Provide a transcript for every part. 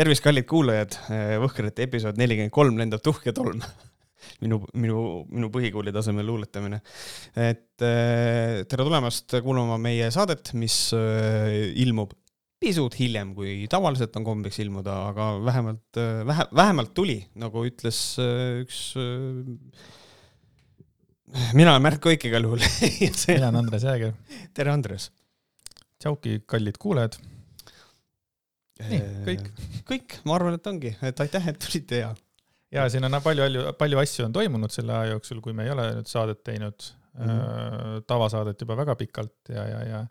tervist, kallid kuulajad, Võhkrite episood nelikümmend kolm lendab tuhk ja tolm minu, minu, minu põhikooli tasemel luuletamine. et äh, tere tulemast kuulama meie saadet, mis äh, ilmub pisut hiljem, kui tavaliselt on kombeks ilmuda, aga vähemalt, äh, vähe, vähemalt tuli, nagu ütles üks mina olen Märt Koik igal juhul mina olen Andres Jääger. tere, Andres! tšauki, kallid kuulajad nii, kõik. kõik, ma arvan, et ongi, et aitäh, et tulite ja. ja siin on palju, palju, palju asju on toimunud selle aja jooksul, kui me ei ole nüüd saadet teinud mm, -hmm. tavasaadet juba väga pikalt ja, ja, ja,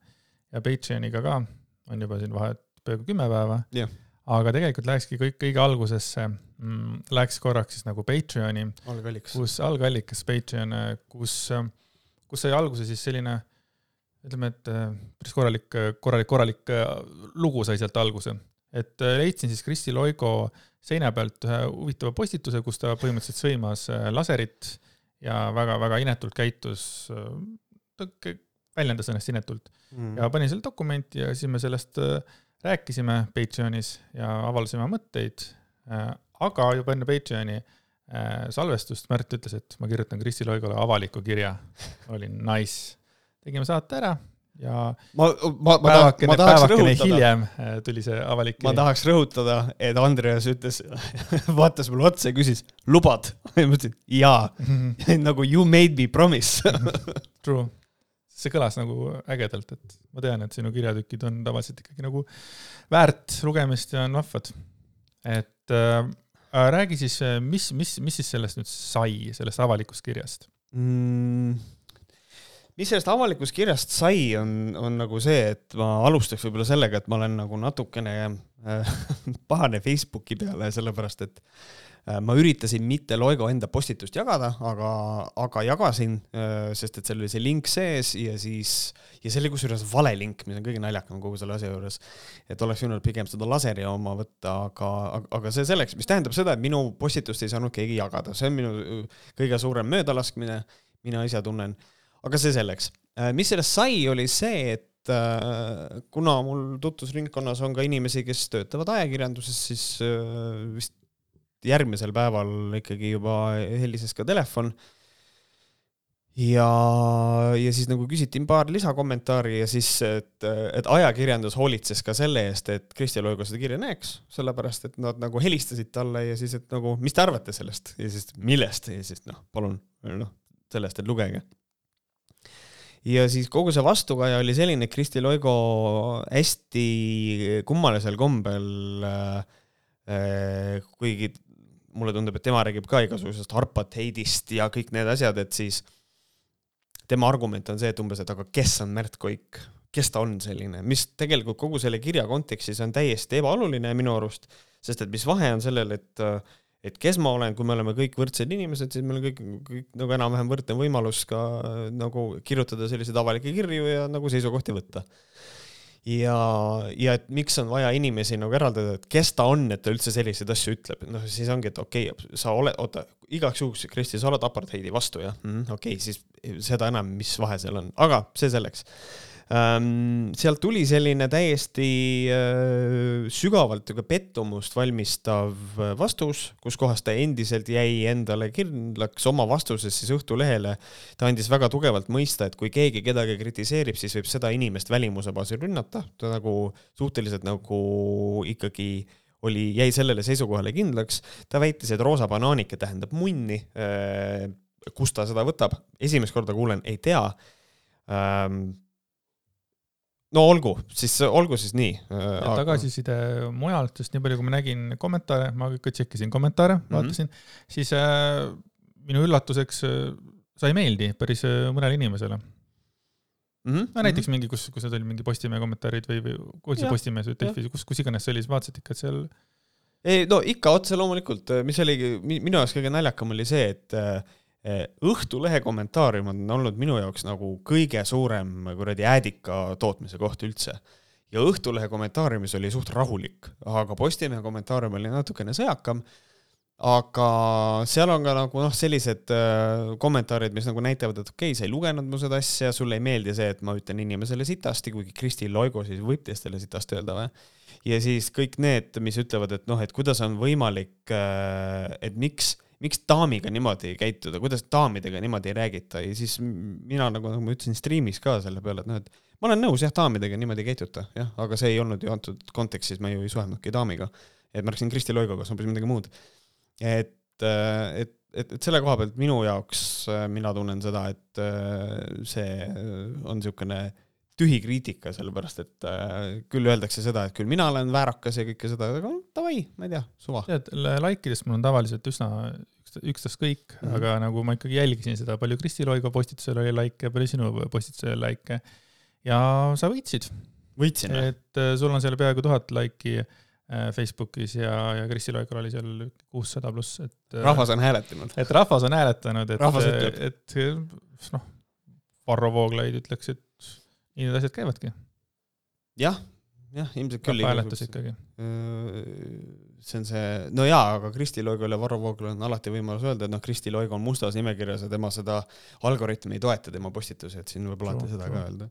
ja Patreoniga ka on juba siin vahet peaaegu kümme päeva yeah.. aga tegelikult lähekski kõik kõige algusesse mm,, läks korraks siis nagu Patreoni. kus, algallikas Patreon, kus, kus sai alguse siis selline ütleme, et päris korralik, korralik, korralik lugu sai sealt alguse et äh, leidsin siis Kristi Loigo seina pealt ühe huvitava postituse, kus ta põhimõtteliselt sõimas äh, laserit ja väga-väga inetult käitus, äh, ta väljendas ennast inetult mm. ja panin selle dokumenti ja siis me sellest rääkisime Patreonis ja avaldasime mõtteid. aga juba enne Patreoni salvestust Märt ütles, et ma kirjutan Kristi Loigole avaliku kirja. olin nice, tegime saate ära ja ma, ma, ma tahaks rõhutada. hiljem äh, tuli see avalik. ma tahaks rõhutada, et Andreas ütles vaatas mulle otsa ja küsis, lubad? ja ma ütlesin jaa mm, -hmm. nagu you made me promise True, see kõlas nagu ägedalt, et ma tean, et sinu kirjatükid on tavaliselt ikkagi nagu väärt lugemist ja on vahvad. et äh, räägi siis, mis, mis, mis siis sellest nüüd sai, sellest avalikust kirjast mm.? Mis sellest avalikust kirjast sai, on, on nagu see, et ma alustaks võib-olla sellega, et ma olen nagu natukene äh, pahane Facebooki peale, sellepärast et äh, ma üritasin mitte Loego enda postitust jagada, aga, aga jagasin äh,, sest et seal oli see link sees ja siis, ja see oli kusjuures vale link, mis on kõige naljakam kogu selle asja juures. et oleks võinud pigem seda laseri oma võtta, aga, aga, aga see selleks, mis tähendab seda, et minu postitust ei saanud keegi jagada, see on minu äh, kõige suurem möödalaskmine, mina ise tunnen aga see selleks. Äh, mis sellest sai, oli see, et äh, kuna mul tutvusringkonnas on ka inimesi, kes töötavad ajakirjanduses, siis äh, vist järgmisel päeval ikkagi juba helises ka telefon. Ja, ja siis nagu küsiti paar lisakommentaari ja siis, et, et ajakirjandus hoolitses ka selle eest, et Kristi Loigo seda kirja näeks, sellepärast et nad nagu helistasid talle ja siis, et nagu, mis te arvate sellest? Ja siis millest? Ja siis noh, palun noh, sellest, et lugege ja siis kogu see vastukaja oli selline, et Kristi Loigo hästi kummalisel kombel äh, äh, kuigi mulle tundub, et tema räägib ka igasugusest apartheidist ja kõik need asjad, et siis tema argument on see, et umbes, et aga kes on Märt Koik, kes ta on selline, mis tegelikult kogu selle kirja kontekstis on täiesti ebaoluline minu arust, sest et mis vahe on sellel, et äh, et kes ma olen, kui me oleme kõik võrdsed inimesed, siis meil on kõik, kõik nagu enam-vähem võrdne võimalus ka nagu kirjutada selliseid avalikke kirju ja nagu seisukohti võtta. ja, ja et miks on vaja inimesi nagu eraldada, et kes ta on, et ta üldse selliseid asju ütleb, noh siis ongi, et okei okay,, sa oled, oota, igaks juhuks, Kristi, sa oled apartheidi vastu, jah mm,? okei okay,, siis seda enam, mis vahe seal on, aga see selleks sealt tuli selline täiesti äh, sügavalt ka pettumust valmistav äh, vastus, kus kohas ta endiselt jäi endale kindlaks oma vastuses siis Õhtulehele. ta andis väga tugevalt mõista, et kui keegi kedagi kritiseerib, siis võib seda inimest välimuse baasil rünnata, ta nagu suhteliselt nagu ikkagi oli, jäi sellele seisukohale kindlaks. ta väitis, et roosa banaanike tähendab munni. Äh, kust ta seda võtab, esimest korda kuulen, ei tea ehm, no olgu, siis olgu siis nii. Aga... tagasiside mujalt, sest nii palju, kui ma nägin kommentaare, ma ka tšekkisin kommentaare mm, -hmm. vaatasin, siis äh, minu üllatuseks äh, sai meeldi päris äh, mõnele inimesele mm. -hmm. no näiteks mm -hmm. mingi, kus, kus need olid mingi Postimehe kommentaarid või, või oli see Postimees või Delfi, kus, kus iganes see oli, siis vaatasid ikka, et seal ei no ikka otse loomulikult, mis oligi minu jaoks kõige naljakam oli see, et äh, Õhtulehe kommentaarium on olnud minu jaoks nagu kõige suurem kuradi äädika tootmise koht üldse. ja Õhtulehe kommentaariumis oli suht rahulik, aga Postimehe kommentaarium oli natukene sõjakam. aga seal on ka nagu noh, sellised äh, kommentaarid, mis nagu näitavad, et okei okay,, sa ei lugenud mu seda asja, sulle ei meeldi see, et ma ütlen inimesele sitasti, kuigi Kristi Loigo siis võib teistele sitasti öelda või. ja siis kõik need, mis ütlevad, et noh, et kuidas on võimalik, äh, et miks, miks daamiga niimoodi käituda, kuidas daamidega niimoodi ei räägita ja siis mina nagu, nagu ma ütlesin striimis ka selle peale, et noh, et ma olen nõus jah, daamidega niimoodi ei käituta, jah, aga see ei olnud ju antud kontekstis, ma ju ei suhelnudki daamiga. et ma rääkisin Kristi Loigoga, see on hoopis midagi muud et, äh, et, et, et selle koha pealt minu jaoks, äh, mina tunnen seda, et äh, see on niisugune tühi kriitika, sellepärast et küll öeldakse seda, et küll mina olen väärakas ja kõike seda, aga davai, ma ei tea, suva. tead, like idest mul on tavaliselt üsna ükstaskõik mm, -hmm. aga nagu ma ikkagi jälgisin seda, palju Kristi Loigo postitusel oli like'e, palju sinu postitusel oli like'e ja sa võitsid. võitsin või? et sul on seal peaaegu tuhat like'i Äh, Facebookis ja, ja Kristi Loikal oli seal kuussada pluss, et. Äh, rahvas on hääletanud. et rahvas on hääletanud, et, et noh, Varro Vooglaid ütleks, et nii need asjad käivadki. jah, jah, ilmselt küll. hääletus ikkagi. Äh, see on see, no jaa, aga Kristi Loigol ja Varro Vooglal on alati võimalus öelda, et noh, Kristi Loig on mustas nimekirjas ja tema seda algoritmi ei toeta, tema postitusi, et siin võib alati seda ka öelda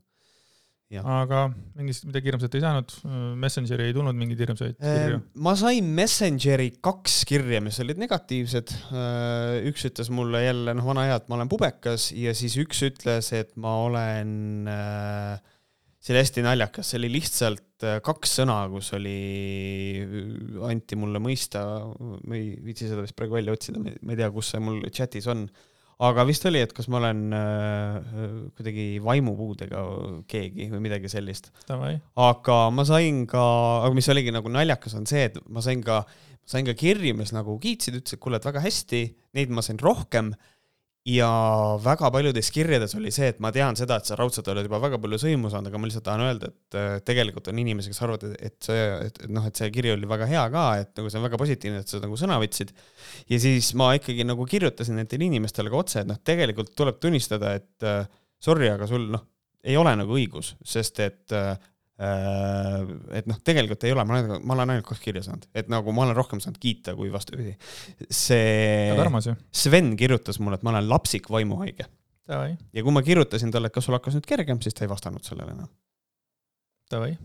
aga mingist midagi hirmsat ei saanud, Messengeri ei tulnud mingeid hirmsaid kirju? ma sain Messengeri kaks kirja, mis olid negatiivsed. Äh, üks ütles mulle jälle, noh, vana hea, et ma olen pubekas. Ja siis üks ütles, et ma olen äh, see oli hästi naljakas, see oli lihtsalt kaks sõna, kus oli, anti mulle mõista, ma ei viitsi seda vist praegu välja otsida, ma ei tea, kus see mul chatis on aga vist oli, et kas ma olen äh, kuidagi vaimupuudega keegi või midagi sellist. aga ma sain ka, aga mis oligi nagu naljakas, on see, et ma sain ka, sain ka kirju, mis nagu kiitsid, ütlesid, kuule, et väga hästi, neid ma sain rohkem ja väga paljudes kirjades oli see, et ma tean seda, et sa raudselt oled juba väga palju sõimu saanud, aga ma lihtsalt tahan öelda, et äh, tegelikult on inimesi, kes arvavad, et see, et noh, et see kiri oli väga hea ka, et nagu see on väga positiivne, et sa nagu sõna võtsid. ja siis ma ikkagi nagu kirjutasin nendele inimestele ka otse, et noh, tegelikult tuleb tunnistada, et äh, sorry, aga sul noh, ei ole nagu õigus, sest et äh, et noh, tegelikult ei ole, ma olen, ma olen ainult kaks kirja saanud, et nagu ma olen rohkem saanud kiita kui vastupidi. see Sven kirjutas mulle, et ma olen lapsik vaimuhaige. ja kui ma kirjutasin talle, et kas sul hakkas nüüd kergem, siis ta ei vastanud sellele enam. Davai.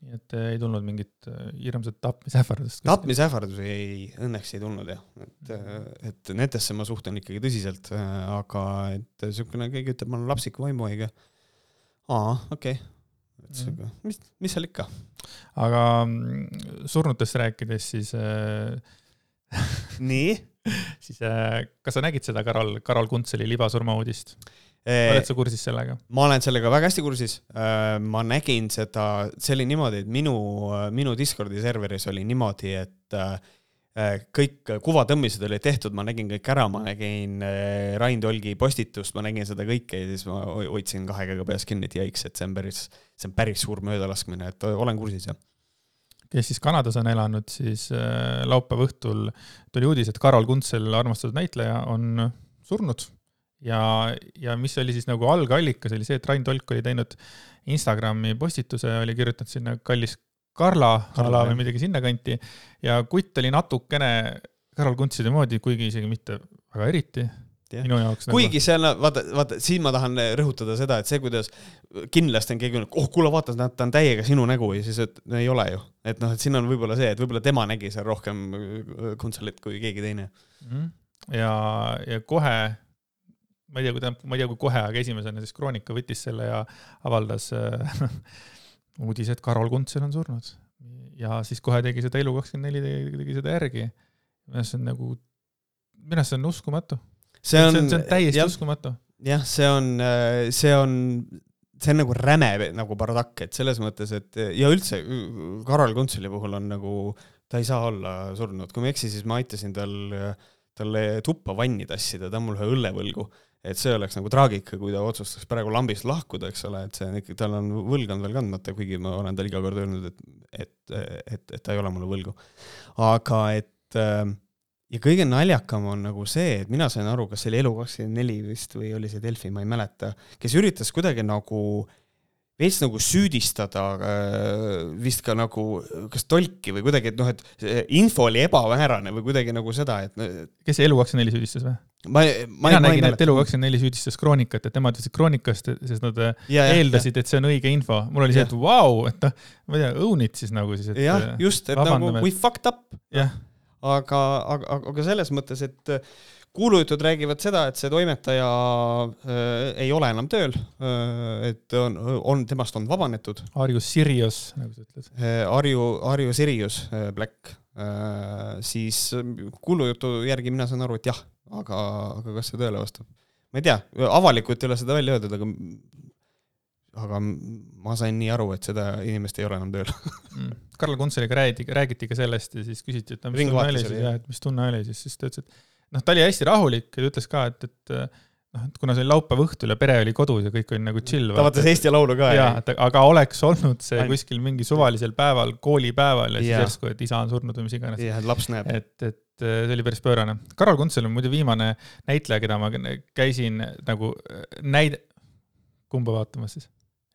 nii et äh, ei tulnud mingit äh, hirmsat tapmisähvardust? tapmisähvardusi ei, õnneks ei tulnud jah, et, et nendesse ma suhtun ikkagi tõsiselt, aga et niisugune, keegi ütleb, ma olen lapsik vaimuhaige. aa, okei okay et sihuke, mis, mis seal ikka. aga mm, surnutest rääkides, siis äh, nii siis äh, kas sa nägid seda Karol, Karol Kuntseli libasurmauudist? oled sa kursis sellega? ma olen sellega väga hästi kursis. Äh, ma nägin seda, see oli niimoodi, et minu, minu Discordi serveris oli niimoodi, et äh, Äh, kõik kuvatõmmised olid tehtud, ma nägin kõik ära, ma nägin äh, Rain Tolgi postitust, ma nägin seda kõike ja siis ma hoidsin kahe käega peas kinni, et jaiks, et see on päris, see on päris suur möödalaskmine, et olen kursis, jah. kes siis Kanadas on elanud, siis äh, laupäeva õhtul tuli uudis, et Karol Kuntsel, armastatud näitleja, on surnud. ja, ja mis oli siis nagu algallikas, oli see, et Rain Tolk oli teinud Instagrami postituse, oli kirjutanud sinna kallis Karla, Karla või midagi sinnakanti ja kutt oli natukene Karol Kuntside moodi, kuigi isegi mitte väga eriti Ja. minu jaoks. Nagu- kuigi nagu... on, vaata, vaata siin ma tahan rõhutada seda, et see, kuidas kindlasti on keegi oh kuule, vaata, ta on täiega sinu nägu ja siis, et no ei ole ju. et noh, et siin on võib-olla see, et võib-olla tema nägi seal rohkem Kuntselit kui keegi teine mm. ja, ja kohe, ma ei tea, kui tähendab, ma ei tea, kui kohe, aga esimesena siis Kroonika võttis selle ja avaldas uudis, et Karol Kuntsel on surnud. ja siis kohe tegi seda Elu24 tegi, tegi seda järgi. minu arust see on nagu, minu arust see on uskumatu. see on, see on, see on täiesti jah, uskumatu. jah, see on, see on, see on nagu räme nagu bardakk, et selles mõttes, et ja üldse Karol Kuntseli puhul on nagu, ta ei saa olla surnud, kui ma ei eksi, siis ma aitasin tal, talle tuppa vanni tassida, ta on mul ühe õlle võlgu et see oleks nagu traagika, kui ta otsustaks praegu lambist lahkuda, eks ole, et see on ikkagi, tal on võlg on veel kandmata, kuigi ma olen talle iga kord öelnud, et, et, et, et ta ei ole mulle võlgu. aga et äh, ja kõige naljakam on nagu see, et mina sain aru, kas see oli Elu24 vist või oli see Delfi, ma ei mäleta, kes üritas kuidagi nagu veits nagu süüdistada vist ka nagu kas tolki või kuidagi, et noh, et info oli ebamäärane või kuidagi nagu seda, et. kes Elu24 süüdistas või? ma, ma mina nägin, et Elu24 süüdistas Kroonikat, et nemad ütlesid Kroonikast, sest nad ja, eeldasid, et see on õige info. mul oli see, et vau wow,, et noh, ma ei tea, own it siis nagu siis, et. jah, just, et nagu we fucked up. jah aga, aga, aga selles mõttes, et kuulujutud räägivad seda, et see toimetaja äh, ei ole enam tööl äh,, et on, on, temast on vabanetud. Arju Sirius, nagu sa ütled äh,. Arju, Arju Sirius äh, Black äh,, siis kuulujutu järgi mina saan aru, et jah, aga, aga kas see tõele vastab? ma ei tea, avalikult ei ole seda välja öeldud, aga aga ma sain nii aru, et seda inimest ei ole enam tööl mm.. Karl Kuntseliga räägiti, räägiti ka sellest ja siis küsiti, et mis tunne oli siis, jah, et mis tunne oli siis, siis ta ütles, et noh, ta oli hästi rahulik ja ta ütles ka, et, et noh, et kuna see oli laupäeva õhtul ja pere oli kodus ja kõik oli nagu chill. ta vaatas Eesti Laulu ka. jaa, aga oleks olnud see Ain. kuskil mingi suvalisel päeval, koolipäeval ja siis yeah. järsku, et isa on surnud või mis iganes. jah, et laps näeb. et, et see oli päris pöörane. Karol Kuntsel on muidu viimane näitleja, keda ma käisin nagu näid-, kumba vaatamas siis?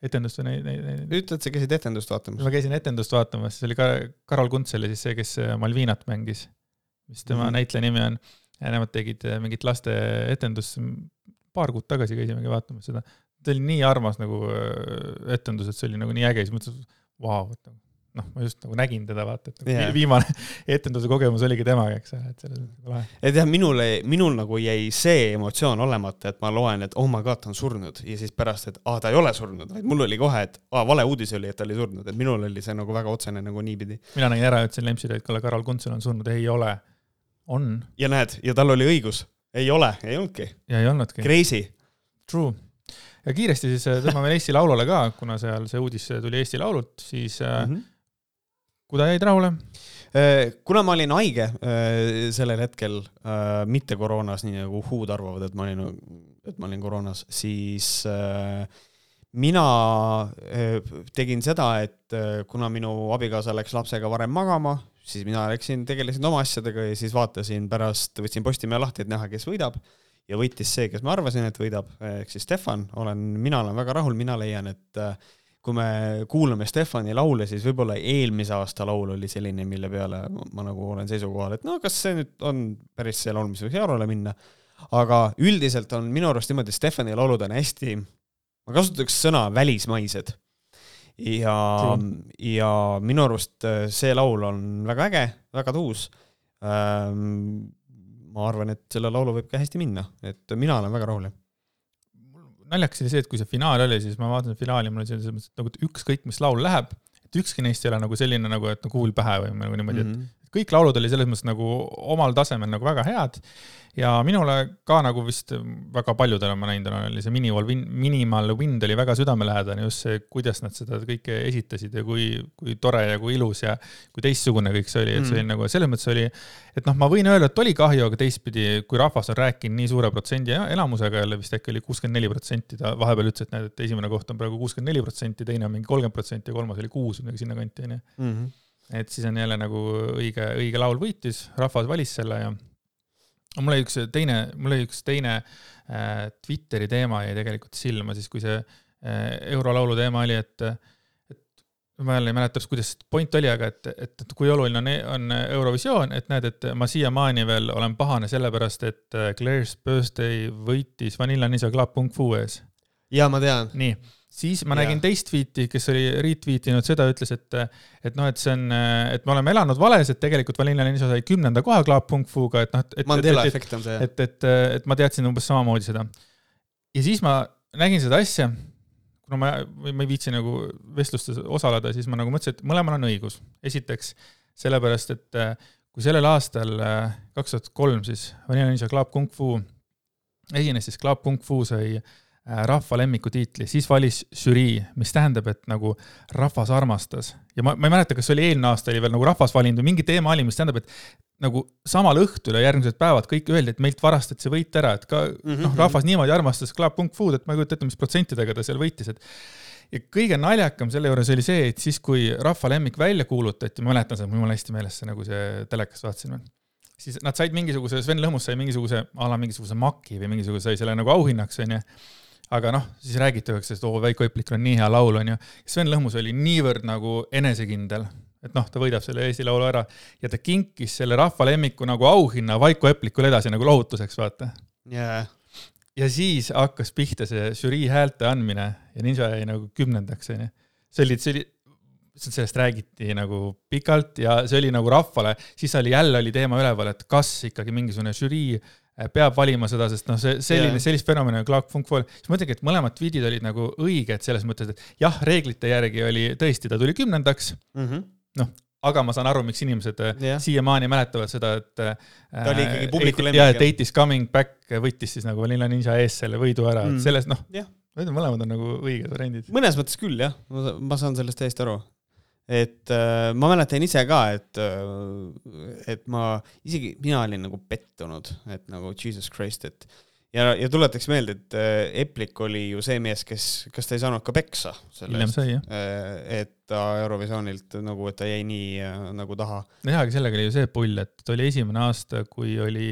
etendust või neid, neid? ütle, et sa käisid etendust vaatamas. ma käisin etendust vaatamas, see oli ka Karol Kuntsel ja siis see, kes Malvinat mängis, mis tema mm näitleja nimi on ja nemad tegid äh, mingit laste etendust, paar kuud tagasi käisimegi vaatamas seda. ta oli nii armas nagu äh, etendus, et see oli nagu nii äge, siis mõtlesin, vau, et nagu noh, ma just nagu nägin teda, vaata, et nagu yeah. viimane etenduse kogemus oligi temaga, eks ole, et selles mõttes nagu lahe. et jah, minul, minul nagu jäi see emotsioon olemata, et ma loen, et oh my god, ta on surnud ja siis pärast, et aa ah,, ta ei ole surnud, vaid mul oli kohe, et aa ah,, vale uudis oli, et ta oli surnud, et minul oli see nagu väga otsene nagu niipidi. mina nägin ära, ütlesin Lempsile, et kuule, Karol Kuntsel on surnud, ei ole on. ja näed, ja tal oli õigus, ei ole, ei olnudki. ja ei olnudki. Crazy. True. ja kiiresti siis äh, tõmbame Eesti Laulule ka, kuna seal see uudis tuli Eesti Laulult, siis mm -hmm. kuida jäid rahule? Äh, kuna ma olin haige sellel hetkel, mitte koroonas, nii nagu huud arvavad, et ma olin, et ma olin koroonas, siis mina tegin seda, et kuna minu abikaasa läks lapsega varem magama, siis mina läksin, tegelesin oma asjadega ja siis vaatasin pärast, võtsin Postimehe lahti, et näha, kes võidab. ja võitis see, kes ma arvasin, et võidab, ehk siis Stefan, olen, mina olen väga rahul, mina leian, et äh, kui me kuulame Stefani laule, siis võib-olla eelmise aasta laul oli selline, mille peale ma, nagu olen seisukohal, et no kas see nüüd on päris see laul, mis võiks Eurole minna. aga üldiselt on minu arust niimoodi, et Stefani laulud on hästi, ma kasutaks sõna välismaised ja, ja minu arust äh, see laul on väga äge, väga tuus ähm,. ma arvan, et selle laulu võib ka hästi minna, et mina olen väga rahul naljakas oli see, et kui see finaal oli, siis ma vaatasin finaali, mul oli selles mõttes, et nagu ükskõik, mis laul läheb, et ükski neist ei ole nagu selline nagu, et no kuul pähe või nagu niimoodi mm, -hmm. Kõik laulud olid selles mõttes nagu omal tasemel nagu väga head. Ja minule ka nagu vist väga paljudele ma näinud olen, oli see Minimal Wind, Minimal Wind oli väga südamelähedane, just see, kuidas nad seda kõike esitasid ja kui, kui tore ja kui ilus ja kui teistsugune kõik see oli, et see oli mm. nagu selles mõttes oli, et noh, ma võin öelda, et oli kahju, aga teistpidi, kui rahvas on rääkinud nii suure protsendi elamusega jälle vist äkki oli kuuskümmend neli protsenti, ta vahepeal ütles, et näed, et esimene koht on praegu kuuskümmend neli protsenti, teine on mingi kolmkümmend protsenti ja kolmas oli kuus või midagi sinnakanti onju. Mhm et siis on jälle nagu õige, õige laul võitis, rahvas valis selle ja mul oli üks teine, mul oli üks teine äh, Twitteri teema jäi tegelikult silma siis, kui see äh, eurolaulu teema oli, et et ma jälle ei mäleta kuidas point oli, aga et, et, et kui oluline on, on Eurovisioon, et näed, et ma siiamaani veel olen pahane sellepärast, et äh, Claire's Birthday võitis Vanilla Ninja Club Kung Fu ees. jaa, ma tean. nii siis ma nägin yeah. teist tweet'i, kes oli retweet inud seda, ütles, et, et noh, et see on, et me oleme elanud vales, et tegelikult Vanilla Ninja sai kümnenda koha Club Kung Fuga, et noh, et. Mandela efekt on see. et, et, et, et ma teadsin umbes samamoodi seda. ja siis ma nägin seda asja, kuna ma, ma ei viitsi nagu vestlustes osaleda, siis ma nagu mõtlesin, et mõlemal on õigus. esiteks sellepärast, et kui sellel aastal, kaks tuhat kolm siis Vanilla Ninja Club Kung Fu esines, siis Club Kung Fu sai Äh, rahva lemmiku tiitli, siis valis žürii, mis tähendab, et nagu rahvas armastas. ja ma, ma ei mäleta, kas see oli eelmine aasta oli veel nagu rahvas valinud või mingi teema oli, mis tähendab, et nagu samal õhtul ja järgmised päevad kõik öeldi, et meilt varastati see võit ära, et ka mm -hmm. noh, rahvas niimoodi armastas Club Kung Fu'd, et ma ei kujuta ette, mis protsentidega ta seal võitis, et ja kõige naljakam selle juures oli see, et siis, kui rahva lemmik välja kuulutati, ma mäletan seda, mul jumala hästi meeles see nagu see telekas vaatasin, siis nad said mingisuguse, Sven Lõhmus sai mingisuguse, a la mingisuguse maki või mingisuguse, sai selle nagu auhinnaks, onju aga noh, siis räägitakse, et oo, Veiko Eplikul on nii hea laul, onju. Sven Lõhmus oli niivõrd nagu enesekindel, et noh, ta võidab selle Eesti Laulu ära ja ta kinkis selle rahva lemmiku nagu auhinna Vaiko Eplikule edasi nagu lohutuseks, vaata yeah.. ja siis hakkas pihta see žürii häälte andmine ja Ninja jäi nagu kümnendaks, onju. see oli, see oli, sellest räägiti nagu pikalt ja see oli nagu rahvale, siis oli jälle oli teema üleval, et kas ikkagi mingisugune žürii peab valima seda, sest noh, see selline yeah., sellist fenomeni nagu Clark Funk Fall, siis ma mõtlengi, et mõlemad tweetid olid nagu õiged selles mõttes, et jah, reeglite järgi oli tõesti, ta tuli kümnendaks mm -hmm.. noh, aga ma saan aru, miks inimesed yeah. Äh, siiamaani mäletavad seda, et äh, ta oli ikkagi publiku lemmik. ja, et Eight is coming back võttis siis nagu Vanilla Ninja ees selle võidu ära mm., et selles noh yeah., need mõlemad on nagu õiged variandid. mõnes mõttes küll jah, ma saan sellest täiesti aru et äh, ma mäletan ise ka, et äh,, et ma isegi, mina olin nagu pettunud, et nagu jesus christ, et ja, ja tuletaks meelde, et äh, Eplik oli ju see mees, kes, kas ta ei saanud ka peksa selle eest, äh, et ta Eurovisioonilt nagu, et ta jäi nii äh, nagu taha. nojah, aga sellega oli ju see pull, et ta oli esimene aasta, kui oli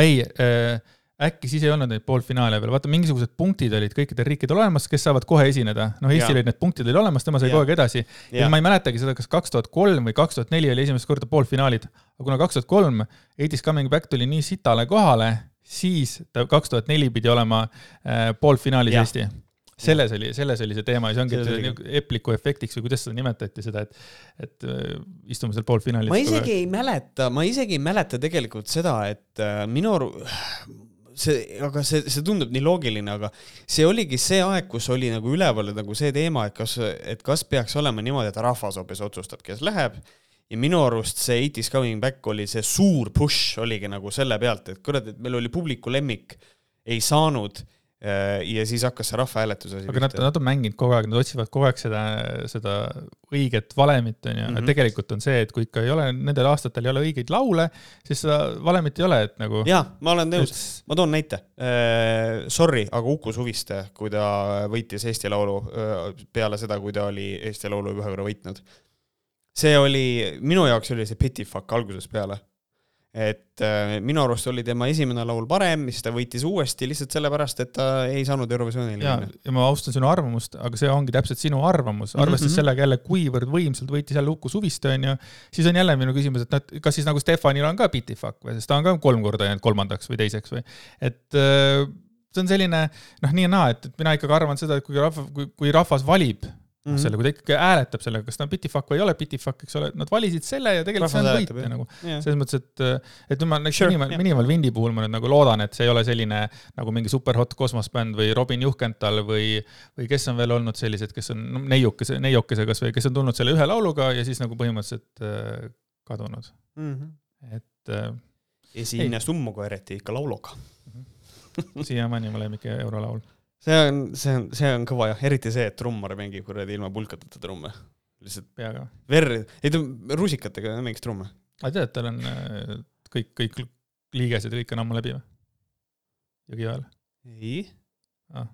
ei äh, äkki siis ei olnud neid poolfinaale veel, vaata mingisugused punktid olid kõikidel riikidel olemas, kes saavad kohe esineda. noh, Eestil olid need punktid olid olemas, tema sai ja. kogu aeg edasi. ja ma ei mäletagi seda, kas kaks tuhat kolm või kaks tuhat neli oli esimest korda poolfinaalid. aga kuna kaks tuhat kolm Eight is coming back tuli nii sitale kohale, siis ta kaks tuhat neli pidi olema äh, poolfinaalis Eesti selles oli, selles oli see teema ja see ongi nagu Epliku efektiks või kuidas seda nimetati, seda, et, et äh, istume seal poolfinaalis. ma isegi ei mäleta, ma isegi ei mäleta tegelikult seda, et äh, minu aru, see, aga see, see tundub nii loogiline, aga see oligi see aeg, kus oli nagu üleval nagu see teema, et kas, et kas peaks olema niimoodi, et rahvas hoopis otsustab, kes läheb. ja minu arust see It is coming back oli see suur push oligi nagu selle pealt, et kurat, et meil oli publiku lemmik, ei saanud ja siis hakkas see rahvahääletuse asi. aga nad, nad on mänginud kogu aeg, nad otsivad kogu aeg seda, seda õiget valemit, on ju, mhm. tegelikult on see, et kui ikka ei ole, nendel aastatel ei ole õigeid laule, siis seda valemit ei ole, et nagu. jaa, ma olen nõus et..., ma toon näite uh,. Sorry, aga Uku Suviste, kui ta võitis Eesti Laulu uh, peale seda, kui ta oli Eesti Laulu ühe korra võitnud. see oli, minu jaoks oli see pity fuck algusest peale et äh, minu arust oli tema esimene laul parem, siis ta võitis uuesti lihtsalt sellepärast, et ta ei saanud Eurovisioonile minna. ja ma austan sinu arvamust, aga see ongi täpselt sinu arvamus, arvestades mm -hmm. sellega jälle, kuivõrd võimsalt võitis jälle Uku Suviste, onju, siis on jälle minu küsimus, et noh, kas siis nagu Stefanil on ka pitifuck või, sest ta on ka kolm korda jäänud kolmandaks või teiseks või, et äh, see on selline noh, nii ja naa, et, et mina ikkagi arvan seda, et kui rahva, kui, kui rahvas valib mm -hmm. selle, kui ta ikkagi hääletab selle, kas ta on pitifuck või ei ole pitifuck, eks ole, nad valisid selle ja tegelikult Rahvas see on võit nagu yeah.. selles mõttes, et, et ma näiteks sure, Minimal, yeah. Minimal Windi puhul ma nüüd nagu loodan, et see ei ole selline nagu mingi superhot kosmosbänd või Robin Juhkental või, või kes on veel olnud sellised, kes on no, neiukese, neiukese kasvõi, kes on tulnud selle ühe lauluga ja siis nagu põhimõtteliselt äh, kadunud mm. -hmm. et äh,. esine summu koereti ikka lauluga mm -hmm. siiamaani mu lemmik eurolaul see on, see on, see on kõva jah, eriti see, et trummar mängib kuradi ilma pulkateta trumme. lihtsalt peaga. verd, ei ta rusikatega mängis trumme. aga tead, tal on äh, kõik, kõik liigesed ja kõik on ammu läbi või? Jõgiväel? ei ah..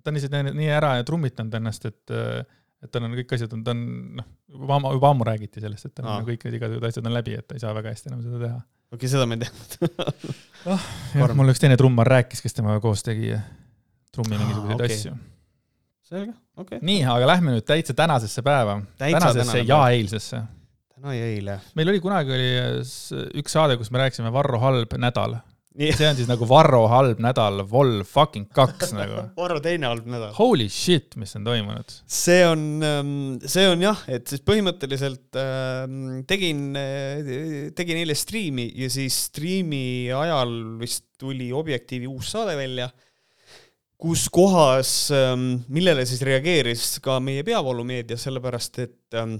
ta on lihtsalt nii ära trummitanud ennast, et, äh, et tal on kõik asjad on, ta on noh, juba ammu, juba ammu räägiti sellest, et tal on kõik need igasugused asjad on läbi, et ta ei saa väga hästi enam seda teha okei okay,, seda ma ei teadnud oh, jah, mul üks teine trummar rääkis, kes temaga koos tegi trummi mingisuguseid okay. asju. selge, okei okay.. nii, aga lähme nüüd täitsa tänasesse päeva. tänasesse ja päev. eilsesse. täna ja eile. meil oli kunagi oli üks saade, kus me rääkisime Varro Halb nädal see on siis nagu Varro halb nädal, vol fucking kaks nagu. Varro teine halb nädal. Holy shit, mis on toimunud? see on, ähm, see on jah, et siis põhimõtteliselt äh, tegin, tegin eile striimi ja siis striimi ajal vist tuli Objektiivi uus saade välja, kus kohas, ähm, millele siis reageeris ka meie peavoolumeedia, sellepärast et ähm,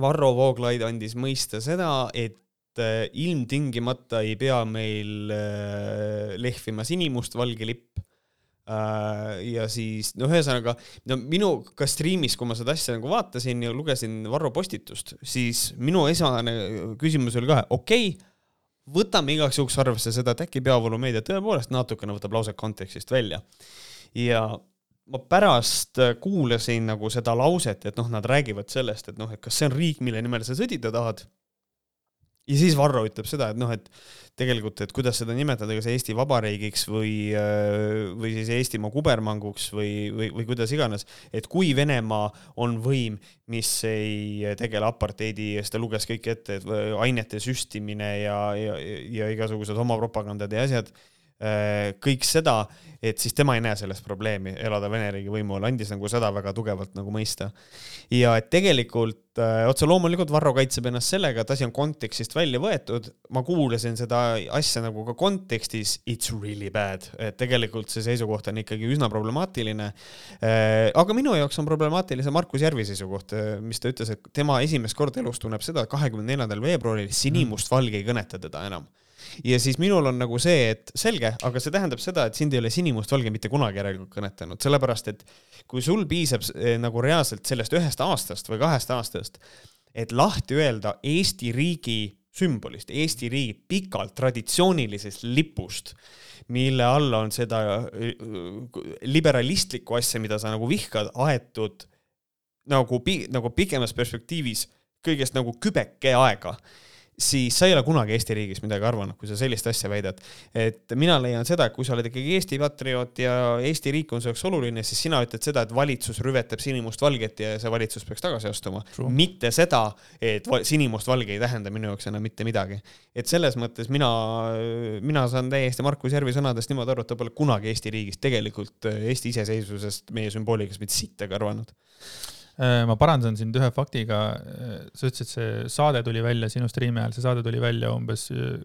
Varro Vooglaid andis mõista seda, et et äh, ilmtingimata ei pea meil äh, lehvima sinimustvalge lipp. Äh, ja siis, no ühesõnaga, no minu ka striimis, kui ma seda asja nagu vaatasin ja lugesin Varro postitust, siis minu esmane küsimus oli ka, okei okay,, võtame igaks juhuks arvesse seda, et äkki peavoolumeedia tõepoolest natukene võtab lause kontekstist välja. ja ma pärast kuulasin nagu seda lauset, et noh, nad räägivad sellest, et noh, et kas see on riik, mille nimel sa sõdida tahad ja siis Varro ütleb seda, et noh, et tegelikult, et kuidas seda nimetada, kas Eesti Vabariigiks või, või siis Eestimaa kubermanguks või, või, või kuidas iganes, et kui Venemaa on võim, mis ei tegele apartheidi ja siis ta luges kõik ette, et ainete süstimine ja, ja, ja igasugused oma propagandad ja asjad Äh, kõik seda, et siis tema ei näe selles probleemi elada Vene riigi võimu all, andis nagu seda väga tugevalt nagu mõista. ja et tegelikult äh, otse loomulikult Varro kaitseb ennast sellega, et asi on kontekstist välja võetud. ma kuulasin seda asja nagu ka kontekstis, it's really bad, et tegelikult see seisukoht on ikkagi üsna problemaatiline. Äh, aga minu jaoks on problemaatiline Markus Järvi seisukoht, mis ta ütles, et tema esimest korda elus tunneb seda, et kahekümne neljandal veebruaril sinimustvalge ei kõneta teda enam ja siis minul on nagu see, et selge, aga see tähendab seda, et sind ei ole sinimustvalge mitte kunagi järelikult kõnetanud, sellepärast et kui sul piisab eh, nagu reaalselt sellest ühest aastast või kahest aastast, et lahti öelda Eesti riigi sümbolist, Eesti riigi pikalt traditsioonilisest lipust, mille alla on seda eh, liberalistlikku asja, mida sa nagu vihkad, aetud nagu, nagu pikemas perspektiivis kõigest nagu kübeke aega siis sa ei ole kunagi Eesti riigis midagi arvanud, kui sa sellist asja väidad. et mina leian seda, et kui sa oled ikkagi Eesti patrioot ja Eesti riik on su jaoks oluline, siis sina ütled seda, et valitsus rüvetab sinimustvalget ja see valitsus peaks tagasi astuma. mitte seda, et sinimustvalge ei tähenda minu jaoks enam mitte midagi. et selles mõttes mina, mina saan täiesti Markus Järvi sõnadest niimoodi aru, et ta pole kunagi Eesti riigis tegelikult Eesti iseseisvusest meie sümboolikast mitte sittagi arvanud Äh, ma parandan sind ühe faktiga. Äh, sa ütlesid, see saade tuli välja sinu striimi ajal, see saade tuli välja umbes äh,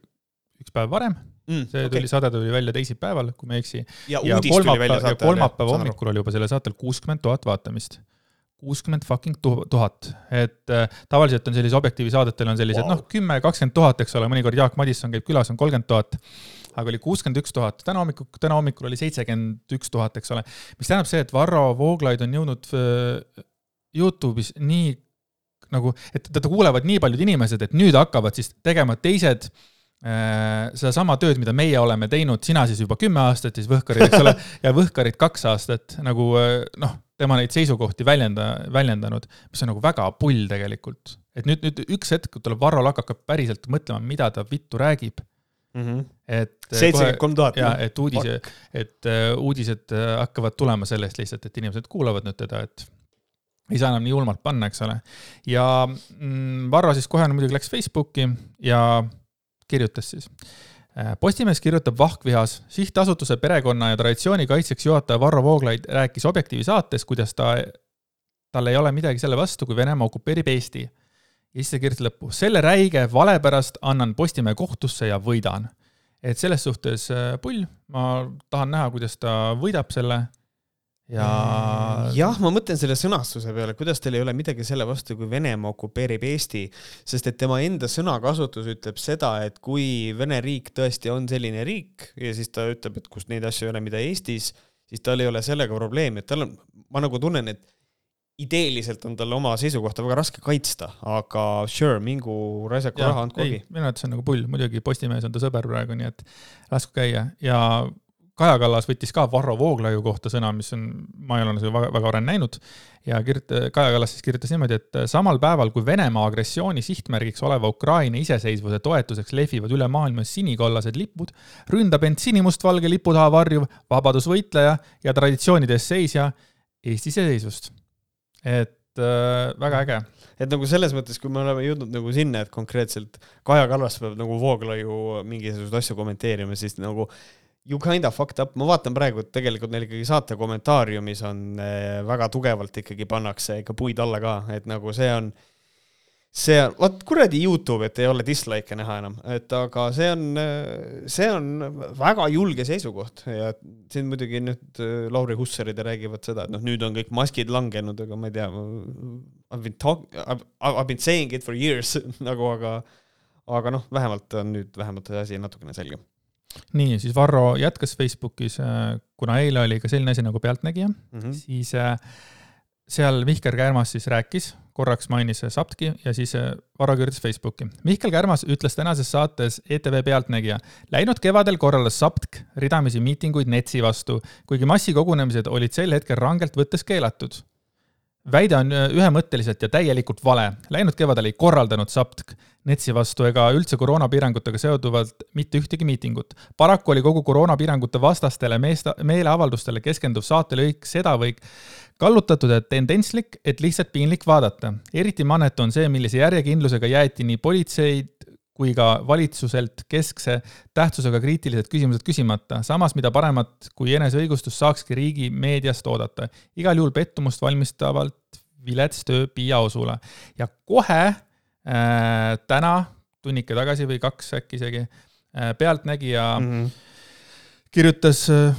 üks päev varem mm,. see tuli okay., saade tuli välja teisipäeval, kui ma ei eksi. ja, ja kolmapäeva, kolmapäeva hommikul oli juba sellel saatel kuuskümmend tuhat vaatamist kuuskümmend fucking tuhat, et äh, tavaliselt on sellise objektiivi saadetel on sellised wow. noh, kümme, kakskümmend tuhat, eks ole, mõnikord Jaak Madisson käib külas, on kolmkümmend tuhat. aga oli kuuskümmend üks tuhat, täna hommikul, täna hommikul oli seitsekümmend üks tuhat, eks ole. mis tähendab see, et Varro Vooglaid on jõudnud äh, Youtube'is nii nagu, et teda kuulevad nii paljud inimesed, et nüüd hakkavad siis tegema teised äh, sedasama tööd, mida meie oleme teinud, sina siis juba kümme aastat, siis Võhkarid, eks ole, ja Võhkarid kaks aastat nagu äh, noh, tema neid seisukohti väljenda, väljendanud, mis on nagu väga pull tegelikult. et nüüd, nüüd üks hetk tuleb Varro Lakk hakkab päriselt mõtlema, mida ta vittu räägib mm. -hmm. et äh, seitsekümmend kolm tuhat. ja, et uudise, et uudised hakkavad tulema sellest lihtsalt, et inimesed kuulavad nüüd teda, et ei saa enam nii julmalt panna, eks ole. ja mm, Varro siis kohe muidugi läks Facebooki ja kirjutas siis. Äh, Postimees kirjutab vahkvihas, sihtasutuse perekonna ja traditsiooni kaitseks juhataja Varro Vooglaid rääkis Objektiivi saates, kuidas ta, tal ei ole midagi selle vastu, kui Venemaa okupeerib Eesti. ja siis ta kirjutas lõppu, selle räige vale pärast annan Postimehe kohtusse ja võidan. et selles suhtes äh, pull, ma tahan näha, kuidas ta võidab selle ja. jah, ma mõtlen selle sõnastuse peale, kuidas teil ei ole midagi selle vastu, kui Venemaa okupeerib Eesti, sest et tema enda sõnakasutus ütleb seda, et kui Vene riik tõesti on selline riik ja siis ta ütleb, et kus neid asju ei ole, mida Eestis, siis tal ei ole sellega probleemi, et tal on, ma nagu tunnen, et ideeliselt on tal oma seisukohta väga raske kaitsta, aga sure, mingu raisaku raha, andku abi. minu arvates on nagu pull, muidugi Postimehes on ta sõber praegu, nii et lasku käia ja Kaja Kallas võttis ka Varro Vooglaiu kohta sõna, mis on, ma ei ole seda väga, väga varem näinud. ja kirjuta-, Kaja Kallas siis kirjutas niimoodi, et samal päeval, kui Venemaa agressiooni sihtmärgiks oleva Ukraina iseseisvuse toetuseks lehvivad üle maailma sinikollased lipud, ründab end sinimustvalge lipu taha varjuv vabadusvõitleja ja traditsioonide eest seisja Eesti iseseisvust. et äh, väga äge et nagu selles mõttes, kui me oleme jõudnud nagu sinna, et konkreetselt Kaja Kallas peab nagu Vooglaiu mingisuguseid asju kommenteerima, siis nagu You kinda fucked up, ma vaatan praegu, et tegelikult neil ikkagi saate kommentaariumis on eh, väga tugevalt ikkagi pannakse ikka puid alla ka, et nagu see on, see on, vot kuradi Youtube, et ei ole dislike'e näha enam, et aga see on, see on väga julge seisukoht. Ja siin muidugi nüüd eh, Lauri Hussarid räägivad seda, et noh, nüüd on kõik maskid langenud, aga ma ei tea, I ve been talk-, I ve been saying it for years nagu, aga, aga noh, vähemalt on nüüd vähemalt see asi natukene selgem nii, siis Varro jätkas Facebookis, äh, kuna eile oli ka selline asi nagu Pealtnägija mm, -hmm. siis äh, seal Mihkel Kärmas siis rääkis, korraks mainis Saptki ja siis äh, Varro kirjutas Facebooki. Mihkel Kärmas ütles tänases saates ETV Pealtnägija. Läinud kevadel korraldas Saptk ridamisi miitinguid NETS-i vastu, kuigi massikogunemised olid sel hetkel rangelt võttes keelatud. väide on äh, ühemõtteliselt ja täielikult vale. Läinud kevadel ei korraldanud SAPTK NETS-i vastu ega üldse koroonapiirangutega seonduvalt mitte ühtegi miitingut. paraku oli kogu koroonapiirangute vastastele meesta, meeleavaldustele keskenduv saatelõik sedavõik kallutatud ja tendentslik, et lihtsalt piinlik vaadata. eriti mannetu on see, millise järjekindlusega jäeti nii politseid kui ka valitsuselt keskse tähtsusega kriitilised küsimused küsimata. samas, mida paremat kui eneseõigustus saakski riigi meediast oodata. igal juhul pettumust valmistavalt vilets töö Piia Osule ja kohe täna, tunnike tagasi või kaks äkki isegi äh,, Pealtnägija mm -hmm. kirjutas äh,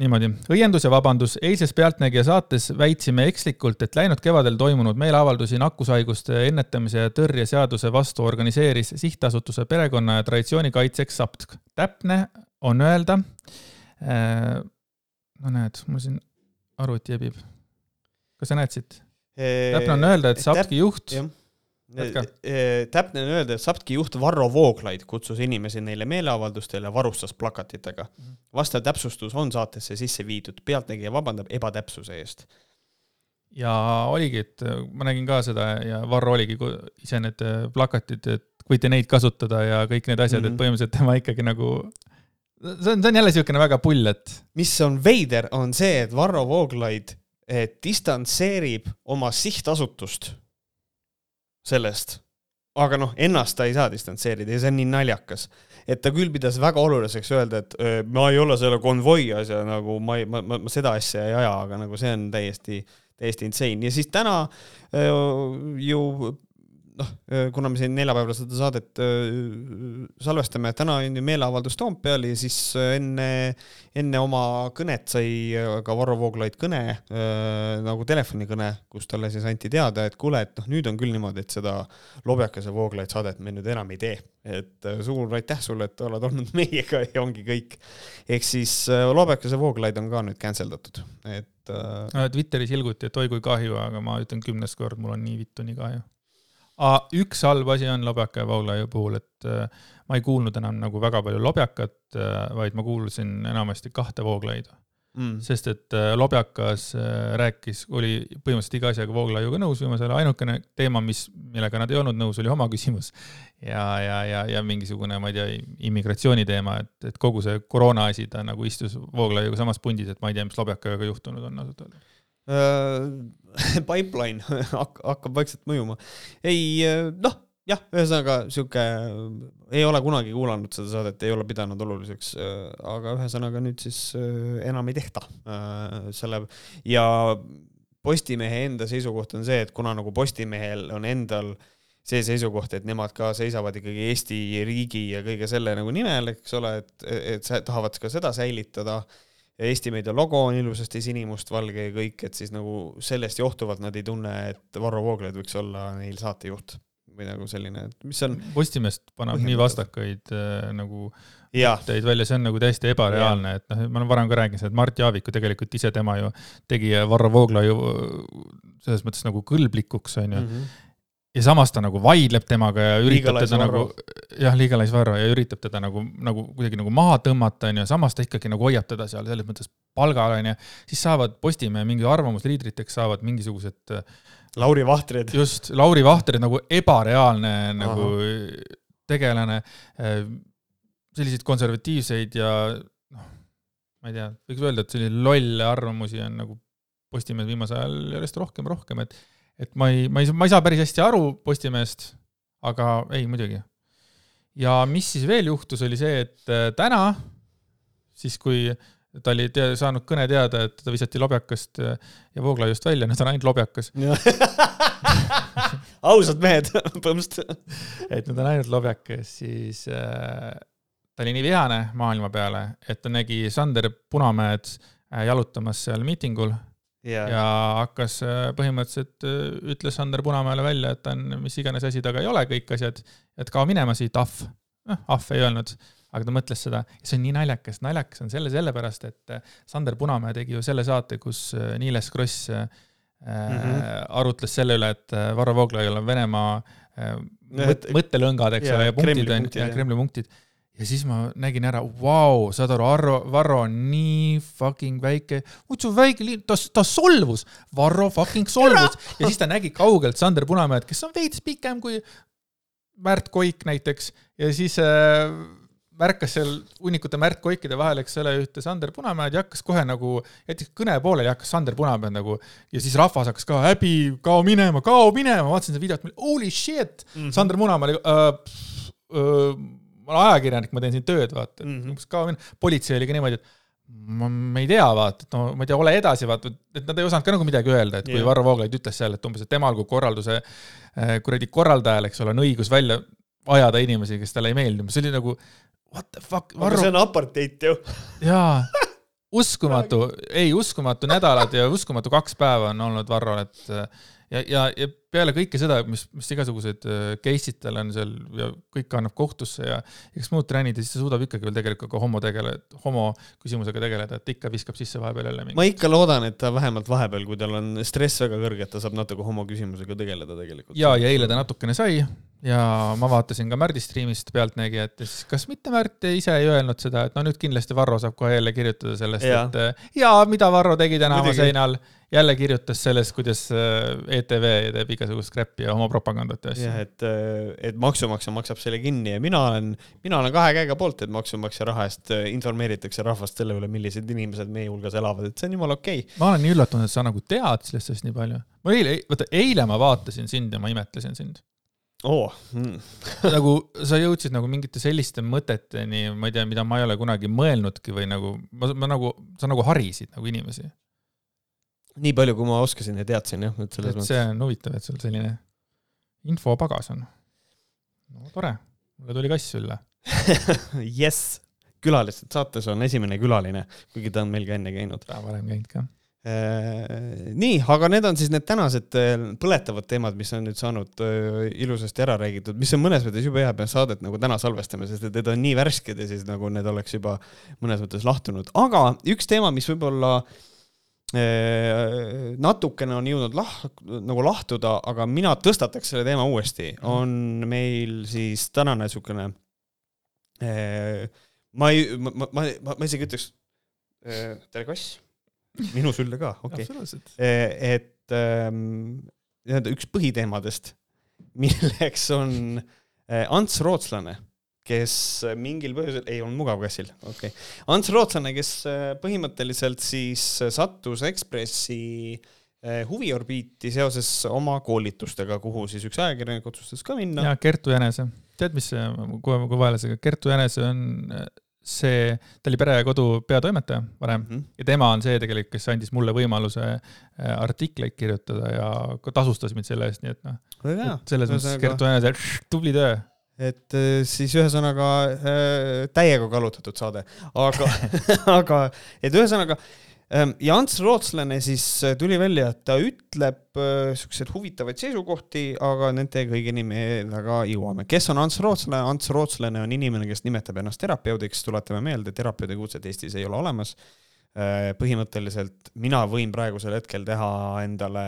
niimoodi, õiendus ja vabandus, eilses Pealtnägija saates väitsime ekslikult, et läinud kevadel toimunud meeleavaldusi nakkushaiguste ennetamise ja tõrje seaduse vastu organiseeris sihtasutuse perekonna ja traditsiooni kaitseks SAPTK. täpne on öelda, äh, no näed, mul siin arvuti jebib. kas sa näed siit? täpne on öelda, et SAPTK-i juht täpne on öelda, et SAPTK-i juht Varro Vooglaid kutsus inimesi neile meeleavaldustele varustas plakatitega. Mhm. vastav täpsustus on saatesse sisse viidud, pealtnägija vabandab ebatäpsuse eest. ja oligi, et ma nägin ka seda ja Varro oligi ise need plakatid, et võite neid kasutada ja kõik need asjad mm, -hmm. et mhm. põhimõtteliselt tema ikkagi nagu see on, see on jälle niisugune väga pull, et. mis on veider, on see, et Varro Vooglaid distantseerib oma sihtasutust sellest. aga noh, ennast ta ei saa distantseerida ja see on nii naljakas, et ta küll pidas väga oluliseks öelda, et öö, ma ei ole selle konvoi asja nagu ma ei, ma, ma, ma seda asja ei aja, aga nagu see on täiesti, täiesti insane ja siis täna öö, ju noh, kuna me siin neljapäeval seda saadet salvestame, täna on ju meeleavaldus Toompeal ja siis enne, enne oma kõnet sai ka Varro Vooglaid kõne äh,, nagu telefonikõne, kus talle siis anti teada, et kuule, et noh, nüüd on küll niimoodi, et seda Lobjakese Vooglaid saadet me nüüd enam ei tee. et suur aitäh sulle, et oled olnud meiega ja ongi kõik. ehk siis Lobjakese Vooglaid on ka nüüd cancel datud, et äh.... Twitteris ilguti, et oi kui kahju, aga ma ütlen kümnes kord, mul on nii vittu nii kahju üks halb asi on Lobjaka ja Vooglaiu puhul, et äh, ma ei kuulnud enam nagu väga palju Lobjakat, äh, vaid ma kuulsin enamasti kahte Vooglaidu. Mm.. sest et äh, Lobjakas rääkis, oli põhimõtteliselt iga asjaga Vooglaiuga nõus viimasel ajal, ainukene teema, mis, millega nad ei olnud nõus, oli oma küsimus. ja, ja, ja, ja mingisugune, ma ei tea, immigratsiooni teema, et, et kogu see koroona asi, ta nagu istus Vooglaiuga samas pundis, et ma ei tea, mis Lobjakaga juhtunud on ausalt öelda pipeline hakkab vaikselt mõjuma. ei noh, jah, ühesõnaga sihuke, ei ole kunagi kuulanud seda saadet, ei ole pidanud oluliseks, aga ühesõnaga nüüd siis enam ei tehta selle ja Postimehe enda seisukoht on see, et kuna nagu Postimehel on endal see seisukoht, et nemad ka seisavad ikkagi Eesti riigi ja kõige selle nagu nimel, eks ole, et, et tahavad ka seda säilitada ja Eesti Meedia logo on ilusasti sinimustvalge ja kõik, et siis nagu sellest johtuvalt nad ei tunne, et Varro Vooglaid võiks olla neil saatejuht või nagu selline, et mis on. Postimehest paneb nii vastakaid äh, nagu mõtteid välja, see on nagu täiesti ebareaalne, et noh, ma olen varem ka rääkinud seda, et Mart Jaavik ju tegelikult ise tema ju tegi Varro Vooglaiu selles mõttes nagu kõlblikuks, onju mm. -hmm ja samas ta nagu vaidleb temaga ja üritab teda nagu, jah, Legalize Varro ja üritab teda nagu, nagu kuidagi nagu maha tõmmata, onju, samas ta ikkagi nagu hoiab teda seal selles mõttes palgal, onju. siis saavad Postimehe mingi arvamusliidriteks saavad mingisugused. Lauri Vahtrid. just, Lauri Vahtrid nagu ebareaalne nagu Aha. tegelane. selliseid konservatiivseid ja noh, ma ei tea, võiks öelda, et selliseid lolle arvamusi on nagu Postimehes viimasel ajal järjest rohkem, rohkem, et et ma ei, ma ei, ma ei saa päris hästi aru Postimehest, aga ei, muidugi. ja mis siis veel juhtus, oli see, et äh, täna, siis kui ta oli tea, saanud kõne teada, et ta visati lobjakast äh, ja Vooglaiust välja, no ta on ainult lobjakas ausad mehed, põhimõtteliselt. et nüüd on ainult lobjakas, siis äh, ta oli nii vihane maailma peale, et ta nägi Sander Punamäed äh, jalutamas seal miitingul yeah. ja hakkas äh, põhimõtteliselt, äh, ütles Sander Punamäele välja, et ta on mis iganes asi taga ei ole, kõik asjad, et kao minema siit, ahv. noh, ahv ei öelnud, aga ta mõtles seda ja see on nii naljakas, naljakas on selle sellepärast, et äh, Sander Punamäe tegi ju selle saate, kus Niiles Kross mm -hmm. arutles selle üle, et Varro Vooglaiul on Venemaa mõt, mõttelõngad, eks ole, ja punktid on, Kremli punktid ja siis ma nägin ära, vau, saad aru, Arro, Varro on nii fucking väike, muidu väike linn, ta, ta solvus, Varro fucking solvus. Ja siis ta nägi kaugelt Sander Punamäed, kes on veits pikem kui Märt Koik näiteks. Ja siis äh, märkas seal hunnikute Märt Koikide vahel, eks ole, ühte Sander Punamäed ja hakkas kohe nagu, jättis kõne pooleli, hakkas Sander Punamäed nagu. Ja siis rahvas hakkas ka häbi, kao minema, kao minema, vaatasin seda videot, holy shit! Mm, -hmm. Sander Punamäe oli äh, äh, ma olen ajakirjanik, ma teen siin tööd, vaata mm, -hmm. kao minema, politsei oli ka niimoodi, et ma, ma ei tea, vaata, et no ma ei tea, ole edasi, vaata, et nad ei osanud ka nagu midagi öelda, et kui yeah. Varro Vooglaid ütles seal, et umbes, et temal kui korralduse äh, kuradi korraldajal, eks ole, on õigus välja ajada inimesi, kes talle ei meeldi, see oli nagu what the fuck, Varro. see on apartheid ju. jaa, uskumatu, ei uskumatu nädalad ja uskumatu kaks päeva on olnud Varrol, et ja, ja, ja peale kõike seda, mis, mis igasugused äh, case'id tal on seal ja kõik kannab kohtusse ja eks muud tränid ja siis ta suudab ikkagi veel tegelikult ka homo tegele-, homo küsimusega tegeleda, et ikka viskab sisse vahepeal jälle mingi. ma ikka loodan, et ta vähemalt vahepeal, kui tal on stress väga kõrge, et ta saab natuke homo küsimusega tegeleda tegelikult. ja, ja eile ta natukene sai ja ma vaatasin ka Märdi striimist Pealtnägijat ja siis kas mitte Märt ise ei öelnud seda, et no nüüd kindlasti Varro saab kohe jälle kirjutada sellest, et jaa, mida Varro tegi täna oma seinal? Jälle kirjutas sellest, kuidas äh, ETV teeb igasugust skräppi ja oma propagandat ja asju. jah, et, äh, et maksumaksja maksab selle kinni ja mina olen, mina olen kahe käega poolt, et maksumaksja raha eest äh, informeeritakse rahvast selle üle, millised inimesed meie hulgas elavad, et see on jumala okei. Okay.. ma olen nii üllatunud, et sa nagu tead sellest asjast nii palju. ma eile, vaata eile ma vaatasin sind ja ma imetlesin sind oh. Mm. nagu sa jõudsid nagu mingite selliste mõteteni, ma ei tea, mida ma ei ole kunagi mõelnudki või nagu ma, ma nagu, sa nagu harisid nagu inimesi nii palju, kui ma oskasin ja teadsin jah, et selles mõttes. see on huvitav, et sul selline infopagas on. no tore, mulle tuli kass sülle jess, külalised saates on esimene külaline, kuigi ta on meil ka enne käinud. ta on varem käinud ka nii, aga need on siis need tänased äh, põletavad teemad, mis on nüüd saanud äh, ilusasti ära räägitud, mis on mõnes mõttes jube hea, pean saadet nagu täna salvestama, sest et need on nii värsked ja siis nagu need oleks juba mõnes mõttes lahtunud, aga üks teema, mis võib-olla äh, natukene on jõudnud lah-, nagu lahtuda, aga mina tõstataks selle teema uuesti, on meil siis tänane niisugune ma ei, ma, ma, ma, ma isegi ütleks, tere kass, minu sülle ka, okei. Okay.. et nii-öelda üks põhiteemadest, milleks on Ants Rootslane kes mingil põhjusel, ei olnud mugav kassil, okei. Okay.. Ants Rootslane, kes äh, põhimõtteliselt siis sattus Ekspressi huviorbiiti seoses oma koolitustega, kuhu siis üks ajakirjanik otsustas ka minna. ja Kertu Jänese, tead, mis kohe, kohe vahele see, Kertu Jänese on see, ta oli Pere ja Kodu peatoimetaja varem mm -hmm. ja tema on see tegelikult, kes andis mulle võimaluse artikleid kirjutada ja tasustas mind selle eest, nii et noh, selles mõttes Kertu Jänese, tubli töö. Et äh, siis ühesõnaga äh, täiega kallutatud saade, aga aga et ühesõnaga ähm, ja Ants Rootslane siis äh, tuli välja, et ta ütleb siukseid huvitavaid seisukohti, aga nende kõigini me väga jõuame. kes on Ants Rootslane? Ants Rootslane on inimene, kes nimetab ennast terapeudiks, tuletame meelde, terapeudi kutset Eestis ei ole olemas põhimõtteliselt mina võin praegusel hetkel teha endale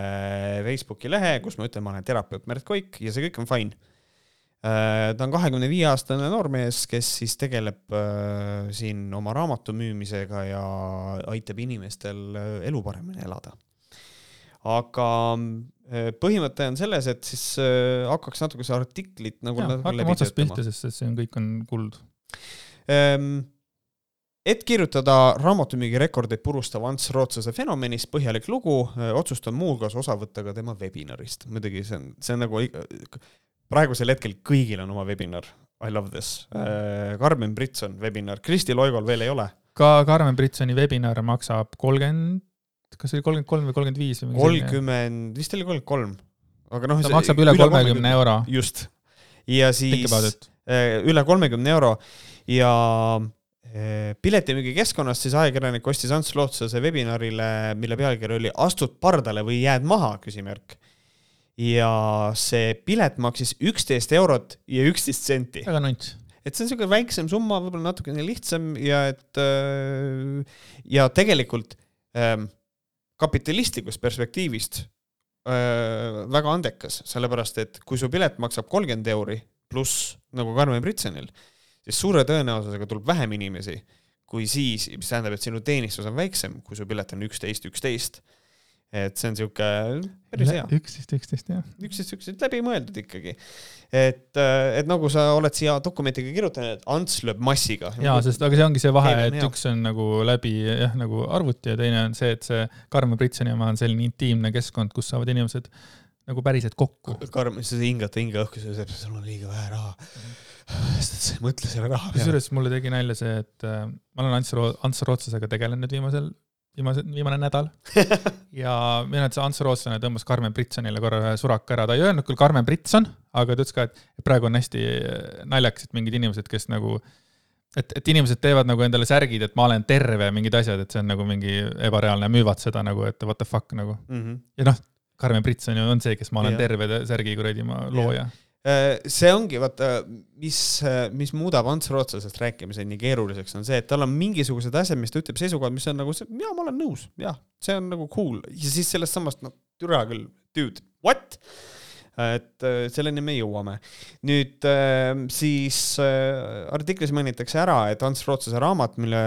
Facebooki lehe, kus ma ütlen, ma olen terapeut Märt Koik ja see kõik on fine Äh, ta on kahekümne viie aastane noormees, kes siis tegeleb äh, siin oma raamatu müümisega ja aitab inimestel äh, elu paremini elada. aga põhimõte on selles, et siis hakkaks natuke see artiklit nagu hakkame otsast pihta, sest see on, kõik on kuld ähm, et kirjutada raamatumüügirekordeid purustav Ants Rootslase fenomenist põhjalik lugu, otsustan muuhulgas osa võtta ka tema webinarist. muidugi see on, see on nagu praegusel hetkel kõigil on oma webinar. I love this. Äh, Karmen Britson webinar, Kristi Loigol veel ei ole. ka Karmen Britsoni webinar maksab kolmkümmend, kas see oli kolmkümmend kolm või kolmkümmend viis kolmkümmend, vist oli kolmkümmend kolm. aga noh. ta maksab üle kolmekümne euro. just. ja siis äh, üle kolmekümne euro ja äh, piletimüügikeskkonnast siis ajakirjanik ostis Ants Lootslase webinarile, mille pealkiri oli Astud pardale või jääd maha, küsimärk ja see pilet maksis üksteist eurot ja üksteist senti. väga nunts. et see on niisugune väiksem summa, võib-olla natukene lihtsam ja et äh, ja tegelikult ähm, kapitalistlikust perspektiivist äh, väga andekas, sellepärast et kui su pilet maksab kolmkümmend euri pluss nagu Karmen Britsonil, siis suure tõenäosusega tuleb vähem inimesi kui siis, mis tähendab, et sinu teenistus on väiksem, kui su pilet on üksteist, üksteist. Et see on sihuke päris hea. üksteist, üksteist jah. üksteist, üksteist läbimõeldud ikkagi. et, äh, et nagu sa oled siia dokumentiga kirjutanud, et Ants lööb massiga. jaa, sest aga see ongi see vahe, et hea. üks on nagu läbi jah, nagu arvuti ja teine on see, et see Karmen Britsoni oma on selline intiimne keskkond, kus saavad inimesed nagu päriselt kokku. Karmen, sa hingata hinge õhku, sa ütled, sul on liiga vähe raha mõtle selle raha peale. kusjuures mulle tegi nalja see, et äh, ma olen Ants Ro-, Ants Rootslasega tegelenud viimasel, viimase, viimane nädal ja minu arvates Ants Rootslane tõmbas Karmen Britsonile korra ühe suraka ära, ta ei öelnud küll Karmen Britson, aga ta ütles ka, et praegu on hästi äh, naljakas, et mingid inimesed, kes nagu et, et inimesed teevad nagu endale särgid, et ma olen terve, mingid asjad, et see on nagu mingi ebareaalne, müüvad seda nagu, et what the fuck nagu mm. -hmm. ja noh, Karmen Britson ju on see, kes ma olen yeah. terve särgi kuradi ma looja yeah see ongi vaata, mis, mis muudab Ants Rootslasest rääkimise nii keeruliseks, on see, et tal on mingisugused asjad, mis ta ütleb, seisukohad, mis on nagu, jaa, ma olen nõus, jah, see on nagu cool ja siis sellest samast, no türa küll, dude, what? Et äh, selleni me jõuame. nüüd äh, siis äh, artiklis mainitakse ära, et Ants Rootslase raamat, mille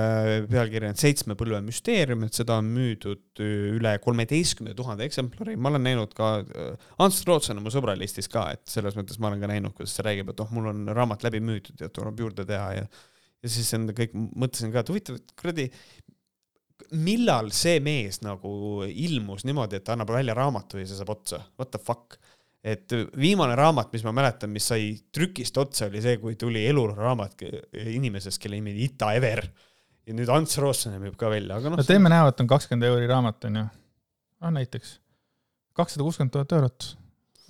pealkiri on Seitsme põlve müsteerium, et seda on müüdud üle kolmeteistkümne tuhande eksemplari, ma olen näinud ka, Ants Rootslane on mu sõbralistis ka, et selles mõttes ma olen ka näinud, kuidas ta räägib, et oh, mul on raamat läbi müüdud ja tuleb juurde teha ja ja siis on kõik, mõtlesin ka, et huvitav, et kuradi, millal see mees nagu ilmus niimoodi, et ta annab välja raamatu ja see saab otsa, what the fuck et viimane raamat, mis ma mäletan, mis sai trükist otsa, oli see, kui tuli eluraamat inimesest, kelle nimi oli Ita Ever. ja nüüd Ants Rootslane müüb ka välja, aga noh. no teeme näo, et on kakskümmend euri raamat, on ju. noh, näiteks kakssada kuuskümmend tuhat eurot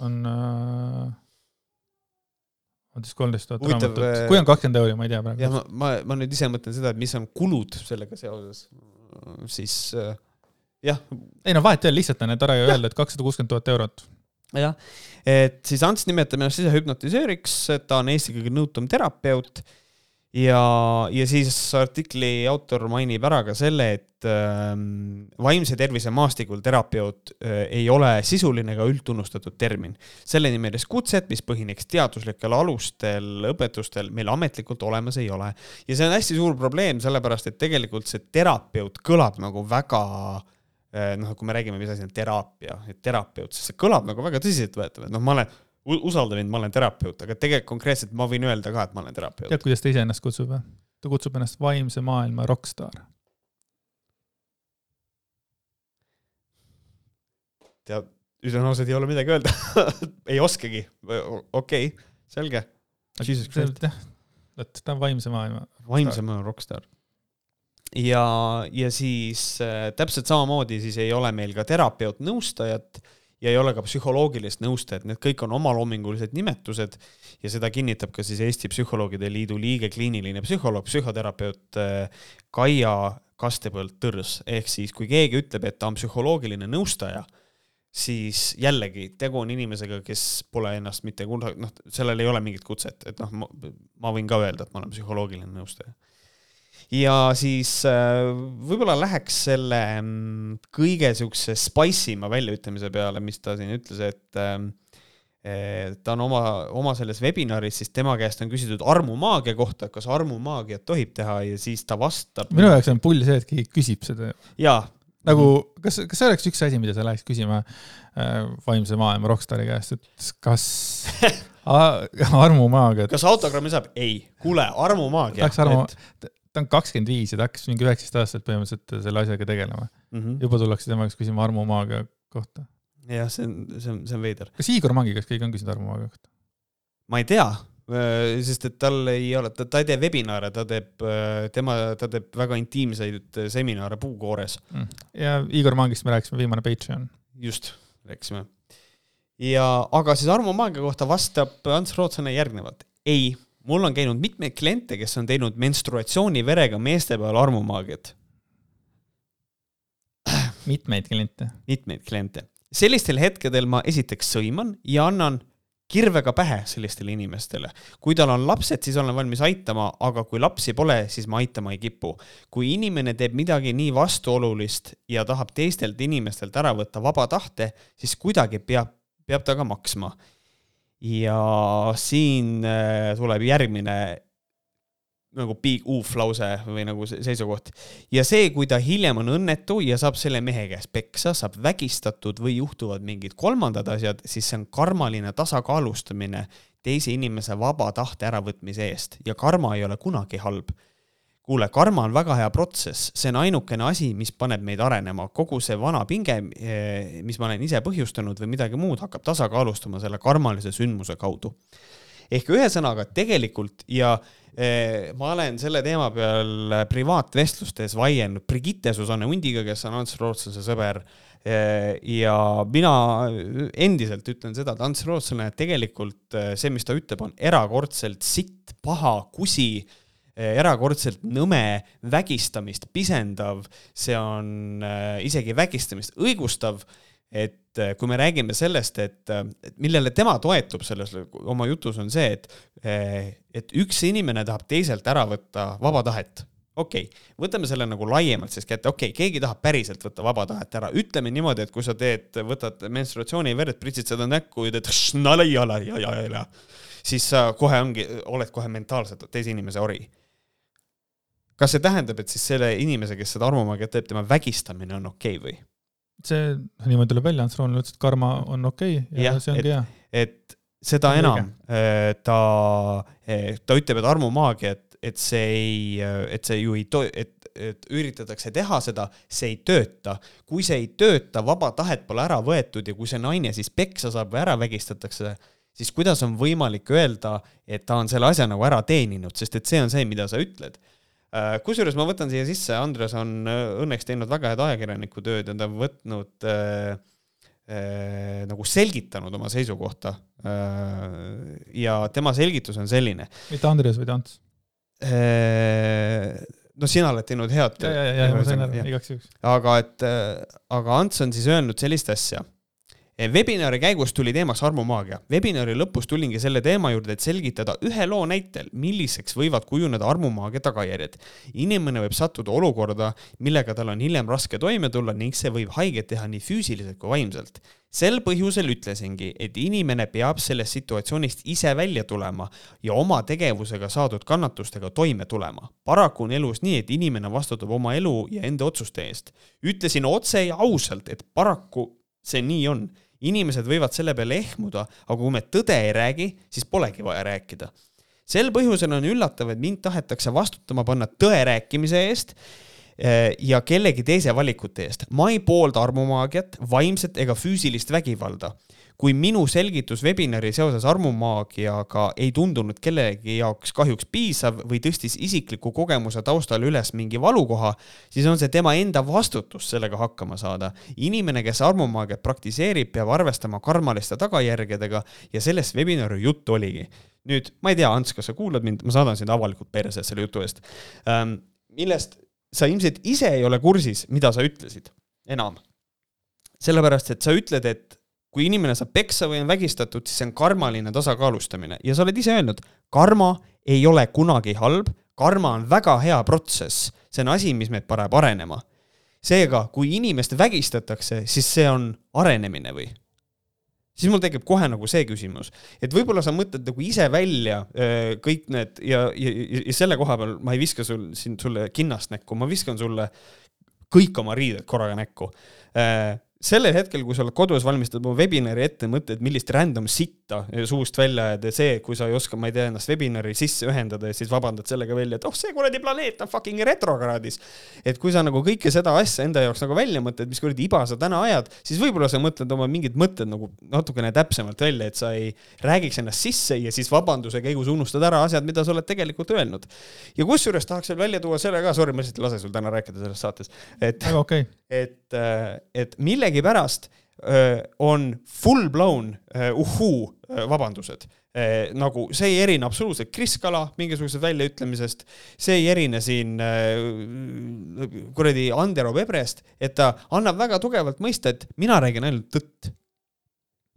on äh, on siis kolmteist tuhat raamatut, äh, kui on kakskümmend euri, ma ei tea praegu. jah, ma, ma, ma nüüd ise mõtlen seda, et mis on kulud sellega seoses, siis äh, jah. ei no vahet ei ole, lihtsalt on tore ju öelda, et kakssada kuuskümmend tuhat eurot jah, et siis Ants nimetab ennast ise hüpnotisööriks, ta on Eesti kõige nõutum terapeut ja, ja siis artikli autor mainib ära ka selle, et äh, vaimse tervise maastikul terapeut äh, ei ole sisuline ega üldtunnustatud termin. selle nimelist kutset, mis põhineks teaduslikel alustel, õpetustel, meil ametlikult olemas ei ole. ja see on hästi suur probleem, sellepärast et tegelikult see terapeut kõlab nagu väga Äh, noh, kui me räägime, mis asi on teraapia, et terapeut, siis see kõlab nagu väga tõsiseltvõetav, et noh, ma olen, usalda mind, ma olen terapeut, aga tegelikult konkreetselt ma võin öelda ka, et ma olen terapeut. tead, kuidas ta ise ennast kutsub või? ta kutsub ennast vaimse maailma rokkstaar. tead, ütlen ausalt, ei ole midagi öelda ei oskagi, okei okay,, selge. jah, et ta on vaimse maailma. vaimse maailma rokkstaar ja, ja siis äh, täpselt samamoodi siis ei ole meil ka terapeut, nõustajat ja ei ole ka psühholoogilist nõustajat, need kõik on omaloomingulised nimetused ja seda kinnitab ka siis Eesti Psühholoogide Liidu liige, kliiniline psühholoog, psühhoterapeut äh, Kaia Kastepõld-Tõrs, ehk siis kui keegi ütleb, et ta on psühholoogiline nõustaja, siis jällegi tegu on inimesega, kes pole ennast mitte kunagi, noh, sellel ei ole mingit kutset, et noh, ma võin ka öelda, et ma olen psühholoogiline nõustaja ja siis äh, võib-olla läheks selle mm, kõige siukse spice ima väljaütlemise peale, mis ta siin ütles, et ähm, ta on oma, oma selles webinaris, siis tema käest on küsitud armumaagia kohta, kas armumaagiat tohib teha ja siis ta vastab. minu jaoks on pull see, et keegi küsib seda. jaa. nagu, kas, kas see oleks üks asi, mida sa läheks küsima äh, vaimse maailma rokkstaari käest, et kas armumaagiat. kas autogrammi saab? ei. kuule, armumaagia. Läks armu et ta on kakskümmend viis ja ta hakkas mingi üheksateist aastaselt põhimõtteliselt selle asjaga tegelema mm. -hmm. juba tullakse tema käest küsima Armo Maagia kohta. jah, see on, see on, see on veider. kas Igor Mangi käest keegi on küsinud Armo Maagia kohta? ma ei tea, äh, sest et tal ei ole, ta, ta ei tee webinare, ta teeb, äh, tema, ta teeb väga intiimseid seminare puukoores mm.. ja Igor Mangist me rääkisime, viimane Patreon. just, rääkisime. ja, aga siis Armo Maagia kohta vastab Ants Rootslane järgnevalt. ei mul on käinud mitmeid kliente, kes on teinud menstruatsiooniverega meeste peal armumaagiat. mitmeid kliente? mitmeid kliente. sellistel hetkedel ma esiteks sõiman ja annan kirvega pähe sellistele inimestele. kui tal on lapsed, siis olen valmis aitama, aga kui lapsi pole, siis ma aitama ei kipu. kui inimene teeb midagi nii vastuolulist ja tahab teistelt inimestelt ära võtta vaba tahte, siis kuidagi peab, peab ta ka maksma ja siin äh, tuleb järgmine nagu big oof lause või nagu seisukoht. ja see, kui ta hiljem on õnnetu ja saab selle mehe käest peksa, saab vägistatud või juhtuvad mingid kolmandad asjad, siis see on karmaline tasakaalustamine teise inimese vaba tahte äravõtmise eest ja karma ei ole kunagi halb. Kuule, karma on väga hea protsess, see on ainukene asi, mis paneb meid arenema, kogu see vana pinge, eh, mis ma olen ise põhjustanud või midagi muud, hakkab tasakaalustama selle karmalise sündmuse kaudu. ehk ühesõnaga, tegelikult ja Eh, ma olen selle teema peal privaatvestlustes vaielnud Brigitte Susanne Hundiga, kes on Ants Rootslase sõber. Eh, ja mina endiselt ütlen seda, et Ants Rootslane tegelikult eh, see, mis ta ütleb, on erakordselt sitt, paha, kusi erakordselt nõme, vägistamist pisendav, see on isegi vägistamist õigustav et äh, kui me räägime sellest, et, et millele tema toetub selles oma jutus, on see, et, et üks inimene tahab teiselt ära võtta vaba tahet. okei okay,, võtame selle nagu laiemalt siis kätte, okei okay,, keegi tahab päriselt võtta vaba tahet ära, ütleme niimoodi, et kui sa teed, võtad menstruatsiooniverd, pritsid seda näkku ja teed siis sa kohe ongi, oled kohe mentaalselt teise inimese ori kas see tähendab, et siis selle inimese, kes seda armumaagiat teeb, tema vägistamine on okei okay või? see, niimoodi tuleb välja, Ants Roonel ütles, et karma on okei okay ja, ja see ongi hea. et seda enam äh, ta, äh, ta ütleb, et armumaagia, et, et see ei, äh, et see ju ei to-, et, et üritatakse teha seda, see ei tööta. kui see ei tööta, vaba tahet pole ära võetud ja kui see naine siis peksa saab või ära vägistatakse, siis kuidas on võimalik öelda, et ta on selle asja nagu ära teeninud, sest et see on see, mida sa ütled kusjuures ma võtan siia sisse, Andres on äh, õnneks teinud väga head ajakirjaniku tööd ja ta on võtnud äh, äh, nagu selgitanud oma seisukohta äh,. ja tema selgitus on selline. mitte Andres, vaid Ants äh,? no sina oled teinud head. ja, ja, ja, ja ma sain aru, igaks juhuks. aga et, aga Ants on siis öelnud sellist asja Webinari käigus tuli teemaks armumaagia. Webinari lõpus tulingi selle teema juurde, et selgitada ühe loo näitel, milliseks võivad kujuneda armumaagia tagajärjed. inimene võib sattuda olukorda, millega tal on hiljem raske toime tulla ning see võib haiget teha nii füüsiliselt kui vaimselt. sel põhjusel ütlesingi, et inimene peab sellest situatsioonist ise välja tulema ja oma tegevusega saadud kannatustega toime tulema. paraku on elus nii, et inimene vastutab oma elu ja enda otsuste eest. ütlesin otse ja ausalt, et paraku see nii on inimesed võivad selle peale ehmuda, aga kui me tõde ei räägi, siis polegi vaja rääkida. sel põhjusel on üllatav, et mind tahetakse vastutama panna tõe rääkimise eest eh, ja kellegi teise valikute eest. ma ei poolda armumaagiat, vaimset ega füüsilist vägivalda kui minu selgitus webinari seoses armumaagiaga ei tundunud kellegi jaoks kahjuks piisav või tõstis isikliku kogemuse taustal üles mingi valukoha, siis on see tema enda vastutus sellega hakkama saada. inimene, kes armumaagiat praktiseerib, peab arvestama karmaliste tagajärgedega ja sellest webinari jutt oligi. nüüd, ma ei tea, Ants, kas sa kuulad mind, ma saadan sind avalikult perse selle jutu eest ähm,, millest sa ilmselt ise ei ole kursis, mida sa ütlesid enam. sellepärast, et sa ütled, et kui inimene saab peksa või on vägistatud, siis see on karmaline tasakaalustamine ja sa oled ise öelnud, karma ei ole kunagi halb, karma on väga hea protsess, see on asi, mis meid paneb arenema. seega, kui inimest vägistatakse, siis see on arenemine või? siis mul tekib kohe nagu see küsimus, et võib-olla sa mõtled nagu ise välja öö, kõik need ja, ja, ja selle koha peal ma ei viska sul siin sulle kinnast näkku, ma viskan sulle kõik oma riided korraga näkku sellel hetkel, kui sa oled kodus, valmistad oma webinari ette, mõtled, millist random sitta suust välja ajad ja see, kui sa ei oska, ma ei tea, ennast webinari sisse ühendada ja siis vabandad sellega välja, et oh, see kuradi planeet on fucking retrokraadis. et kui sa nagu kõike seda asja enda jaoks nagu välja mõtled, mis kuradi iba sa täna ajad, siis võib-olla sa mõtled oma mingid mõtted nagu natukene täpsemalt välja, et sa ei räägiks ennast sisse ja siis vabanduse käigus unustad ära asjad, mida sa oled tegelikult öelnud. ja kusjuures tahaks veel välja tuua selle ka, sorry, ma lihtsalt ei lase sul täna rääkida selles saates, et, okay. et, et mille millegipärast on full blown uhuu vabandused. nagu see ei erine absoluutselt Kris Kala mingisugusest väljaütlemisest, see ei erine siin kuradi Andero Vebrest, et ta annab väga tugevalt mõista, et mina räägin ainult tõtt.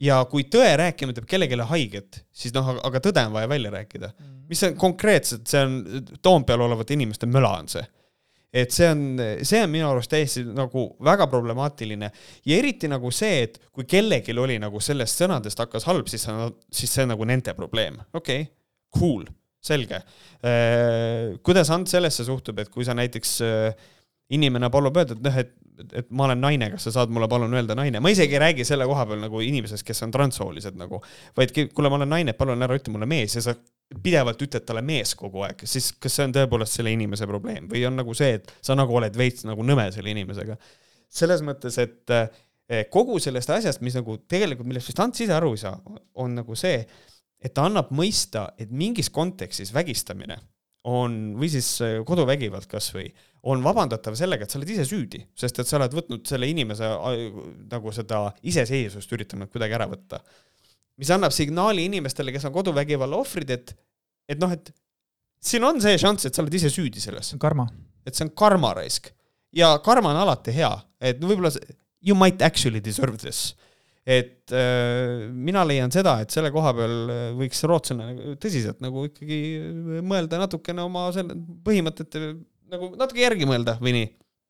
ja kui tõe rääkimine teeb kellelegi haiget, siis noh, aga tõde on vaja välja rääkida. Mm. mis see konkreetselt, see on Toompeal olevate inimeste möla on see et see on, see on minu arust täiesti nagu väga problemaatiline. Ja eriti nagu see, et kui kellelgi oli nagu sellest sõnadest hakkas halb, siis siis see on nagu nende probleem, okei okay,, cool selge. kuidas Ants sellesse suhtub, et kui sa näiteks inimene palub öelda, et noh, et et ma olen naine, kas sa saad mulle palun öelda naine, ma isegi ei räägi selle koha peal nagu inimesest, kes on transsoolised nagu, vaid kuule, ma olen naine, palun ära ütle mulle mees ja sa pidevalt ütled talle mees kogu aeg, siis kas see on tõepoolest selle inimese probleem või on nagu see, et sa nagu oled veits nagu nõme selle inimesega. selles mõttes, et eh, kogu sellest asjast, mis nagu tegelikult, millest vist Ants ise aru ei saa, on nagu see, et ta annab mõista, et mingis kontekstis vägistamine on, või siis eh, koduvägivald kasvõi on vabandatav sellega, et sa oled ise süüdi, sest et sa oled võtnud selle inimese nagu seda iseseisvust üritanud kuidagi ära võtta. Mis annab signaali inimestele, kes on koduvägivalla ohvrid, et, et noh, et siin on see šanss, et sa oled ise süüdi selles. karma. et see on karma raisk. ja karma on alati hea, et võib-olla you might actually deserve this et äh, mina leian seda, et selle koha peal võiks rootslane tõsiselt nagu ikkagi mõelda natukene oma selle põhimõtete nagu natuke järgi mõelda või nii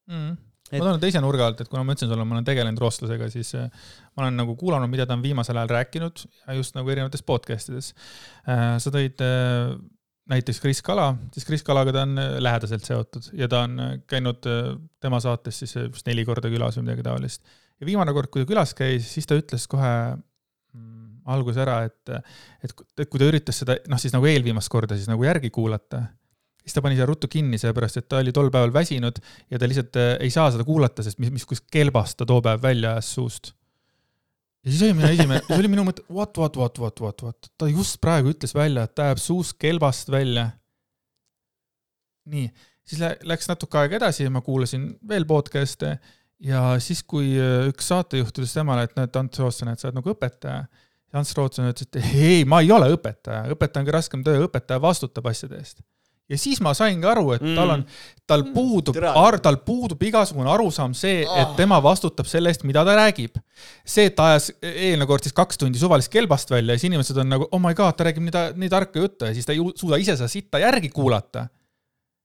mm.? Et... ma toon teise nurga alt, et kuna ma ütlesin sulle, ma olen tegelenud rootslasega, siis äh, ma olen nagu kuulanud, mida ta on viimasel ajal rääkinud just nagu erinevates podcast ides. Äh, sa tõid äh, näiteks Kris Kala, siis Kris Kalaga ta on lähedaselt seotud ja ta on käinud tema saates siis vist neli korda külas või midagi taolist. ja viimane kord, kui ta külas käis, siis ta ütles kohe mm, alguses ära, et, et, et kui ta üritas seda, noh siis nagu eelviimast korda siis nagu järgi kuulata siis ta pani selle ruttu kinni, sellepärast et ta oli tol päeval väsinud ja ta lihtsalt äh, ei saa seda kuulata, sest mis, mis kelbast ta too päev välja ajas suust. ja siis oli minu esimene, see oli minu mõte, what, what, what, what, what, what, ta just praegu ütles välja, et ta ajab suust kelbast välja. nii, siis läks natuke aega edasi ja ma kuulasin veel podcast'e ja siis, kui äh, üks saatejuht ütles temale, et näed, Ants Rootsen, et sa oled nagu õpetaja. ja Ants Rootsen ütles, et ei, ma ei ole õpetaja, õpetaja on kõige raskem töö, õpetaja vastutab asjade eest ja siis ma saingi aru, et mm. tal on, tal puudub tal puudub igasugune arusaam see, et ah. tema vastutab selle eest, mida ta räägib. see, et ta ajas eelmine kord siis kaks tundi suvalist kelbast välja ja siis inimesed on nagu, oh my god, ta räägib nii, nii tarka juttu ja siis ta ei suuda ise seda sitta järgi kuulata.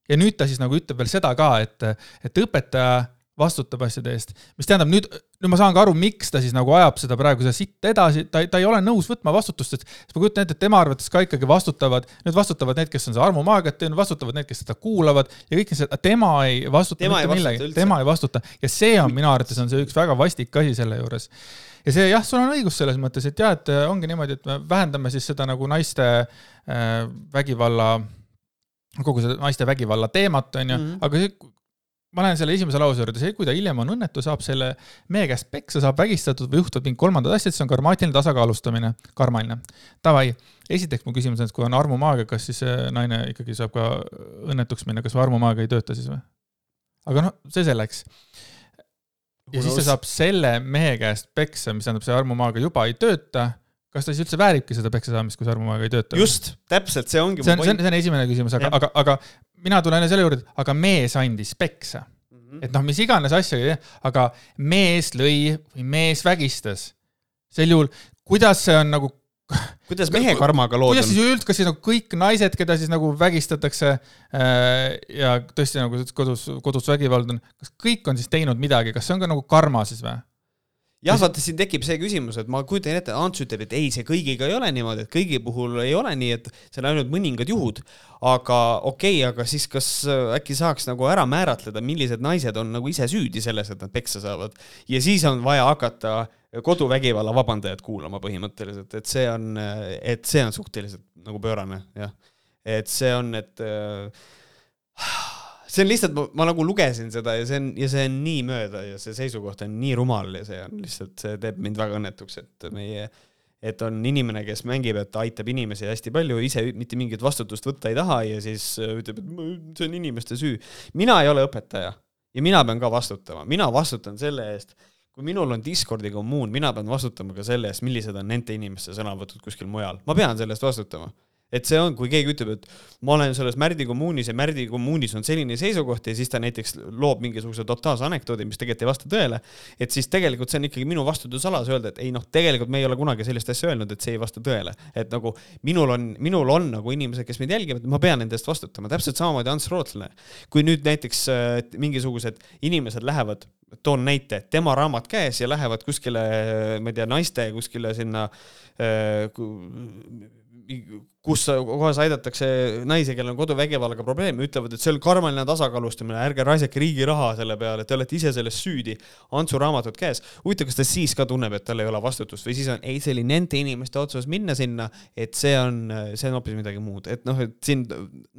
ja nüüd ta siis nagu ütleb veel seda ka, et, et õpetaja vastutab asjade eest, mis tähendab nüüd, nüüd ma saan ka aru, miks ta siis nagu ajab seda praegu seda sitta edasi, ta, ta ei ole nõus võtma vastutust, et ma kujutan ette, et tema arvates ka ikkagi vastutavad, nüüd vastutavad need, kes on seda armumaagiat teinud, vastutavad need, kes seda kuulavad ja kõik see, tema ei vastuta tema mitte millegi, tema ei vastuta ja see on minu arvates on see üks väga vastik asi selle juures. ja see jah, sul on õigus selles mõttes, et jah, et ongi niimoodi, et me vähendame siis seda nagu naiste äh, vägivalla kogu seda naiste vägivalla teemat, on ju, mhm. aga see, ma lähen selle esimese lause juurde, see, kui ta hiljem on õnnetu, saab selle mehe käest peksa, saab vägistatud või juhtuvad mingid kolmandad asjad, see on karmaatiline tasakaalustamine, karmaline. Davai, esiteks mu küsimus on, et kui on armumaagia, kas siis naine ikkagi saab ka õnnetuks minna, kas armumaagia ei tööta siis või? aga noh, see selleks. ja siis ta saab selle mehe käest peksa, mis tähendab, see armumaagia juba ei tööta kas ta siis üldse vääribki seda peksa saamist, kui see armumaagia ei tööta? just, täpselt, see ongi see on, see on, see on esimene küsimus, aga, aga, aga mina tulen selle juurde, aga mees andis peksa mm. -hmm. et noh, mis iganes asja, aga mees lõi või mees vägistas. sel juhul, kuidas see on nagu kuidas mehe karmaga lood on? kuidas siis üldse, kas siis nagu kõik naised, keda siis nagu vägistatakse äh, ja tõesti nagu kodus, kodus vägivald on, kas kõik on siis teinud midagi, kas see on ka nagu karma siis või? Jah, vaata siin tekib see küsimus, et ma kujutan ette, Ants ütleb, et ei, see kõigiga ei ole niimoodi, et kõigi puhul ei ole nii, et see on ainult mõningad juhud. aga okei okay,, aga siis kas äh, äkki saaks nagu ära määratleda, millised naised on nagu ise süüdi selles, et nad peksa saavad ja siis on vaja hakata koduvägivalla vabandajat kuulama põhimõtteliselt, et see on, et see on suhteliselt nagu pöörane, jah. et see on, et äh, see on lihtsalt, ma nagu lugesin seda ja see on, ja see on nii mööda ja see seisukoht on nii rumal ja see on lihtsalt, see teeb mind väga õnnetuks, et meie, et on inimene, kes mängib, et aitab inimesi hästi palju, ise mitte mingit vastutust võtta ei taha ja siis ütleb, et see on inimeste süü. mina ei ole õpetaja ja mina pean ka vastutama, mina vastutan selle eest, kui minul on Discordi kommuun, mina pean vastutama ka selle eest, millised on nende inimeste sõnavõtud kuskil mujal, ma pean selle eest vastutama et see on, kui keegi ütleb, et ma olen selles Märdi kommuunis ja Märdi kommuunis on selline seisukoht ja siis ta näiteks loob mingisuguse totaalse anekdoodi, mis tegelikult ei vasta tõele, et siis tegelikult see on ikkagi minu vastutusalas öelda, et ei noh, tegelikult me ei ole kunagi sellist asja öelnud, et see ei vasta tõele. et nagu minul on, minul on nagu inimesed, kes meid jälgivad, ma pean nende eest vastutama, täpselt samamoodi Ants Rootslane. kui nüüd näiteks mingisugused inimesed lähevad toon näite, tema raamat käes ja lähevad kuskile, ma ei tea, naiste kuskile sinna äh, kus kohas aidatakse naisi, kellel on koduvägivallaga probleeme, ütlevad, et see on karmaline tasakaalustamine, ärge raisake riigi raha selle peale, te olete ise selles süüdi. Antsu raamatud käes. huvitav, kas ta siis ka tunneb, et tal ei ole vastutust või siis on, ei, see oli nende inimeste otsus minna sinna, et see on, see on hoopis midagi muud, et noh, et siin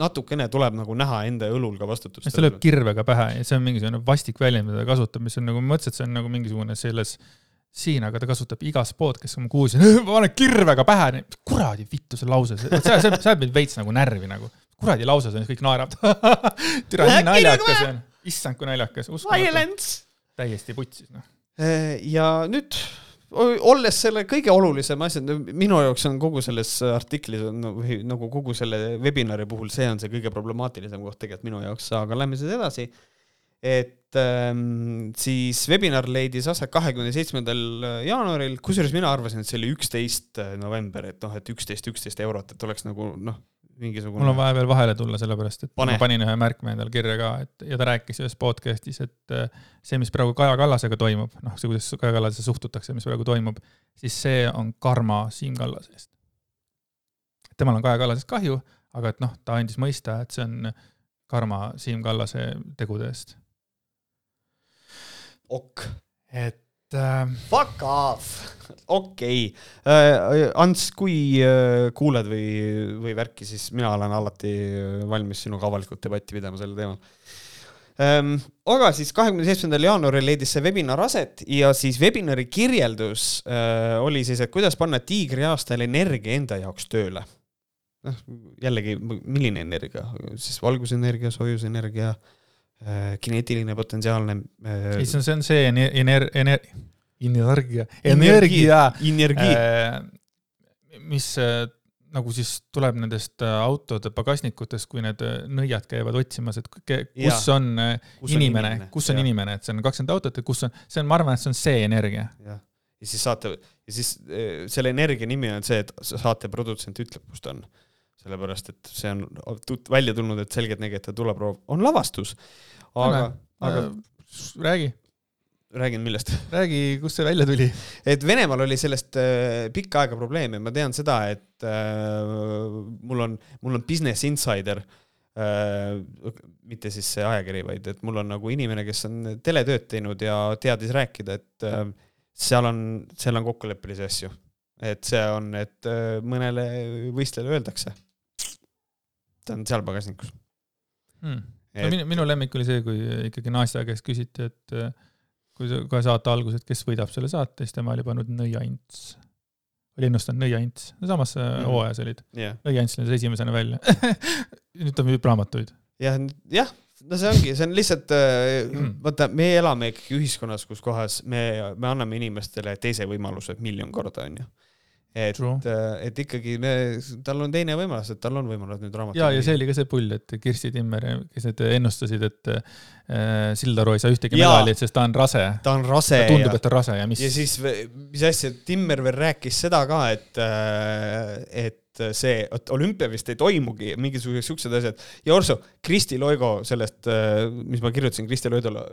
natukene tuleb nagu näha enda õlul ka vastutust. see lööb kirvega pähe ja see on mingisugune vastik väljend, mida ta kasutab, mis on nagu, ma mõtlesin, et see on nagu mingisugune selles siin, aga ta kasutab igas podcast'is, ma kuulsin, ma panen kirvega pähe, kuradi vittu see lause, see, see, see ajab mind veits nagu närvi nagu. kuradi lause, see on, kõik naeravad türa nii naljakas on, issand kui naljakas. Violence! täiesti putsis, noh. Äh, ja nüüd olles selle kõige olulisem asi, minu jaoks on kogu selles artiklis on või nagu kogu selle webinari puhul, see on see kõige problemaatilisem koht tegelikult minu jaoks, aga lähme siis edasi et ähm, siis webinar leidis aset kahekümne seitsmendal äh, jaanuaril, kusjuures mina arvasin, et see oli üksteist äh, november, et noh, et üksteist, üksteist eurot, et oleks nagu noh, mingisugune. mul on vaja veel vahele tulla, sellepärast et Pane. ma panin ühe märkme endale kirja ka, et ja ta rääkis ühes podcast'is, et äh, see, mis praegu Kaja Kallasega toimub, noh, see, kuidas Kaja Kallasesse suhtutakse, mis praegu toimub, siis see on karma Siim Kallase eest. temal on Kaja Kallasest kahju, aga et noh, ta andis mõista, et see on karma Siim Kallase tegude eest ok. et äh.... Fuck off, okei okay. äh,. Ants, kui äh, kuuled või, või värki, siis mina olen alati valmis sinuga avalikult debatti pidama sel teemal ähm,. aga siis kahekümne seitsmendal jaanuaril leidis see webinar aset ja siis webinari kirjeldus äh, oli siis, et kuidas panna tiigriaastal energia enda jaoks tööle. noh, jällegi, milline energia, siis valgusenergia, soojusenergia äh,, Äh, kineetiline potentsiaalne. ei, see on, see on see ener-, ener-, ener-, energia, energia, energia., äh, mis äh, nagu siis tuleb nendest autode pagasnikutest, kui need nõiad käivad otsimas, et kus ja. on kus inimene, kus on ja. inimene, et see on kakskümmend autot ja kus on, see on, ma arvan, et see on see energia. jah, ja siis saate, ja siis selle energia nimi on see, et saate produtsent ütleb, kus ta on sellepärast et see on tut-, välja tulnud, et selgeltnägijate tuleproov on lavastus. aga, aga äh, räägi. räägin millest? räägi, kust see välja tuli? et Venemaal oli sellest äh, pikka aega probleeme, ma tean seda, et äh, mul on, mul on Business Insider äh,, mitte siis see ajakiri, vaid et mul on nagu inimene, kes on teletööd teinud ja teadis rääkida, et äh, seal on, seal on kokkuleppelisi asju et see on, et äh, mõnele võistlejale öeldakse ta on seal pagasnikus hmm.. Et... No minu, minu lemmik oli see, kui ikkagi naiste käest küsiti, et äh, kui kohe saate alguses, et kes võidab selle saate, siis tema oli pannud nõiaints. oli ennustanud nõiaints, samas mm -hmm. hooajas olid yeah.. nõiants lendas esimesena välja nüüd ta müüb raamatuid. jah, jah, no see ongi, see on lihtsalt mm., vaata, me elame ikkagi ühiskonnas, kus kohas me, me anname inimestele teise võimaluse miljon korda, onju et, äh, et ikkagi me, tal on teine võimalus, et tal on võimalus nüüd raamatut. ja, ja see oli ka see pull, et Kirsti Timmer, kes need ennustasid, et äh, Sildaru ei saa ühtegi medalit, sest ta on rase. ta on rase. tundub, et ta on rase ja mis. ja siis, mis asja, Timmer veel rääkis seda ka, et, äh, et et see, et olümpia vist ei toimugi, mingisugused siuksed asjad. ja Orso, Kristi Loigo sellest, äh, mis ma kirjutasin Kristi Loidole,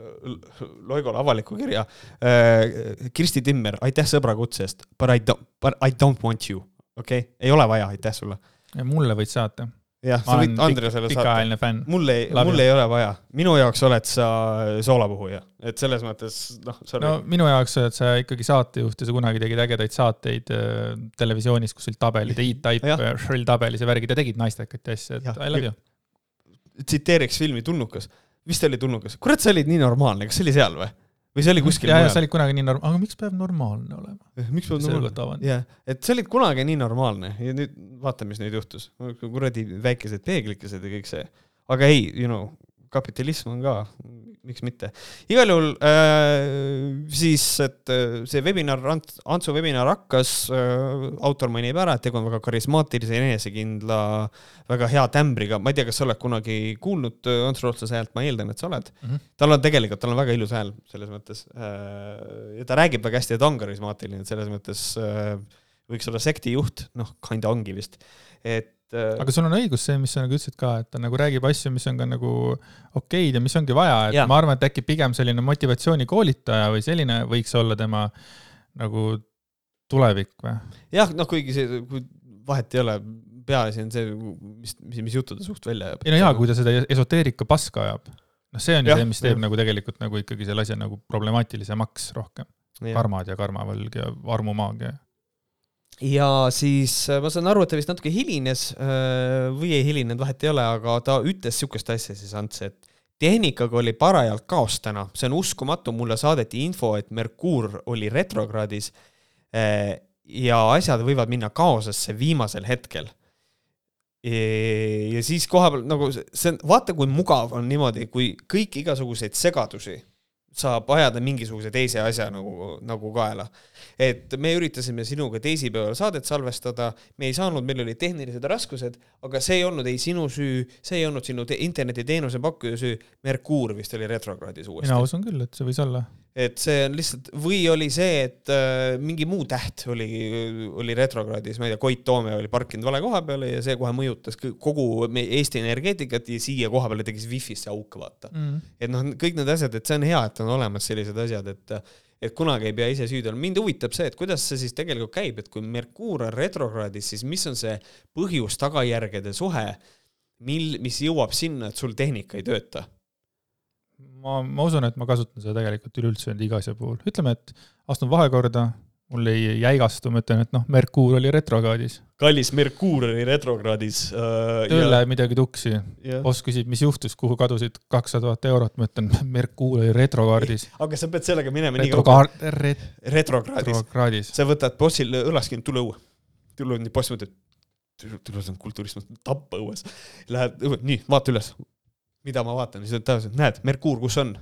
Loigole avaliku kirja. Äh, Kristi Timmer, aitäh sõbra kutse eest, but I don't, but I don't want you, okei okay?, ei ole vaja, aitäh sulle. mulle võid saata jah, sa võid Andresele saata. pikaajaline fänn. mul ei, mul ei ole vaja, minu jaoks oled sa soolapuhuja, et selles mõttes noh. no minu jaoks oled sa ikkagi saatejuht ja sa kunagi tegid ägedaid saateid äh, televisioonis, kus olid tabelid, E-Type, Shrill tabelis ja värgid ja tegid naistekaid asju, et. I love you. tsiteeriks filmi Tulnukas, vist oli Tulnukas, kurat, sa olid nii normaalne, kas see oli seal või? Või see oli kuskil mujal? sa olid kunagi nii norm-, aga miks peab normaalne olema? Eh, miks peab normaalne? jah, et sa olid kunagi nii normaalne ja nüüd vaata, mis nüüd juhtus. kuradi väikesed peeglikesed ja kõik see. aga ei, you know, kapitalism on ka, miks mitte. igal juhul äh, siis, et äh, see webinar, Antsu webinar hakkas äh,, autor mainib ära, et tegu on väga karismaatilise, enesekindla, väga hea tämbriga, ma ei tea, kas sa oled kunagi kuulnud äh, Ants Rootslase häält, ma eeldan, et sa oled mm. -hmm. tal on tegelikult, tal on väga ilus hääl selles mõttes äh,. ja ta räägib väga hästi ja ta on karismaatiline, et selles mõttes äh, võiks olla sektijuht, noh, kinda ongi vist, et et aga sul on õigus see, mis sa nagu ütlesid ka, et ta nagu räägib asju, mis on ka nagu okeid ja mis ongi vaja, et ja. ma arvan, et äkki pigem selline motivatsioonikoolitaja või selline võiks olla tema nagu tulevik või? jah, noh, kuigi see, kui vahet ei ole, peaasi on see, mis, mis, mis juttu ta suht välja ajab. ei no jaa, kui ta seda esoteerika paska ajab, noh, see on ju see, mis teeb jah. nagu tegelikult nagu ikkagi selle asja nagu problemaatilisemaks rohkem. karmad ja karmavõlg ja armumaagia. Ja siis äh, ma saan aru, et ta vist natuke hilines äh, või ei hilinenud, vahet ei ole, aga ta ütles sihukest asja siis Ants, et tehnikaga oli parajalt kaos täna, see on uskumatu, mulle saadeti info, et Merkuur oli retrokraadis äh, ja asjad võivad minna kaosesse viimasel hetkel. ja siis kohapeal nagu see on, vaata kui mugav on niimoodi, kui kõik igasuguseid segadusi saab ajada mingisuguse teise asja nagu, nagu kaela. et me üritasime sinuga teisipäeval saadet salvestada, me ei saanud, meil olid tehnilised raskused, aga see ei olnud ei sinu süü, see ei olnud sinu te internetiteenuse pakkuja süü, Merkuur vist oli retrokraadis uuesti mina usun küll, et see võis olla. Et see on lihtsalt või oli see, et äh, mingi muu täht oli, oli retrokraadis, ma ei tea, Koit Toome oli parkinud vale koha peale ja see kohe mõjutas kogu Eesti energeetikat ja siia koha peale tekkis wifi'sse auk, vaata. Mm. et noh, kõik need asjad, et see on hea, et on olemas sellised asjad, et et kunagi ei pea ise süüdi olema. mind huvitab see, et kuidas see siis tegelikult käib, et kui Merkuur on retrokraadis, siis mis on see põhjus-tagajärgede suhe, mil, mis jõuab sinna, et sul tehnika ei tööta? Ma, ma usun, et ma kasutan seda tegelikult üleüldse nende iga asja puhul, ütleme, et astun vahekorda, mul ei jäigastu, ma ütlen, et noh, Merkuur oli retrokraadis, kallis Merkuur oli retrokraadis äh,. tööl läheb midagi tuksi, ja, boss küsib, mis juhtus, kuhu kadusid kakssada tuhat eurot, ma ütlen, Merkuur oli retrokraadis. aga sa pead sellega minema nii kaugele, retrokraad, retrokraadis, retrokraadis. sa võtad bossil õlast kinni, tule õue. tule õue, nii boss mõtleb, tule see on kulturism, tappa õues. Lähed õue, nii, vaata üles. Mida ma vaatan, siis ta ütleb, näed, Merkuur, kus on?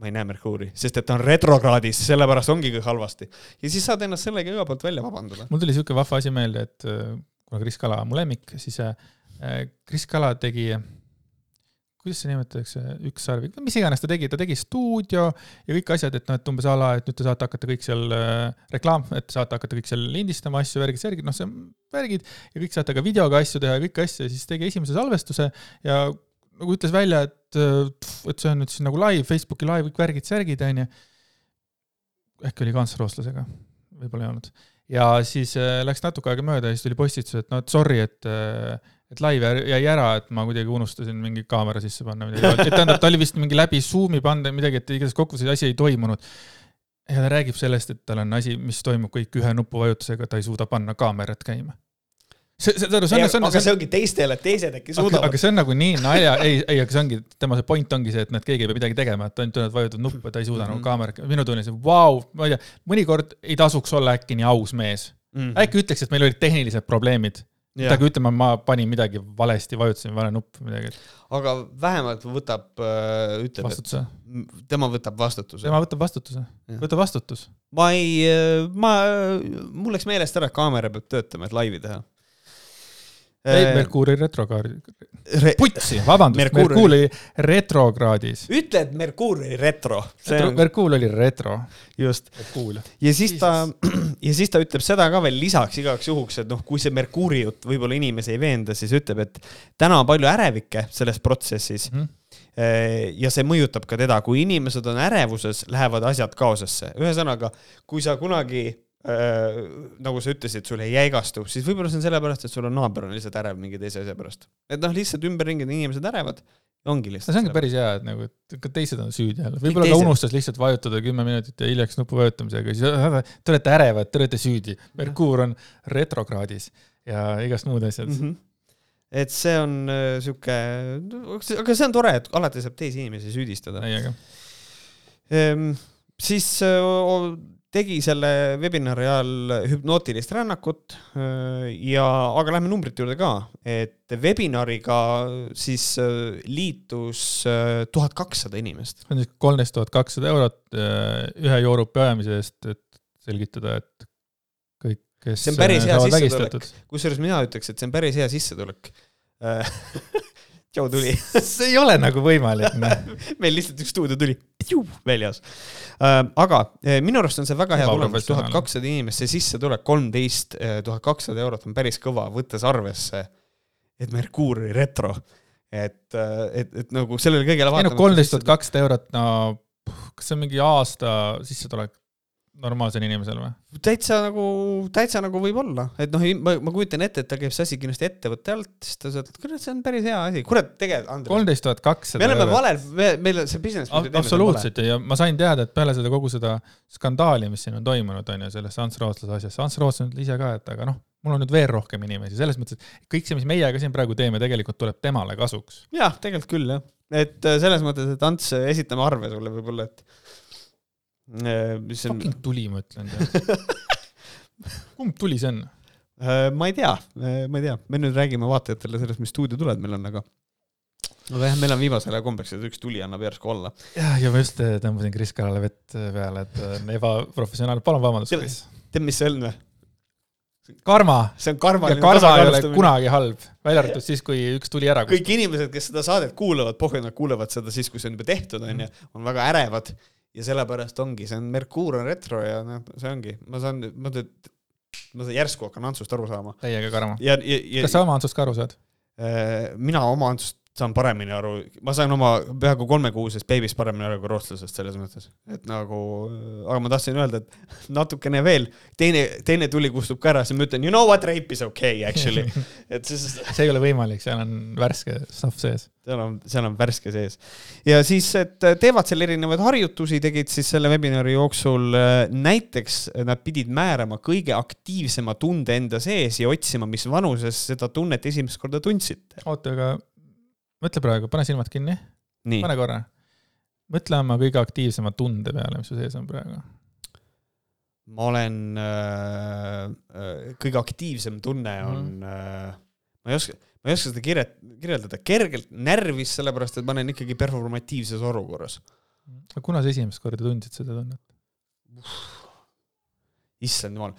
ma ei näe Merkuuri, sest et ta on retrokraadis, sellepärast ongi kõik halvasti. ja siis saad ennast sellega iga poolt välja vabandada. mul tuli siuke vahva asi meelde, et äh, kuna Kris Kala on mu lemmik, siis äh, Kris Kala tegi, kuidas see nimetatakse, ükssarvik, mis iganes ta tegi, ta tegi stuudio ja kõik asjad, et noh, et umbes a la, et nüüd te saate hakata kõik seal äh, reklaam, et saate hakata kõik seal lindistama asju, värgid, särgid, noh, see on värgid ja kõik saate ka videoga asju teha ja kõiki asju ja siis tegi esimese salvestuse ja nagu ütles välja, et, et see on nüüd siis nagu live, Facebooki live, kõik värgid, särgid, onju. äkki oli kantslerrooslasega, võib-olla ei olnud ja siis äh, läks natuke aega mööda ja siis tuli postitus, et no et sorry, et äh, et live jä- jäi ära, et ma kuidagi unustasin mingi kaamera sisse panna et tähendab, ta oli vist mingi läbi Zoom'i pannud midagi, et igatahes kokkuvõttes asi ei toimunud. ja ta räägib sellest, et tal on asi, mis toimub kõik ühe nupuvajutusega, ta ei suuda panna kaamerat käima. see, see, see on, see on, aga see see on, ongi teistele, et teised äkki suudavad aga. see on nagu nii nalja, ei, ei, aga see ongi, tema see point ongi see, et näed, keegi ei pea midagi tegema, et ainult ainult vajutad nuppu ta ei suuda mm -hmm. nagu kaamera, minu tunne see, vau, ma ei tea, mõnikord ei tasuks olla äkki nii aus mees. Mm. äkki ütleks, et meil olid tehnilised probleemid. midagi ütlema, ma panin midagi valesti, vajutasin vale nuppu, midagi, aga vähemalt võtab, ütleb, et tema võtab vastutuse. tema võtab vastutuse, Jah. võta vastutus. ma ei, ma, mul läks meelest ära, et kaamera peab töötama, et laivi teha. ei, Merkuuri retrokraadi, Re- putsi, vabandust, Merkuur oli retrokraadis. ütle, et Merkuur oli retro, on Merkuur oli retro. just. Ja siis ta, ja siis ta ütleb seda ka veel lisaks igaks juhuks, et noh, kui see Merkuuri jutt võib-olla inimesi ei veenda, siis ütleb, et täna on palju ärevikke selles protsessis Mhm. ja see mõjutab ka teda, kui inimesed on ärevuses, lähevad asjad kaosesse. ühesõnaga, kui sa kunagi äh, nagu sa ütlesid, sul ei jäigastu, siis võib-olla see on sellepärast, et sul on naaber on lihtsalt ärev mingi teise asja pärast. et noh, lihtsalt ümberringi on inimesed ärevad, ongi lihtsalt. see ongi päris hea, et nagu, et ka teised on süüdi jälle, võib-olla teised. unustas lihtsalt vajutada kümme minutit ja hiljaks nupu vajutamisega, siis äh, te olete ärevad, te olete süüdi. Merkuur on retrokraadis ja igast muud asjad mm. mm. -hmm. et see on äh, sihuke, aga see on tore, et alati saab teisi inimesi süüdistada. Ehm, siis äh, tegi selle webinari ajal hüpnootilist rännakut äh, ja, aga lähme numbrite juurde ka, et webinariga siis äh, liitus tuhat kakssada inimest. see on siis kolmteist tuhat kakssada eurot äh, ühe joorupi ajamise eest, et selgitada, et kõik, kes See on päris hea sissetulek. kusjuures mina ütleks, et see on päris hea sissetulek. Joe tuli, see ei ole nagu võimalik, noh. meil lihtsalt üks stuudio tuli väljas. aga eh, minu arust on see väga hea tulemus, tuhat kakssada inimest, see sissetulek kolmteist tuhat kakssada eurot on päris kõva, võttes arvesse, et Merkuur oli retro. et, et, et nagu sellele kõigele ei no kolmteist tuhat kakssada eurot, no kas see on mingi aasta sissetulek? Normaalsel inimesel või? täitsa nagu, täitsa nagu võib-olla, et noh, ma, ma kujutan ette, et ta käib see asi kindlasti ettevõtte alt, siis ta ütleb, kurat, see on päris hea asi, kurat, tegelikult, Andres, kolmteist tuhat kakssada. me oleme valel, me, meil on see business. absoluutselt ja ma sain teada, et peale seda kogu seda skandaali, mis siin on toimunud, on ju, selles Ants Rootslase asjas, Ants Rootslane ütles ise ka, et aga noh, mul on nüüd veel rohkem inimesi, selles mõttes, et kõik see, mis meie ka siin praegu teeme, tegelikult tuleb temale kasuks. jah, tegelikult küll jah, et äh, selles mõttes, et Ants, esitame arve sulle võib-olla, et mis on, fucking tuli, ma ütlen kumb tuli see on? ma ei tea, ma ei tea, me nüüd räägime vaatajatele sellest, mis stuudiotuled meil on, aga aga jah, meil on viimasel ajal kombeks, et üks tuli annab järsku olla. jah, ja ma just äh, tõmbasin Kris Kalale vett äh, peale, et äh, on ebaprofessionaalne, palun vabandust, Kris. tead, mis see on või? karma. See on ja karmaline karma ei ole kunagi halb, välja arvatud siis, kui üks tuli ära kõik inimesed, kes seda saadet kuulavad, pohhu, nad kuulavad seda siis, kui see on juba tehtud, onju, on väga ärevad ja sellepärast ongi, see on Merkuur on retro ja noh, see ongi, ma saan, ma tean, ma järsku hakkan Antsust aru saama täiega karma. kas sa oma Antsust ka aru saad? äh, mina oma Antsust saan paremini aru, ma sain oma peaaegu kolmekuusest beebist paremini aru kui rootslasest selles mõttes, et nagu, aga ma tahtsin öelda, et natukene veel, teine, teine tuli kustub ka ära, siis ma ütlen you know what rape is okay actually, et siis see ei ole võimalik, seal on värske stuff sees. seal on, seal on värske sees. ja siis, et teevad seal erinevaid harjutusi, tegid siis selle webinari jooksul äh, näiteks nad pidid määrama kõige aktiivsema tunde enda sees ja otsima, mis vanuses seda tunnet esimest korda tundsite. oota, aga mõtle praegu, pane silmad kinni, pane korra. mõtle oma kõige aktiivsema tunde peale, mis su sees on praegu. ma olen äh,, äh, kõige aktiivsem tunne on äh,, ma ei oska, ma ei oska seda kirjat-, kirjeldada, kergelt närvis, sellepärast et ma olen ikkagi performatiivses olukorras. kuna sa esimest korda tundsid seda tunnet? issand jumal,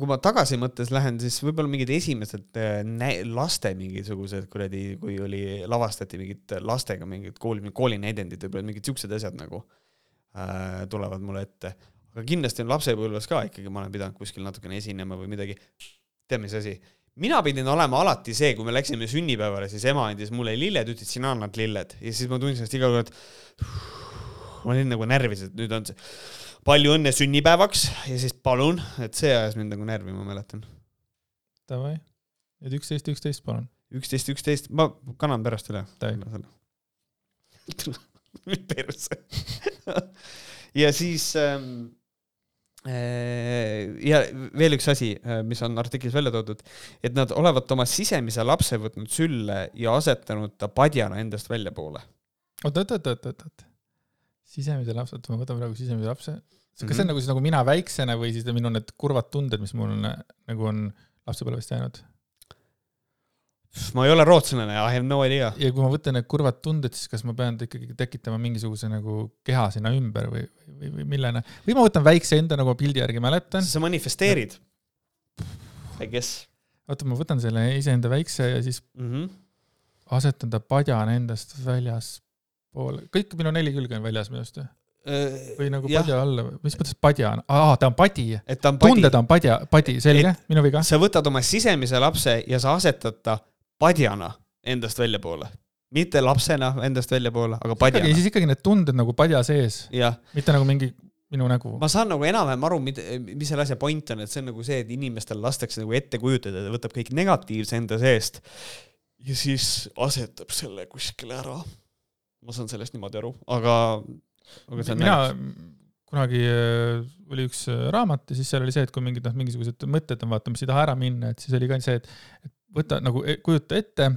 kui ma tagasi mõttes lähen, siis võib-olla mingid esimesed äh, laste mingisugused kuradi, kui oli, lavastati mingit lastega mingit kooli, koolinäidendid võib-olla mingid siuksed asjad nagu äh, tulevad mulle ette. aga kindlasti on lapsepõlves ka ikkagi, ma olen pidanud kuskil natukene esinema või midagi. tead, mis asi? mina pidin olema alati see, kui me läksime sünnipäevale, siis ema andis mulle lilled, ütles sina annad lilled ja siis ma tundsin ennast iga kord, ma olin nagu närvis, et nüüd on see palju õnne sünnipäevaks ja siis palun, et see ajas mind nagu närvi, ma mäletan. Davai, nüüd üksteist, üksteist, palun. üksteist, üksteist, ma kannan pärast üle. Perse. ja siis ähm, äh, ja veel üks asi, mis on artiklis välja toodud, et nad olevat oma sisemise lapse võtnud sülle ja asetanud ta padjana endast väljapoole. oot, oot, oot, oot, oot, oot. Sisemise lapse, oota, ma võtan praegu sisemise lapse. kas Mhm. see on nagu siis nagu mina väiksena või siis minu need kurvad tunded, mis mul on, nagu on lapsepõlvest jäänud? ma ei ole rootslane, I have no idea. ja kui ma võtan need kurvad tunded, siis kas ma pean ikkagi tekitama mingisuguse nagu keha sinna ümber või, või, või millena? või ma võtan väikse enda nagu pildi järgi mäletan. sa manifesteerid. I guess oota, ma võtan selle iseenda väikse ja siis mm. -hmm. asetan ta padjana endast väljaspoole. kõik minu neli külge on väljas minust või? või nagu jah, padja alla mis mõttes padja on? aa, ta on padi. tunded on padja, padi, selge, minu viga. sa võtad oma sisemise lapse ja sa asetad ta padjana endast väljapoole, mitte lapsena endast väljapoole, aga ja padjana. siis ikkagi need tunded nagu padja sees, mitte nagu mingi minu nägu. ma saan nagu enam-vähem aru, mis selle asja point on, et see on nagu see, et inimestel lastakse nagu ette kujutada, ta võtab kõik negatiivse enda seest ja siis asetab selle kuskile ära. Ma saan sellest niimoodi aru, aga, aga see on mina, kunagi äh, oli üks äh, raamat ja siis seal oli see, et kui mingid noh, mingisugused mõtted on vaata, mis ei taha ära minna, et siis oli ka see, et et võta nagu, kujuta ette,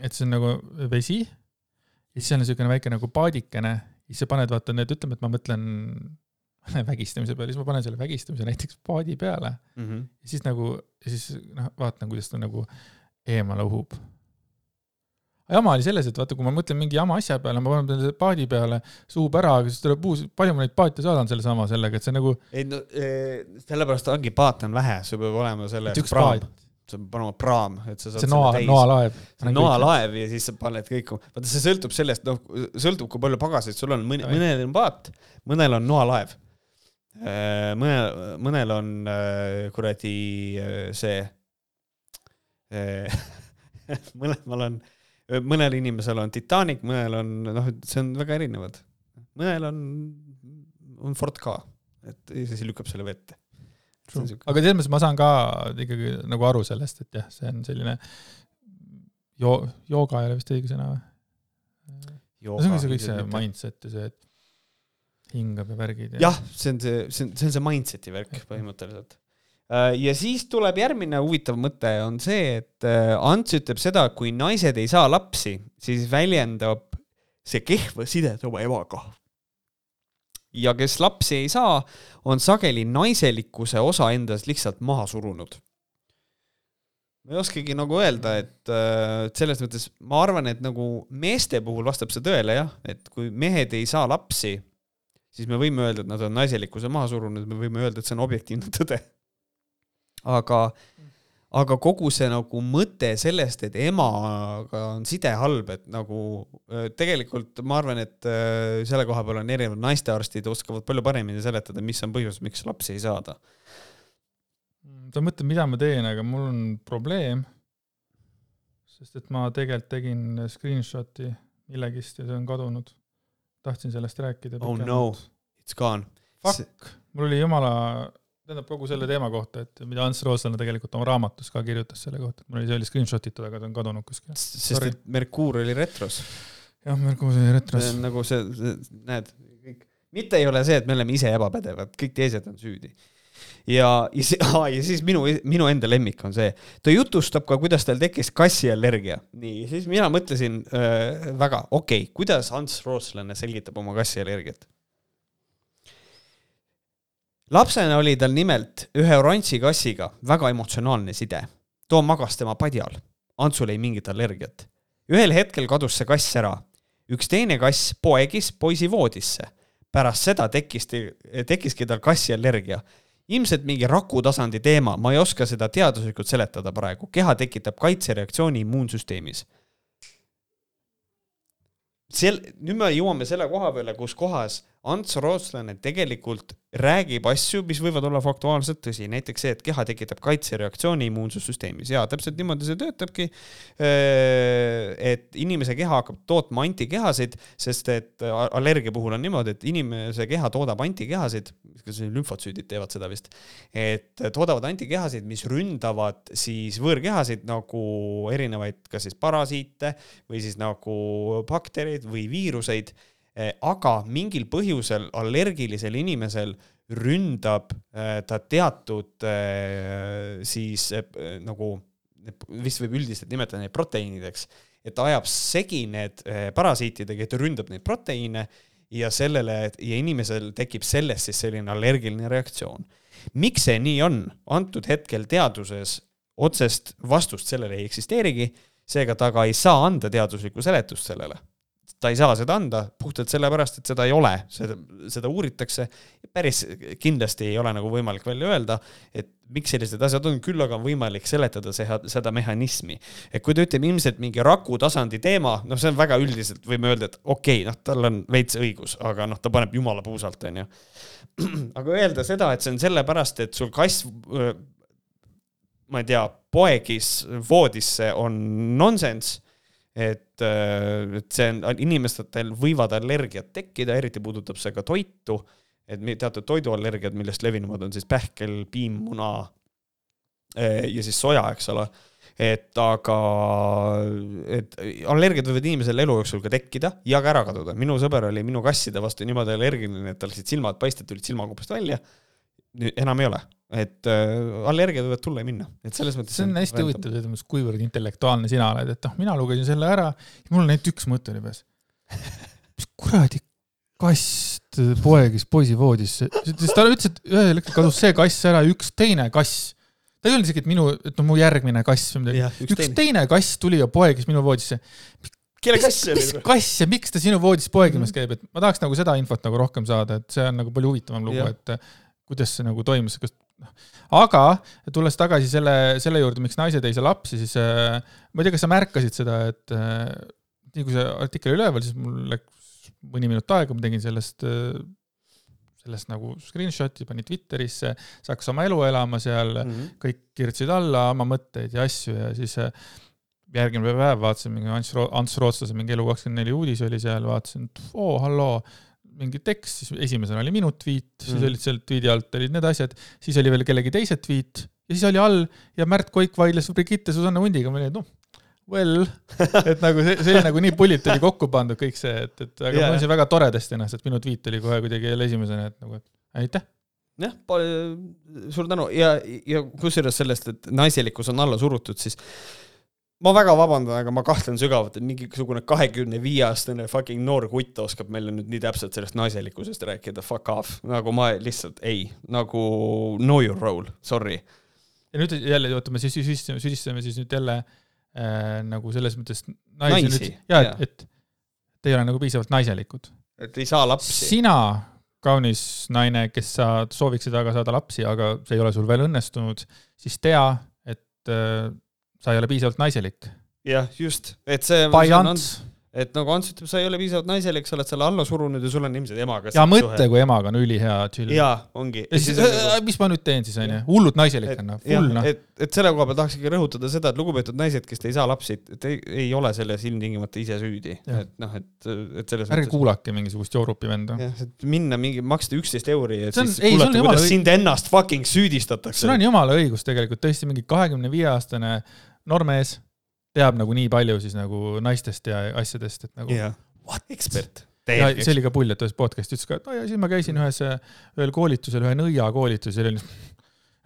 et see on nagu vesi ja siis on niisugune väike nagu paadikene, siis sa paned vaata need, ütleme, et ma mõtlen vägistamise peale, siis ma panen selle vägistamise näiteks paadi peale mm. -hmm. ja siis nagu, ja siis noh, vaatan, kuidas ta nagu eemale uhub. Jama oli selles, et vaata, kui ma mõtlen mingi jama asja peale, ma panen selle paadi peale, suub ära, aga siis tuleb uus, palju ma neid paate saadan sellesama sellega, et see nagu ei no eh, sellepärast ongi paat on vähe, sul peab olema selle üks praam paat,, sa pead panema praam, et sa saad see noa, noalaev. noalaev ja siis sa paned kõik, vaata see sõltub sellest, noh, sõltub, kui palju pagasit sul on, mõne, Oi. mõnel on paat, mõnel on noalaev. mõnel, mõnel on äh, kuradi see, mõlemal on, mõnel inimesel on Titanic, mõnel on, noh, see on väga erinevad. mõnel on, on Ford Ka, et siis lükkab selle vette. aga selles mõttes ma saan ka ikkagi nagu aru sellest, et jah, see on selline jo-, jooga ei ole vist õige sõna või? see ongi see kõik see mindset ja see, et hingab ja värgid ja. jah, see on see, see on, see on see mindset'i värk põhimõtteliselt. Äh, ja siis tuleb järgmine huvitav mõte, on see, et äh, Ants ütleb seda, et kui naised ei saa lapsi, siis väljendab see kehva sidet oma emaga ja kes lapsi ei saa, on sageli naiselikkuse osa endas lihtsalt maha surunud. ma ei oskagi nagu öelda, et äh, selles mõttes ma arvan, et nagu meeste puhul vastab see tõele jah, et kui mehed ei saa lapsi, siis me võime öelda, et nad on naiselikkuse maha surunud, me võime öelda, et see on objektiivne tõde. Aga mm aga kogu see nagu mõte sellest, et emaga on side halb, et nagu tegelikult ma arvan, et selle koha peal on erinevad naistearstid oskavad palju paremini seletada, mis on põhjus, miks lapsi ei saada. sa mõtled, mida ma teen, aga mul on probleem, sest et ma tegelikult tegin screenshot'i millegist ja see on kadunud. tahtsin sellest rääkida. oh no, it's gone. Fuck, mul oli jumala tähendab kogu selle teema kohta, et mida Ants Rootslane tegelikult oma raamatus ka kirjutas selle kohta, mul oli see oli screenshot itud, aga ta on kadunud kuskile. sest et Merkuur oli retros. jah, Merkuur oli retros. nagu see, see, näed, kõik, mitte ei ole see, et me oleme ise ebapädevad, kõik teised on süüdi. ja, ja, ja siis minu, minu enda lemmik on see, ta jutustab ka, kuidas tal tekkis kassiallergia. nii, siis mina mõtlesin äh, väga, okei okay,, kuidas Ants Rootslane selgitab oma kassiallergiat lapsena oli tal nimelt ühe oranži kassiga väga emotsionaalne side. too magas tema padjal. Antsul ei mingit allergiat. ühel hetkel kadus see kass ära. üks teine kass poegis poisi voodisse. pärast seda tekkis, tekkiski tal kassiallergia. ilmselt mingi rakutasandi teema, ma ei oska seda teaduslikult seletada praegu. keha tekitab kaitsereaktsiooni immuunsüsteemis sel, nüüd me jõuame selle koha peale, kus kohas Ants Rootslane tegelikult räägib asju, mis võivad olla faktuaalselt tõsi, näiteks see, et keha tekitab kaitsereaktsiooni immuunsussüsteemis ja täpselt niimoodi see töötabki. Äh, et inimese keha hakkab tootma antikehasid, sest et allergia puhul on niimoodi, et inimese keha toodab antikehasid, kas lümfotsüüdid teevad seda vist, et toodavad antikehasid, mis ründavad siis võõrkehasid nagu erinevaid, kas siis parasiite või siis nagu baktereid või viiruseid aga mingil põhjusel allergilisel inimesel ründab eh, ta teatud eh, siis nagu, vist võib üldiselt nimetada neid proteiinideks, et ta ajab segi need parasiitidega, et ta ründab neid proteiine ja sellele ja inimesel tekib sellest siis selline allergiline reaktsioon. miks see nii on, antud hetkel teaduses otsest vastust sellele ei eksisteerigi, seega ta ka ei saa anda teaduslikku seletust sellele ta ei saa seda anda puhtalt sellepärast, et seda ei ole, seda, seda uuritakse. päris kindlasti ei ole nagu võimalik välja öelda, et miks sellised asjad on, küll aga on võimalik seletada see, seda mehhanismi. et kui ta ütleb ilmselt mingi rakutasandi teema, noh, see on väga üldiselt, võime öelda, et okei okay,, noh, tal on veits õigus, aga noh, ta paneb jumala puusalt, onju. aga öelda seda, et see on sellepärast, et sul kass ma ei tea, poegis voodisse on nonsense et, äh, et see on, inimestel võivad allergiad tekkida, eriti puudutab see ka toitu, et teatud toiduallergiad, millest levinumad on siis pähkel, piim, muna äh, ja siis soja, eks ole et aga, et allergiad võivad inimesel elu jooksul ka tekkida ja ka ära kaduda. minu sõber oli minu kasside vastu niimoodi allergiline, et tal läksid silmad paistad, tulid silmakupast välja. enam ei ole et äh, allergiad võivad tulla ja minna, et selles mõttes. see on hästi huvitav, selles mõttes, kuivõrd intellektuaalne sina oled, et noh, mina lugesin selle ära, mul on ainult üks mõte oli peas. mis kuradi kast poegis poisi voodisse, sest ta ütles, et ühel hetkel kadus see kass ära ja üks teine kass. ta ei öelnud isegi, et minu, et no mu järgmine kass või midagi. üks, teine. teine kass tuli ja poegis minu voodisse kelle kass see oli? mis kass ja miks ta sinu voodis poegimas käib, et ma tahaks nagu seda infot nagu rohkem saada, et see on nagu palju huvitavam lugu, et kuidas see nagu toimus, kas noh, aga tulles tagasi selle, selle juurde, miks naised ei saa lapsi, siis äh, ma ei tea, kas sa märkasid seda, et äh, nii kui see artikkel üleval, siis mul läks mõni minut aega, ma tegin sellest äh, sellest nagu screenshot'i, panin Twitterisse, sa hakkas oma elu elama seal mm, -hmm. kõik kirjutasid alla oma mõtteid ja asju ja siis äh, järgmine päev vaatasin mingi Ants, Ants Rootslase mingi Elu24 uudis oli seal, vaatasin, oo, halloo, mingi tekst, siis esimesena oli minu tweet siis Mm. olid seal tweet'i alt olid need asjad, siis oli veel kellegi teise tweet ja siis oli all ja Märt Koik vaidles Brigitte Susanne Hundiga, ma olin, et noh, well, et nagu see, see oli nagu nii pullilt oli kokku pandud kõik see, et, et aga Jaa. ma tundsin väga toredasti ennast, et minu tweet oli kohe kuidagi jälle esimesena, et nagu, aitäh. jah, suur tänu ja, ja kusjuures sellest, et naiselikkus on alla surutud, siis ma väga vabandan, aga ma kahtlen sügavalt, et mingisugune kahekümne viie aastane fucking noor kutt oskab meile nüüd nii täpselt sellest naiselikkusest rääkida, fuck off, nagu ma lihtsalt ei, nagu know your role, sorry. ja nüüd jälle, oota, me siis süüdistame, süüdistame siis nüüd jälle äh, nagu selles mõttes Naisi, naisi, ja jaa. et, et te ei ole nagu piisavalt naiselikud et ei saa lapsi. sina, kaunis naine, kes sa sooviksid väga saada lapsi, aga see ei ole sul veel õnnestunud, siis tea, et äh, sa ei ole piisavalt naiselik. jah, just, et see. By Ants. et nagu Ants ütleb, sa ei ole piisavalt naiselik, sa oled selle alla surunud ja sul on ilmselt emaga. ja mõtle, kui emaga on ülihea chill. ja jaa, ongi. siis, mis ma nüüd teen siis, onju, hullult naiselik on, noh, hull, noh. et, et selle koha peal tahakski rõhutada seda, et lugupeetud naised, kes te ei saa lapsi, et ei, ei ole selles ilmtingimata ise süüdi, et noh, et, et selles ärge kuulake mingisugust joorupi venda. jah, et minna mingi, maksta üksteist euri, on- siis ei, kuulata, kuidas õi- sind ennast fucking süüdistatakse sul on. jumala õigus tegelikult, tõesti mingi kahekümne viie aastane noormees teab nagu nii palju siis nagu naistest ja asjadest, et nagu jah, ekspert. ja see oli ka pull, et ühes podcast'is ütles ka, et no ja siis ma käisin ühes, ühel koolitusel, ühe nõiakoolitusel ja oli,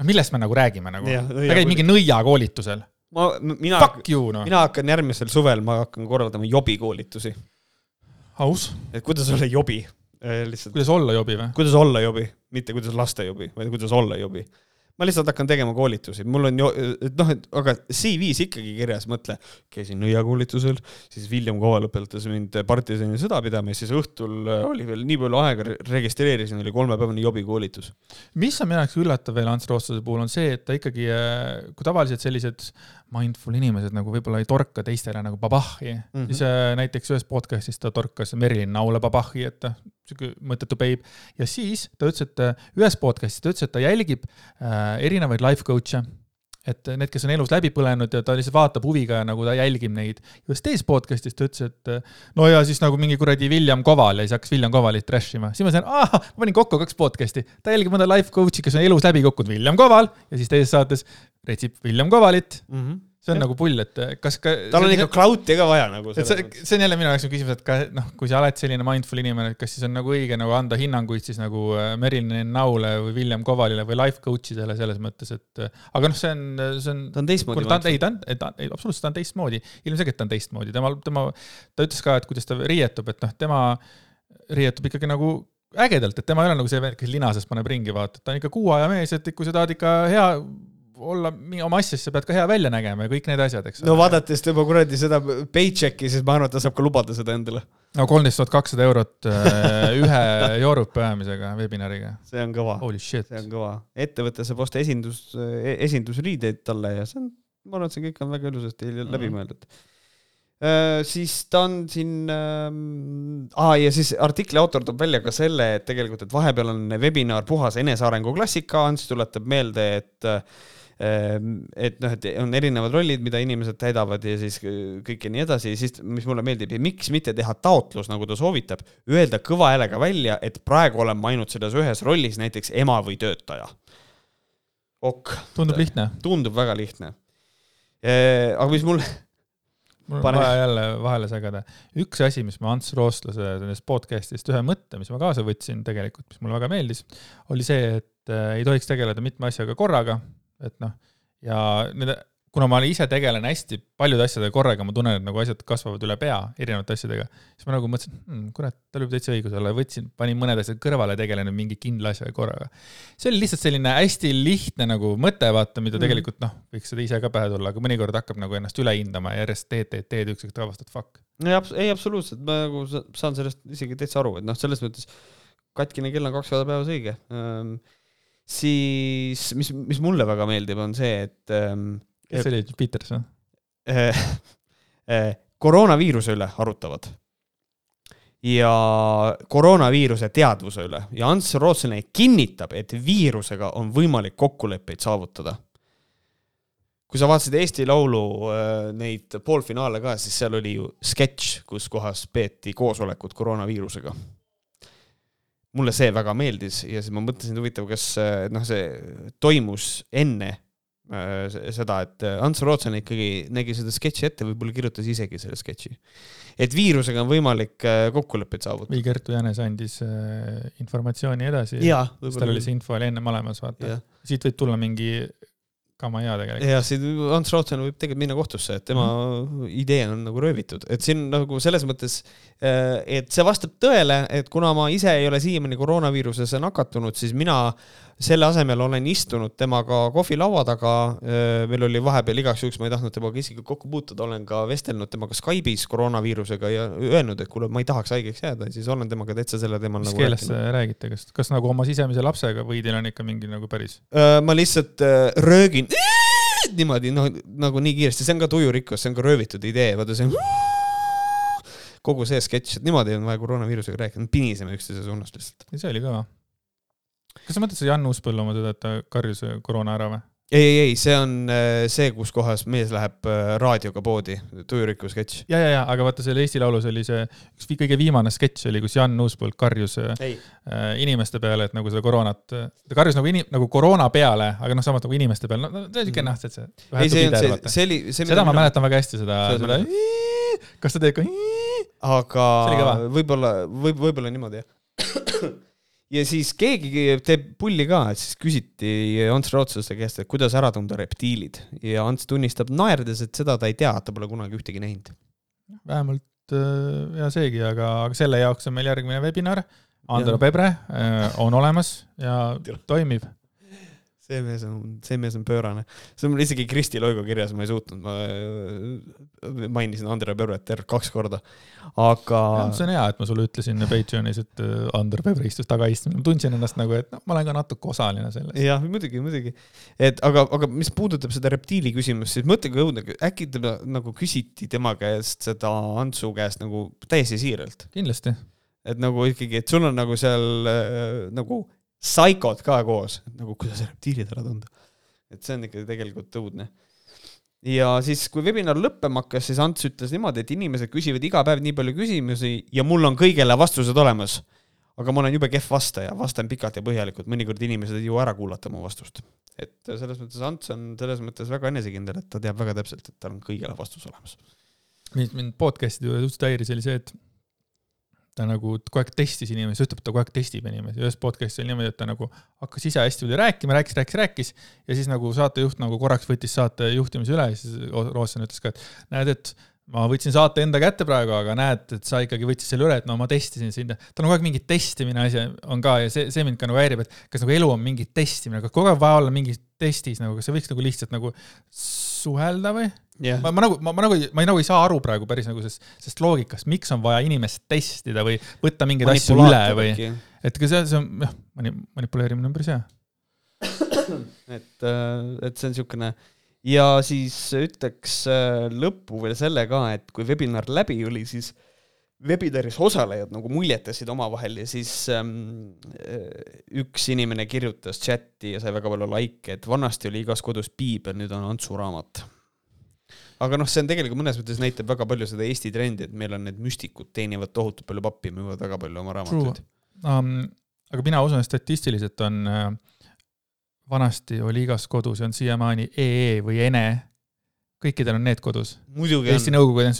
no millest me nagu räägime nagu, ta käib mingi nõiakoolitusel, ma, mina, noh, mina hakkan järgmisel suvel, ma hakkan korraldama jobikoolitusi, aus, et kuidas olla jobi, lihtsalt, kuidas olla jobi või? kuidas olla jobi, mitte kuidas lasta jobi, vaid kuidas olla jobi ma lihtsalt hakkan tegema koolitusi, mul on ju, et noh, et aga CV-s ikkagi kirjas, mõtle, käisin nõiakoolitusel, siis William Koval õpetas mind partisani sõda pidama ja siis õhtul äh, oli veel nii palju aega, registreerisin, oli kolmepäevane jobikoolitus. mis on minu jaoks üllatav veel Ants Rootslase puhul on see, et ta ikkagi, kui tavaliselt sellised mindful inimesed nagu võib-olla ei torka teistele nagu babahhi mm. -hmm. siis äh, näiteks ühes podcast'is ta torkas Merilin Naule babahhi, et ta sihuke mõttetu beib ja siis ta ütles, et äh, ühes podcast'is ta ütles, et ta jälgib äh, erinevaid life coach'e et need, kes on elus läbi põlenud ja ta lihtsalt vaatab huviga ja nagu ta jälgib neid. ühes teises podcast'is ta ütles, et äh, no ja siis nagu mingi kuradi William Koval ja siis hakkas William Kovalit trash ima. siis ma sain, aa, ma panin kokku kaks podcast'i, ta jälgib mõnda life coach'i, kes on elus läbi kukkunud, William Koval ja siis teises saates retsib William Kovalit. see on Jah. nagu pull, et äh, kas ka. tal on ikka clout'i ka vaja nagu. et see, see on jälle minu jaoks nagu küsimus, et ka noh, kui sa oled selline mindful inimene, et kas siis on nagu õige nagu anda hinnanguid siis nagu äh, Merilin Naule või William Kovalile või life coach idele selles mõttes, et äh, aga noh, see on, see on ta on teistmoodi ta on, ei ta on, ta on, ei absoluutselt ta on teistmoodi, ilmselgelt ta on teistmoodi, tema, tema, ta ütles ka, et kuidas ta riietub, et noh, tema riietub ikkagi nagu ägedalt, et tema ei ole nagu see vend, kes linasest paneb ringi, vaata, ta on ikka kuu aja mees, et kui sa tahad ikka hea olla oma asjas, sa pead ka hea välja nägema ja kõik need asjad, eks. no vaadates tema kuradi seda paycheck'i, siis ma arvan, et ta saab ka lubada seda endale. no kolmteist tuhat kakssada eurot äh, ühe joorupi ajamisega, webinariga. see on kõva, Holy shit see. on kõva. ettevõte saab osta esindus, esindusriideid talle ja see on, ma arvan, et see kõik on väga ilusasti Mhm. läbi mõeldud. siis ta on siin ähm,, aa ja siis artikli autor toob välja ka selle, et tegelikult, et vahepeal on webinar Puhas enesearengu klassika, Ants tuletab meelde, et ähm, et noh, et on erinevad rollid, mida inimesed täidavad ja siis kõik ja nii edasi, siis mis mulle meeldib ja miks mitte teha taotlus, nagu ta soovitab, öelda kõva häälega välja, et praegu olen ma ainult selles ühes rollis, näiteks ema või töötaja. ok, tundub lihtne. tundub väga lihtne. aga mis mul, mul on Pane- vaja jälle vahele segada. üks asi, mis ma Ants Rootslase sellest podcast'ist ühe mõtte, mis ma kaasa võtsin tegelikult, mis mulle väga meeldis, oli see, et äh, ei tohiks tegeleda mitme asjaga korraga, et noh, ja need, kuna ma ise tegelen hästi paljude asjadega korraga, ma tunnen, et nagu asjad kasvavad üle pea erinevate asjadega, siis ma nagu mõtlesin hm,, kurat, tal võib täitsa õigus olla, võtsin, panin mõned asjad kõrvale, tegelen mingi kindla asjaga korraga. see oli lihtsalt selline hästi lihtne nagu mõte, vaata, mida Mhm. tegelikult noh, võiks seda ise ka pähe tulla, aga mõnikord hakkab nagu ennast üle hindama ja järjest teed, teed, teed, üks hetk avastad, fuck. ei, ei absoluutselt, ma nagu sa- saan sellest isegi täitsa aru, et noh, selles mõttes katkine kell on kaks korda päevas õige ähm,. siis, mis, mis mulle väga meeldib, on see, et ähm, kes see oli, Peters või? äh, äh, koroonaviiruse üle arutavad. ja koroonaviiruse teadvuse üle ja Ants Rootslane kinnitab, et viirusega on võimalik kokkuleppeid saavutada. kui sa vaatasid Eesti Laulu äh, neid poolfinaale ka, siis seal oli ju sketš, kus kohas peeti koosolekut koroonaviirusega. Mulle see väga meeldis ja siis ma mõtlesin, et huvitav, kas äh, noh, see toimus enne äh, seda, et Ants Rootsen ikkagi nägi seda sketši ette, võib-olla kirjutas isegi selle sketši. et viirusega on võimalik kokkuleppeid saavutada. või Kertu Jänes andis informatsiooni edasi. tal oli see info oli ennem olemas, vaata. siit võib tulla mingi kama hea tegelikult. ja siin Ants Raudsaar võib tegelikult minna kohtusse, et tema mm. idee on nagu röövitud, et siin nagu selles mõttes, äh, et see vastab tõele, et kuna ma ise ei ole siiamaani koroonaviirusesse nakatunud, siis mina selle asemel olen istunud temaga kohvilaua taga. meil oli vahepeal igaks juhuks, ma ei tahtnud temaga isegi kokku puutuda, olen ka vestelnud temaga Skype'is koroonaviirusega ja öelnud, et kuule, ma ei tahaks haigeks jääda, siis olen temaga täitsa selle teemal. mis nagu keeles te räägite, kas, kas nagu oma sisemise lapsega või teil on ikka mingi nagu päris? ma lihtsalt röögin niimoodi, noh, nagu nii kiiresti, see on ka tujurikkus, see on ka röövitud idee, vaata see kogu see sketš, et niimoodi on vaja koroonaviirusega rääkida, piniseme üksteise suunas lihtsalt. see oli kõva kas sa mõtled seda Jan Uuspõllu oma seda, et ta karjus koroona ära või? ei, ei, ei, see on äh, see, kus kohas mees läheb äh, raadioga poodi, tujuriku sketš. ja, ja, ja, aga vaata seal Eesti Laulus oli see üks kõige viimane sketš oli, kus Jan Uuspõld karjus äh, ei. inimeste peale, et nagu seda koroonat, ta karjus nagu inim-, nagu koroona peale, aga noh, samas nagu inimeste peale, no see oli siuke noh, et see. ei, see, see, see oli, see. seda ma mäletan väga hästi, seda, seda. kas ta teeb ka? aga võib-olla, võib, võib-olla niimoodi jah ja siis keegi teeb pulli ka, et siis küsiti Ants Rootslaste käest, et kuidas ära tunda reptiilid ja Ants tunnistab naerdes, et seda ta ei tea, ta pole kunagi ühtegi näinud. vähemalt äh, ja seegi, aga, aga selle jaoks on meil järgmine webinar. Andero Pebre äh, on olemas ja toimib see mees on, see mees on pöörane. see on mul isegi Kristi Loigo kirjas, ma ei suutnud, ma äh, mainisin Andre tervelt kaks korda, aga. see on hea, et ma sulle ütlesin Patreonis, et äh, Andre Pebre istus tagaistmel, ma tundsin ennast nagu, et noh, ma olen ka natuke osaline selles. jah, muidugi, muidugi. et aga, aga mis puudutab seda reptiili küsimust, siis mõtlege õudne, äkki teda nagu küsiti tema käest seda Antsu käest nagu täiesti siiralt. kindlasti et nagu ikkagi, et sul on nagu seal äh, nagu Psychod ka koos, nagu kuidas reptiilid ära tunda. et see on ikka tegelikult õudne. ja siis, kui webinar lõppema hakkas, siis Ants ütles niimoodi, et inimesed küsivad iga päev nii palju küsimusi ja mul on kõigele vastused olemas. aga ma olen jube kehv vastaja, vastan pikalt ja põhjalikult, mõnikord inimesed ei jõua ära kuulata mu vastust. et selles mõttes Ants on selles mõttes väga enesekindel, et ta teab väga täpselt, et tal on kõigele vastus olemas. mind, mind podcast'ide juures häiris, oli see, et ta nagu kogu aeg testis inimesi, ütleb, et ta kogu aeg testib inimesi, ühes podcast'is oli niimoodi, et ta nagu hakkas ise hästi palju rääkima, rääkis, rääkis, rääkis ja siis nagu saatejuht nagu korraks võttis saate juhtimise üle ja siis Rootsen ütles ka, et näed, et ma võtsin saate enda kätte praegu, aga näed, et sa ikkagi võtsid selle üle, et no ma testisin sind. tal on kogu aeg mingi testimine asi on ka ja see, see mind ka nagu häirib, et kas nagu elu on mingi testimine, kas kogu aeg vaja olla mingis testis nagu, kas sa võiks nagu lihtsalt nagu suhelda või yeah.? ma, ma nagu, ma, ma nagu, ma ei, nagu ei saa aru praegu päris nagu sellest, sellest loogikast, miks on vaja inimest testida või võtta mingeid asju üle või, et ka see, see on, jah, manipuleerimine on päris hea. et, äh, et see on niisugune ja siis ütleks äh, lõppu veel selle ka, et kui webinar läbi oli, siis webinaris osalejad nagu muljetasid omavahel ja siis ähm, äh, üks inimene kirjutas chati ja sai väga palju likee, et vanasti oli igas kodus piibel, nüüd on Antsu raamat. Aga noh, see on tegelikult mõnes mõttes näitab väga palju seda Eesti trendi, et meil on need müstikud teenivad tohutult palju pappi, müüvad väga palju oma raamatuid. Um, aga mina usun, et statistiliselt on äh, vanasti oli igas kodus ja on siiamaani EE või ENE. kõikidel on need kodus. Eesti Nõukogude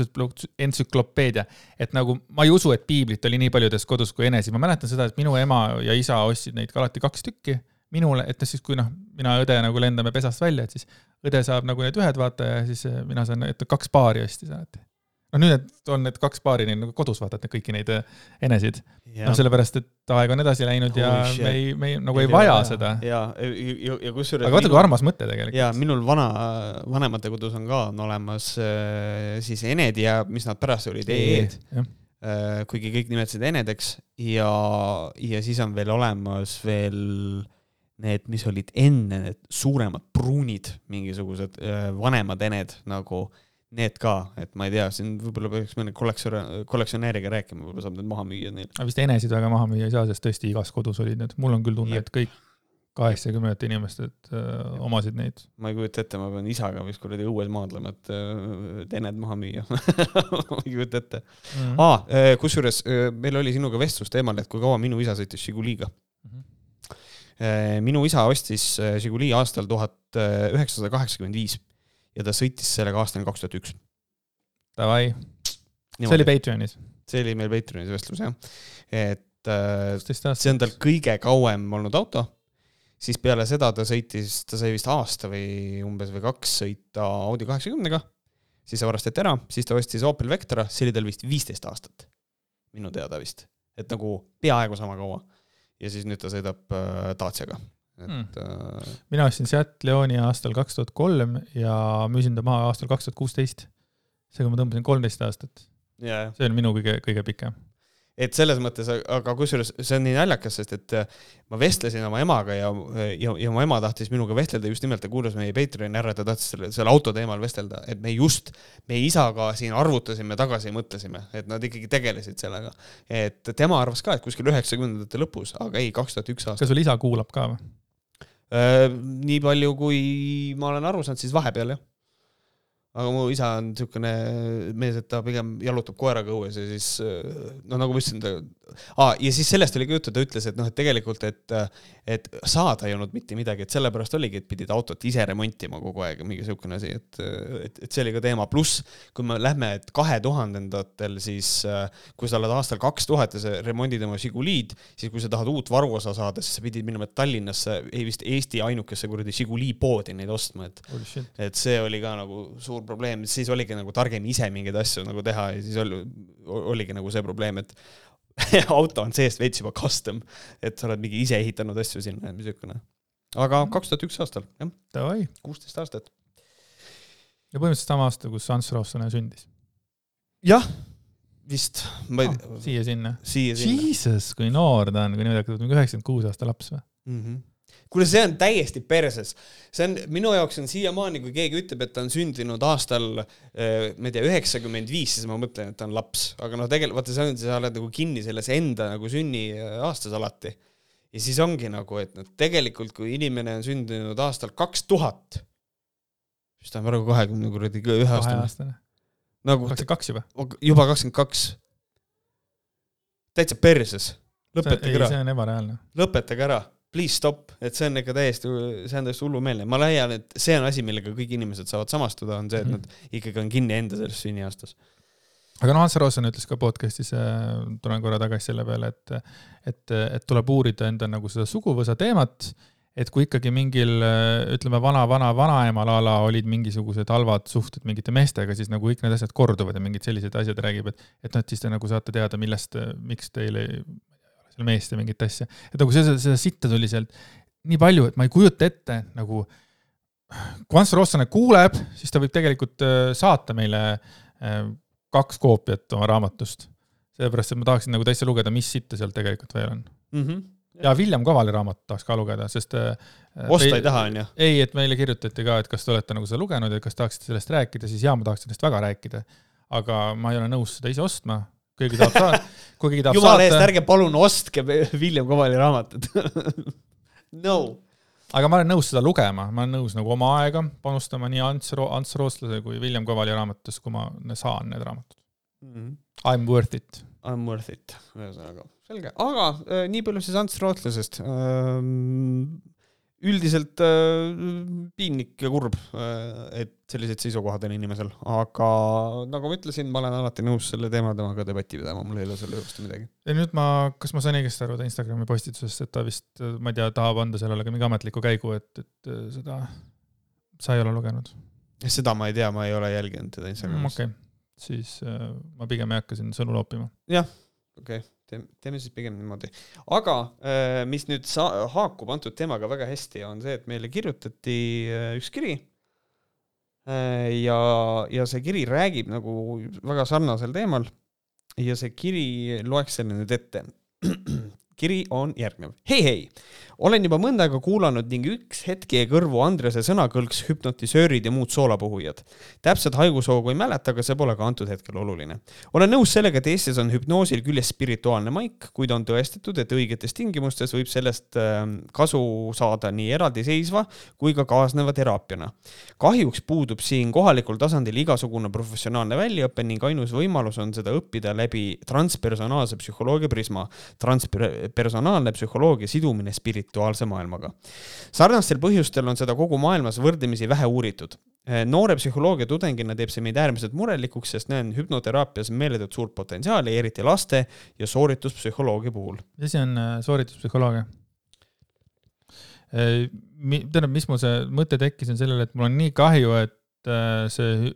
entsüklopeedia, et nagu ma ei usu, et piiblit oli nii paljudes kodus kui enesid, ma mäletan seda, et minu ema ja isa ostsid neid ka alati kaks tükki minule, et siis, kui noh, mina ja õde nagu lendame pesast välja, et siis õde saab nagu need ühed vaata ja siis mina saan, et kaks paari ostis alati no nüüd need on need kaks paari neil nagu kodus vaatad kõiki neid äh, enesid. noh, sellepärast, et aeg on edasi läinud Holy ja shit. me ei, me ei, nagu ei, ei vaja vaja seda. ja, ja, ja, ja kusjuures. aga vaata, kui armas mõte tegelikult. ja minul vana, vanemate kodus on ka on olemas äh, siis ened ja mis nad pärast olid e, e-d äh,. kuigi kõik nimetasid enedeks ja, ja siis on veel olemas veel need, mis olid enne, need suuremad pruunid, mingisugused vanemad ened nagu need ka, et ma ei tea, siin võib-olla peaks mõne kollektsionääri, kollektsionääriga rääkima, võib-olla saab need maha müüa neil. aga vist enesid väga maha müüa ei saa, sest tõesti igas kodus olid need, mul on küll tunne, et kõik kaheksakümnendate inimesed äh, omasid neid. ma ei kujuta ette, ma pean isaga vist kuradi õues maadlema, et äh, tened maha müüa ma ei kujuta ette. Mhm. aa, kusjuures meil oli sinuga vestlus teemal, et kui kaua minu isa sõitis Žiguliga. Minu isa ostis äh, Žiguli aastal tuhat üheksasada kaheksakümmend viis ja ta sõitis sellega aastani kaks tuhat üks. Davai, see oli Patreonis, see oli meil Patreonis vestlus jah, et äh, see on tal kõige kauem olnud auto, siis peale seda ta sõitis, ta sai vist aasta või umbes või kaks sõita Audi kaheksakümnega, siis see varastati ära, siis ta ostis Opel Vectra, see oli tal vist viisteist aastat, minu teada vist, et nagu peaaegu sama kaua. Ja siis nüüd ta sõidab äh, Daciaga, et äh, mina ostsin Seat Leoni aastal kaks tuhat kolm ja müüsin ta maha aastal kaks tuhat kuusteist. seega ma tõmbasin kolmteist aastat, ja, see on minu kõige, kõige pikem. Et selles mõttes, aga kusjuures see on nii naljakas, sest et äh, ma vestlesin oma emaga ja, ja, ja mu ema tahtis minuga vestelda just nimelt, ta kuulas meie Patreoni ära, ta tahtis selle, selle auto teemal vestelda, et me just meie isaga siin arvutasime tagasi mõtlesime, et nad ikkagi tegelesid sellega. et tema arvas ka, et kuskil üheksakümnendate lõpus, aga ei, kaks tuhat üks aasta. kas sul isa kuulab ka või? nii palju, kui ma olen aru saanud, siis vahepeal jah. Aga mu isa on niisugune mees, et ta pigem jalutab koeraga õues ja siis no nagu ma ütlesin, ta ah,, ja siis sellest oli ka juttu, ta ütles, et noh, et tegelikult, et, et saada ei olnud mitte midagi, et sellepärast oligi, et pidid autot ise remontima kogu aeg, mingi niisugune asi, et, et, et see oli ka teema, pluss kui me lähme, et kahe tuhandendatel, siis äh, kui sa oled aastal kaks tuhat ja sa remondid oma Žiguliid, siis kui sa tahad uut varuosa saada, siis sa pidid minema Tallinnasse, ei vist Eesti ainukesse kuradi Žiguli poodi neid ostma, et et see oli ka nagu suur probleem, siis oligi nagu targem ise mingeid asju nagu teha ja siis oli, oligi nagu see probleem, et auto on seest veits juba custom, et sa oled mingi ise ehitanud asju sinna ja niisugune. aga kaks tuhat üks aastal, jah, kuusteist aastat. ja põhimõtteliselt sama aasta, kus Ants Roossonen sündis. jah, vist, ma ei Ah, siia-sinna. siia-sinna Jesus, kui noor ta on, kui niimoodi hakkab, üheksakümmend kuus aasta laps või? mm. -hmm. kuule, see on täiesti perses, see on minu jaoks on siiamaani, kui keegi ütleb, et ta on sündinud aastal, ma ei tea, üheksakümmend viis, siis ma mõtlen, et ta on laps, aga noh, tegelikult vaata, see on, sa oled nagu kinni selles enda nagu sünniaastas alati. ja siis ongi nagu, et noh, tegelikult kui inimene on sündinud aastal kaks tuhat, siis ta on praegu kahekümne kuradi ühe aastane, kaheaastane. nagu kakskümmend kaks juba. juba kakskümmend kaks. täitsa perses, lõpetage ära see on ebareaalne. lõpetage ära, please stop, et see on ikka täiesti, see on täiesti hullumeelne, ma leian, et see on asi, millega kõik inimesed saavad samastuda, on see, et Mhm. nad ikkagi on kinni enda selles sünniaastas. aga noh, Ants Roossonen ütles ka podcast'is, tulen korra tagasi selle peale, et, et, et tuleb uurida enda nagu seda suguvõsa teemat, et kui ikkagi mingil, ütleme, vana-vana-vanaemal a la olid mingisugused halvad suhted mingite meestega, siis nagu kõik need asjad korduvad ja mingid sellised asjad räägib, et, et noh, et siis te nagu saate teada, millest, miks teil ei, seal meest ja mingit asja. et nagu seda, seda sitta tuli sealt nii palju, et ma ei kujuta ette nagu, kui Ants Roossonen kuuleb, siis ta võib tegelikult äh, saata meile äh, kaks koopiat oma raamatust. sellepärast, et ma tahaksin nagu täitsa lugeda, mis sitta seal tegelikult veel on. ja William Kavali raamatut tahaks ka lugeda, sest äh, osta ei taha, onju. ei, et meile kirjutati ka, et kas te olete nagu seda lugenud ja kas tahaksite sellest rääkida, siis jaa, ma tahaks sellest väga rääkida. aga ma ei ole nõus seda ise ostma, keegi tahab saada, kui keegi tahab jumala eest, saata, ärge palun ostke William Kovali raamatut. no. aga ma olen nõus seda lugema, ma olen nõus nagu oma aega panustama nii Ants Ro-, Ants Rootslase kui William Kavali raamatutes, kui ma saan need raamatud. I m worth it. I m worth it, ühesõnaga, selge, aga äh, nii palju siis Ants Rootlasest ähm,. Üldiselt äh, piinlik ja kurb äh,, et sellised seisukohad on inimesel, aga nagu ma ütlesin, ma olen alati nõus selle teema temaga debatti pidama, mul ei ole selle vastu midagi. ja nüüd ma, kas ma sain õigesti aru ta Instagrami postitusest, et ta vist, ma ei tea, tahab anda sellele ka mingi ametliku käigu, et, et äh, seda sa ei ole lugenud seda ma ei tea, ma ei ole jälginud teda mm,? Instagramis okei okay., siis äh, ma pigem ei hakka siin sõnu loopima. okei, teeme, teeme siis pigem niimoodi. aga äh, mis nüüd sa-, haakub antud teemaga väga hästi, on see, et meile kirjutati äh, üks kiri. ja, ja see kiri räägib nagu väga sarnasel teemal. ja see kiri, loeks selle nüüd ette. kiri on järgnev. hei, hei, olen juba mõnda aega kuulanud ning üks hetk jäi kõrvu Andrese sõnakõlks hüpnotisöörid ja muud soolapuhujad. täpset haigushoogu ei mäleta, aga see pole ka antud hetkel oluline. olen nõus sellega, et Eestis on hüpnoosil küljest spirituaalne maik, kuid on tõestatud, et õigetes tingimustes võib sellest ähm, kasu saada nii eraldiseisva kui ka kaasneva teraapiana. kahjuks puudub siin kohalikul tasandil igasugune professionaalne väljaõpe ning ainus võimalus on seda õppida läbi transpersonaalse psühholoogia prisma. transpersonaalne psühholoogia sidumine spirituaalse maailmaga. sarnastel põhjustel on seda kogu maailmas võrdlemisi vähe uuritud. noore psühholoogia tudengina teeb see meid äärmiselt murelikuks, sest näen hüpnoteraapias meeletult suurt potentsiaali, eriti laste ja soorituspsühholoogia puhul. mis asi on äh, soorituspsühholoogia? Äh, tähendab, mis mul see mõte tekkis, on sellele, et mul on nii kahju, et see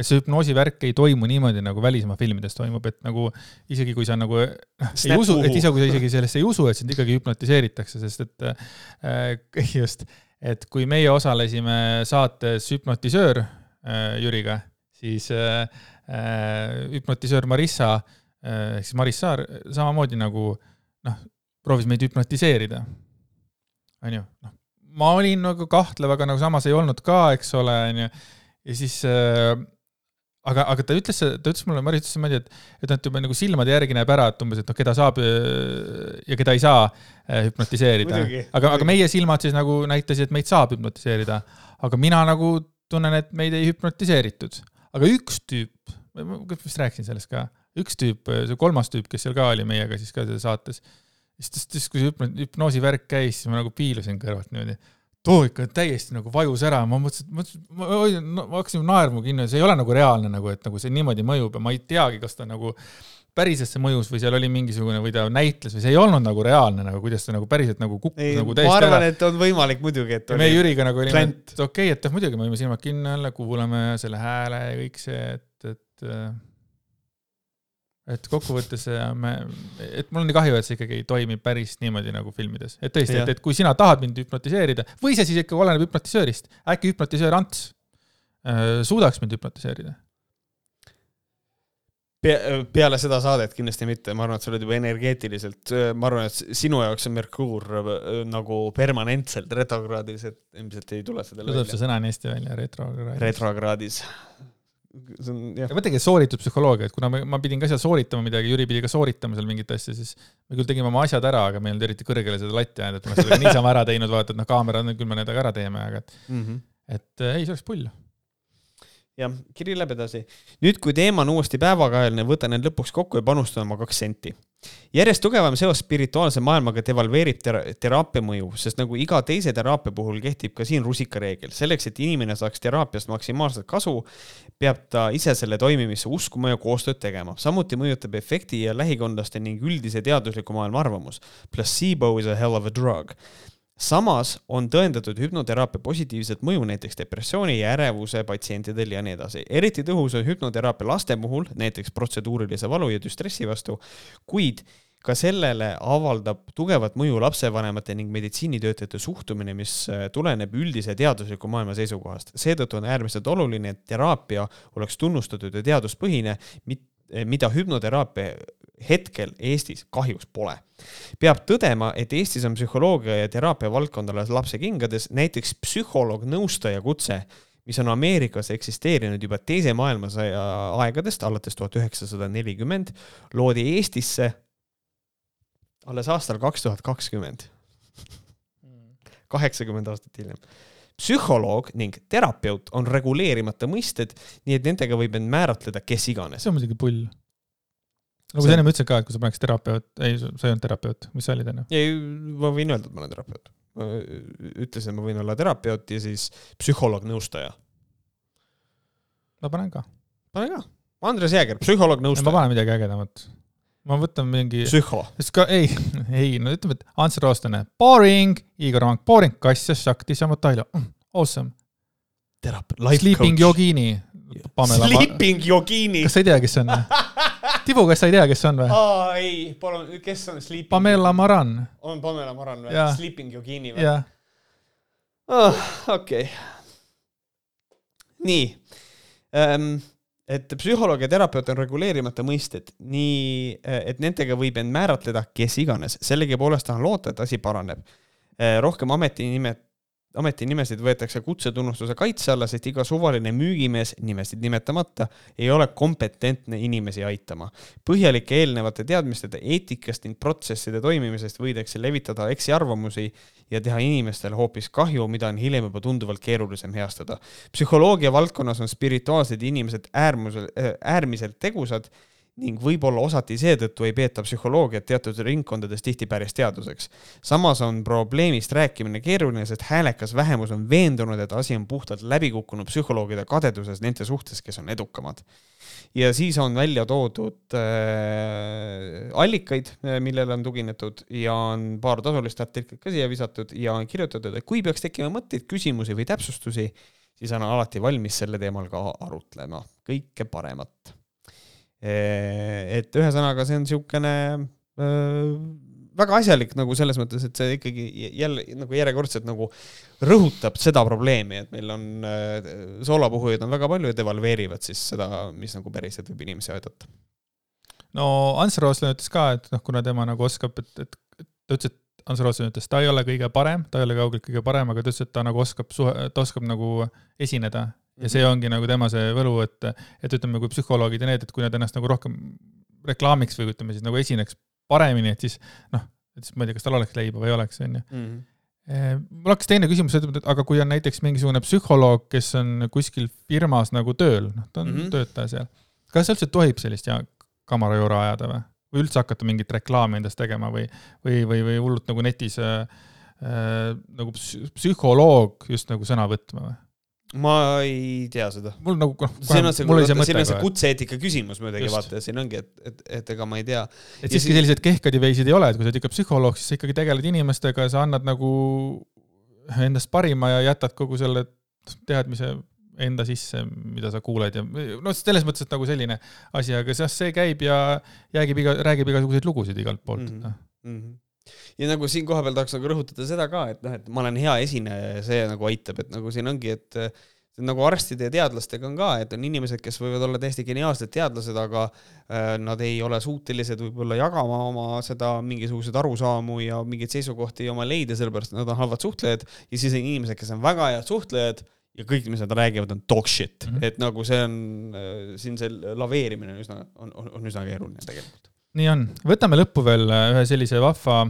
et see hüpnoosi värk ei toimu niimoodi, nagu välismaa filmides toimub, et nagu isegi kui sa nagu noh, ei usu, et isegi kui sa isegi sellesse ei usu, et sind ikkagi hüpnotiseeritakse, sest et äh, just, et kui meie osalesime saates Hüpnotisöör äh, Jüriga, siis äh, äh hüpnotisöör Marissa äh, ehk siis Maris Saar samamoodi nagu noh, proovis meid hüpnotiseerida. onju, noh, ma olin nagu kahtlev, aga nagu samas ei olnud ka, eks ole, onju. ja siis äh, aga, aga ta ütles, ta ütles mulle, Maris ütles niimoodi, et, et nad juba nagu silmade järgi näeb ära, et umbes, et noh, keda saab äh, ja keda ei saa äh, hüpnotiseerida. aga, aga meie silmad siis nagu näitasid, et meid saab hüpnotiseerida. aga mina nagu tunnen, et meid ei hüpnotiseeritud. aga üks tüüp, ma vist rääkisin sellest ka, üks tüüp, see kolmas tüüp, kes seal ka oli meiega siis ka selles saates, siis, siis kui see hüpnoosi värk käis, siis ma nagu piilusin kõrvalt niimoodi too ikka täiesti nagu vajus ära, ma mõtlesin, mõtlesin, ma, no, ma hakkasin naerma kinni, see ei ole nagu reaalne nagu, et nagu see niimoodi mõjub ja ma ei teagi, kas ta nagu päriselt see mõjus või seal oli mingisugune või ta näitles või see ei olnud nagu reaalne nagu, kuidas ta nagu päriselt nagu kukkus nagu täiesti ära. ma arvan, et on võimalik muidugi, et ja me Jüriga nagu olime, et okei okay,, et muidugi me võime silmad kinni olla, kuulame selle hääle ja kõik see, et, et et kokkuvõttes äh, me, et mul on nii kahju, et see ikkagi ei toimi päris niimoodi nagu filmides, et tõesti, et, et kui sina tahad mind hüpnotiseerida või see siis ikka oleneb hüpnotisöörist, äkki hüpnotisöör Ants äh, suudaks mind hüpnotiseerida? peale seda saadet kindlasti mitte, ma arvan, et sa oled juba energeetiliselt, ma arvan, et sinu jaoks on Merkuur äh, nagu permanentselt retrokraadis, et ilmselt ei tule seda tuleb see sõna nii hästi välja, retrokraadis. retrokraadis see on jah. mõtlegi sooritud psühholoogia, et kuna me, ma pidin ka seal sooritama midagi, Jüri pidi ka sooritama seal mingit asja, siis me küll tegime oma asjad ära, aga meil ei olnud eriti kõrgele seda latti jäänud, et me seda niisama ära teinud, vaata, et noh, kaamera on, küll me need ära teeme, aga et mm, -hmm. et ei, see oleks pull jah, kiri läheb edasi. nüüd, kui teema on uuesti päevakajaline, võtan end lõpuks kokku ja panustan oma kaks senti. Järjest tugevam seos spirituaalse maailmaga devalveerib tera teraapia mõju, sest nagu iga teise teraapia puhul kehtib ka siin rusikareegel. selleks, et inimene saaks teraapiast maksimaalset kasu, peab ta ise selle toimimisse uskuma ja koostööd tegema. samuti mõjutab efekti ja lähikondlaste ning üldise teadusliku maailma arvamus. Placebo is a hell of a drug samas on tõendatud hüpnoteraapia positiivset mõju näiteks depressiooni ja ärevuse patsientidel ja nii edasi. eriti tõhus on hüpnoteraapia laste puhul, näiteks protseduurilise valu ja düstressi vastu, kuid ka sellele avaldab tugevat mõju lapsevanemate ning meditsiinitöötajate suhtumine, mis äh, tuleneb üldise teadusliku maailma seisukohast. seetõttu on äärmiselt oluline, et teraapia oleks tunnustatud ja teaduspõhine, mida hüpnoteraapia hetkel Eestis kahjuks pole. peab tõdema, et Eestis on psühholoogia ja teraapia valdkond alles lapsekingades, näiteks psühholoog-nõustaja kutse, mis on Ameerikas eksisteerinud juba teise maailmasõja aegadest, alates tuhat üheksasada nelikümmend, loodi Eestisse alles aastal kaks tuhat kakskümmend. kaheksakümmend aastat hiljem psühholoog ning terapeut on reguleerimata mõisted, nii et nendega võib end määratleda kes iganes. see on muidugi pull nagu sa ennem ütlesid ka, et kui sa paneks terapeut, ei, sa ei olnud terapeut, mis sa olid enne? ei, ma võin öelda, et ma olen terapeut. ma ütlesin, et ma võin olla terapeut ja siis psühholoog-nõustaja. ma panen ka. pane ka. Andres Jääger, psühholoog-nõustaja. ma panen midagi ägedamat. ma võtan mingi. psühho. ei, ei, no ütleme, et Ants Roostane, boring, Igor Vank, boring, Kassja, Shakti, Samotailo mm,, awesome. terapeut, life Sleeping coach. Yogini. Sleeping Yogini. kas sa ei tea, kes see on? Tibu, kas sa ei tea, kes see on või? aa, ei, palun, kes on Sleeping? Pamela Maran. on Pamela Maran või? Sleeping Yogini või? Ah, okei. nii ähm,. et psühholoog ja terapeut on reguleerimata mõisted, nii et nendega võib end määratleda kes iganes, sellegipoolest tahan loota, et asi paraneb rohkem ametinimed ametinimesid võetakse kutsetunnustuse kaitse alla, sest iga suvaline müügimees, nimesid nimetamata, ei ole kompetentne inimesi aitama. põhjalike eelnevate teadmisteta eetikast ning protsesside toimimisest võidakse levitada eksiarvamusi ja teha inimestele hoopis kahju, mida on hiljem juba tunduvalt keerulisem heastada. psühholoogia valdkonnas on spirituaalsed inimesed äärmusel, äärmiselt tegusad ning võib-olla osati seetõttu ei peeta psühholoogiat teatud ringkondades tihti päris teaduseks. samas on probleemist rääkimine keeruline, sest häälekas vähemus on veendunud, et asi on puhtalt läbikukkunud psühholoogide kadeduses nende suhtes, kes on edukamad. ja siis on välja toodud äh, allikaid, millele on tuginetud ja on paar tasulist artiklit ka siia visatud ja on kirjutatud, et kui peaks tekkima mõtteid, küsimusi või täpsustusi, siis olen alati valmis selle teemal ka arutlema. kõike paremat et ühesõnaga, see on niisugune väga asjalik nagu selles mõttes, et see ikkagi jälle nagu järjekordselt nagu rõhutab seda probleemi, et meil on äh, soolapuhujaid on väga palju ja devalveerivad siis seda, mis nagu päriselt võib inimesi aidata. no Ants Rootslane ütles ka, et noh, kuna tema nagu oskab, et, et ta ütles, et Ants Rootslane ütles, ta ei ole kõige parem, ta ei ole kaugelt kõige parem, aga ta ütles, et ta nagu oskab suhe, ta oskab nagu esineda ja see ongi nagu tema see võlu, et, et ütleme, kui psühholoogid ja need, et kui nad ennast nagu rohkem reklaamiks või ütleme siis nagu esineks paremini, et siis noh, et siis ma ei tea, kas tal oleks leiba või ei oleks, on ju. Mhm. Eh, mul hakkas teine küsimus, et aga kui on näiteks mingisugune psühholoog, kes on kuskil firmas nagu tööl, noh, ta on mm -hmm. töötaja seal, kas üldse tohib sellist ja kamarajoora ajada või? või üldse hakata mingit reklaami endast tegema või, või, või, või hullult nagu netis äh, äh, nagu psühholoog just nagu sõna võtma või? Ma ei tea seda. mul nagu noh, siin on see, siin on see kutse-eetika küsimus muidugi vaata ja siin ongi, et, et, et ega ma ei tea. et siiski sellised kehkad ja veisid ei ole, et kui sa oled ikka psühholoog, siis sa ikkagi tegeled inimestega ja sa annad nagu endast parima ja jätad kogu selle teadmise enda sisse, mida sa kuuled ja noh, selles mõttes, et nagu selline asi, aga jah, see käib ja räägib iga, räägib igasuguseid lugusid igalt poolt mm. -hmm. Mm -hmm ja nagu siin kohapeal tahaks nagu rõhutada seda ka, et noh, et ma olen hea esineja ja see nagu aitab, et nagu siin ongi, et nagu arstide ja teadlastega on ka, et on inimesed, kes võivad olla täiesti geniaalsed teadlased, aga äh, nad ei ole suutelised võib-olla jagama oma seda mingisuguseid arusaamu ja mingeid seisukohti oma leida, sellepärast nad on halvad suhtlejad ja siis on inimesed, kes on väga head suhtlejad ja kõik, mis nad räägivad, on dog shit mm, -hmm. et nagu see on äh, siin see laveerimine on üsna, on, on, on üsna keeruline tegelikult. Nii on, võtame lõppu veel äh, ühe sellise vahva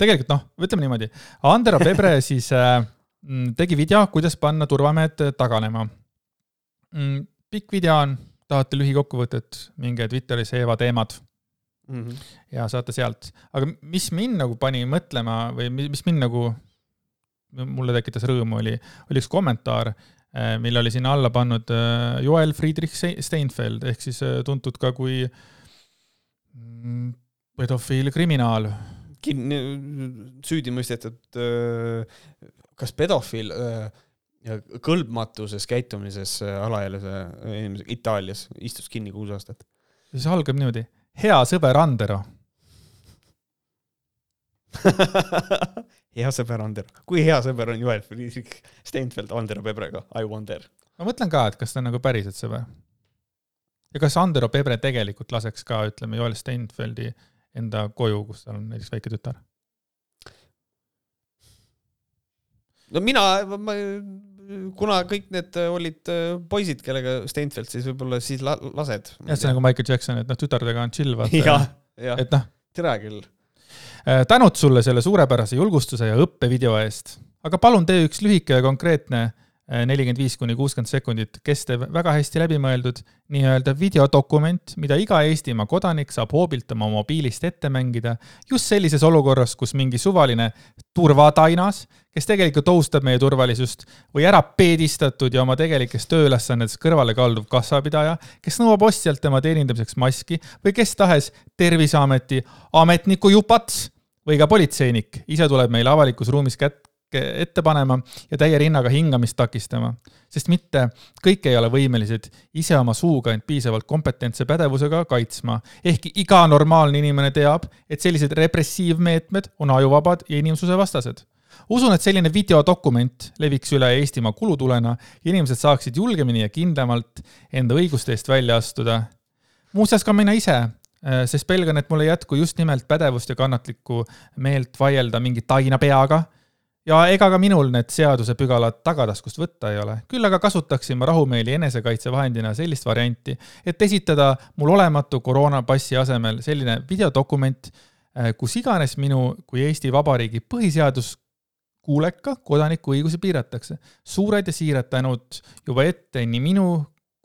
tegelikult noh, ütleme niimoodi, Andero Pebre siis äh, mm, tegi video, kuidas panna turvamehed taganema mm,. pikk video on, tahate lühikokkuvõtet, minge Twitterisse Eeva teemad mm. -hmm. ja saate sealt, aga mis mind nagu pani mõtlema või mis mind nagu, mulle tekitas rõõmu, oli, oli üks kommentaar, äh, mille oli sinna alla pannud äh, Joel Friedrich Steinfeld ehk siis äh, tuntud ka kui mm, pedofiil kriminaal kinni, süüdi mõistetud kas pedofiil kõlbmatuses käitumises alaealise inimesega Itaalias, istus kinni kuus aastat. see algab niimoodi, hea sõber Andero hea sõber Andero, kui hea sõber on Joel Friedrich Steinfeld Andero Pebrega, I wonder. ma mõtlen ka, et kas ta on nagu päriselt sõber. Ja kas Andero Pebre tegelikult laseks ka, ütleme, Joel Steinfeldi enda koju, kus tal on näiteks väike tütar? no mina, ma, kuna kõik need olid poisid, kellega Steinfeld siis võib-olla siis la, lased. jah, see on nagu Michael Jackson, et noh, tütardega on chill, vaata. et noh. tere küll. Äh, tänud sulle selle suurepärase julgustuse ja õppevideo eest, aga palun tee üks lühike ja konkreetne nelikümmend viis kuni kuuskümmend sekundit kestev, väga hästi läbimõeldud nii-öelda videodokument, mida iga Eestimaa kodanik saab hoobilt oma mobiilist ette mängida just sellises olukorras, kus mingi suvaline turvatainas, kes tegelikult ohustab meie turvalisust või ära peedistatud ja oma tegelikest tööülesannetest kõrvale kalduv kassapidaja, kes nõuab ostjalt tema teenindamiseks maski või kes tahes Terviseameti ametniku jupats või ka politseinik ise tuleb meile avalikus ruumis kätt ette panema ja täie rinnaga hingamist takistama. sest mitte kõik ei ole võimelised ise oma suuga end piisavalt kompetentse pädevusega kaitsma. ehkki iga normaalne inimene teab, et sellised repressiivmeetmed on ajuvabad ja inimsusevastased usun, et selline videodokument leviks üle Eestimaa kulutulena inimesed saaksid julgemini ja kindlamalt enda õiguste eest välja astuda. muuseas ka mina ise sest pelgan, et mul ei jätku just nimelt pädevust ja kannatlikku meelt vaielda mingi taina peaga ja ega ka minul need seadusepügalad tagataskust võtta ei ole. küll aga kasutaksin ma rahumeeli enesekaitsevahendina sellist varianti, et esitada mul olematu koroonapassi asemel selline videodokument, äh, kus iganes minu kui Eesti Vabariigi põhiseadus kuuleka kodaniku õigusi piiratakse. suured ja siirad tänud juba ette nii minu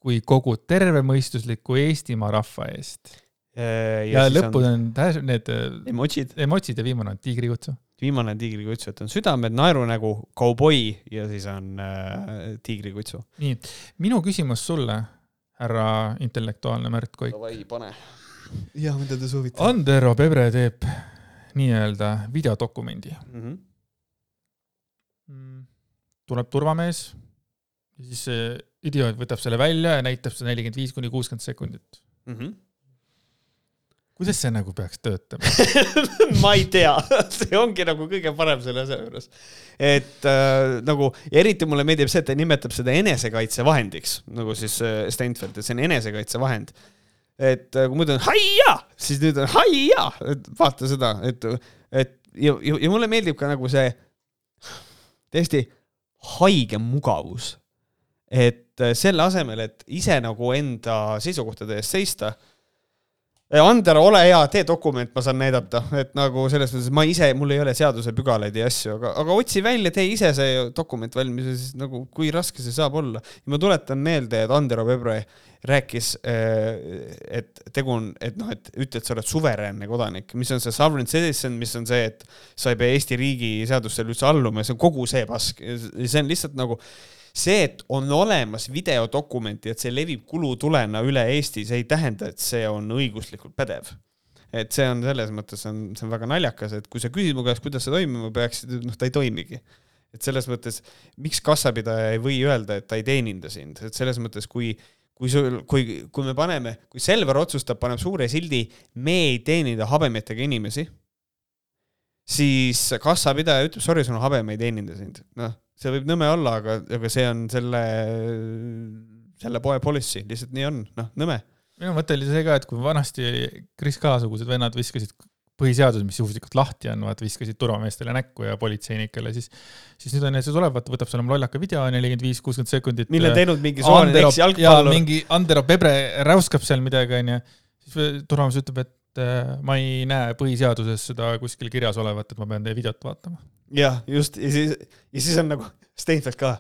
kui kogu tervemõistusliku Eestimaa rahva eest. Äh, ja, ja lõpud on, on need emotsid, emotsid ja viimane on tiigrikutsu viimane tiigrikutsu, et on südamed, naerunägu, kauboi ja siis on äh, tiigrikutsu. nii, minu küsimus sulle, härra intellektuaalne Märt Koik. Davai, pane. jah, mida te soovite? Andero Pebre teeb nii-öelda videodokumendi mhm. mm. -hmm. tuleb turvamees ja siis see idioot võtab selle välja ja näitab seda nelikümmend viis kuni kuuskümmend sekundit mm. -hmm kuidas see nagu peaks töötama ma ei tea, see ongi nagu kõige parem selle asja juures. et äh, nagu, eriti mulle meeldib see, et ta nimetab seda enesekaitsevahendiks, nagu siis äh, Steinfeld, et see on enesekaitsevahend. et äh, kui muidu on haia, siis nüüd on haia, et vaata seda, et, et ja, ja, ja mulle meeldib ka nagu see täiesti haige mugavus. et äh, selle asemel, et ise nagu enda seisukohtade eest seista Ander, ole hea, tee dokument, ma saan näidata, et nagu selles mõttes ma ise, mul ei ole seadusepügalaid ja asju, aga, aga otsi välja, tee ise see dokument valmis ja siis nagu kui raske see saab olla. ma tuletan meelde, et Andero Pebre rääkis, äh, et tegu on, et noh, et ütle, et sa oled suveräänne kodanik, mis on see sovereign citizen, mis on see, et sa ei pea Eesti riigi seadustele üldse alluma ja see on kogu see pask, see on lihtsalt nagu see, et on olemas videodokumenti, et see levib kulutulena üle Eesti, see ei tähenda, et see on õiguslikult pädev. et see on selles mõttes on, see on väga naljakas, et kui sa küsid mu käest, kuidas see toimima peaks, noh, ta ei toimigi. et selles mõttes, miks kassapidaja ei või öelda, et ta ei teeninda sind, et selles mõttes, kui kui sul, kui, kui me paneme, kui Selver otsustab, paneb suure sildi, me ei teeninda habemetega inimesi, siis kassapidaja ütleb, sorry, sul on habe, me ei teeninda sind. noh, see võib nõme olla, aga, aga see on selle, selle poe policy, lihtsalt nii on, noh, nõme. minu mõte oli see ka, et kui vanasti Kris Kalasugused vennad viskasid põhiseadus, mis juhuslikult lahti on, vaata viskasid turvameestele näkku ja politseinikele, siis, siis nüüd on see tuleb, vaata võtab selle lollaka video, nelikümmend viis, kuuskümmend sekundit. mille on teinud mingi suvaline eksjalgpallur. mingi Andero Pebre räuskab seal midagi, onju. siis turvamees ütleb, et äh, ma ei näe põhiseaduses seda kuskil kirjas olevat, et ma pean teie videot vaatama jah, just ja siis, ja siis on nagu Steinfeld ka.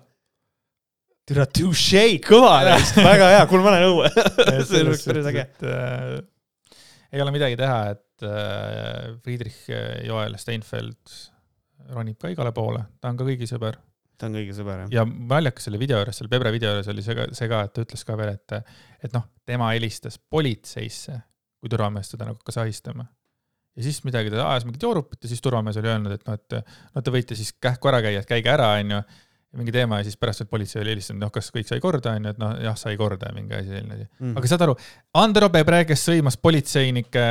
türa touche, kõva, väga hea, kuule, ma lähen õue see oleks päris äge. Äh, ei ole midagi teha, et äh, Friedrich Joel Steinfeld ronib ka igale poole, ta on ka kõigi sõber. ta on kõigi sõber, jah. ja naljakas selle video juures, selle Pebre video juures oli see ka, see ka, et ta ütles ka veel, et, et noh, tema helistas politseisse, kui turvamees teda nagu hakkas ahistama ja siis midagi, ta ajas mingit joorupit ja siis turvamees oli öelnud, et noh, et noh, te võite siis kähku ära käia, et käige ära, onju. mingi teema ja siis pärast politsei oli helistanud, noh, kas kõik sai korda, onju, et noh, jah, sai korda ja mingi asi selline asi mm.. aga saad aru, Andero Pebre, kes sõimas politseinike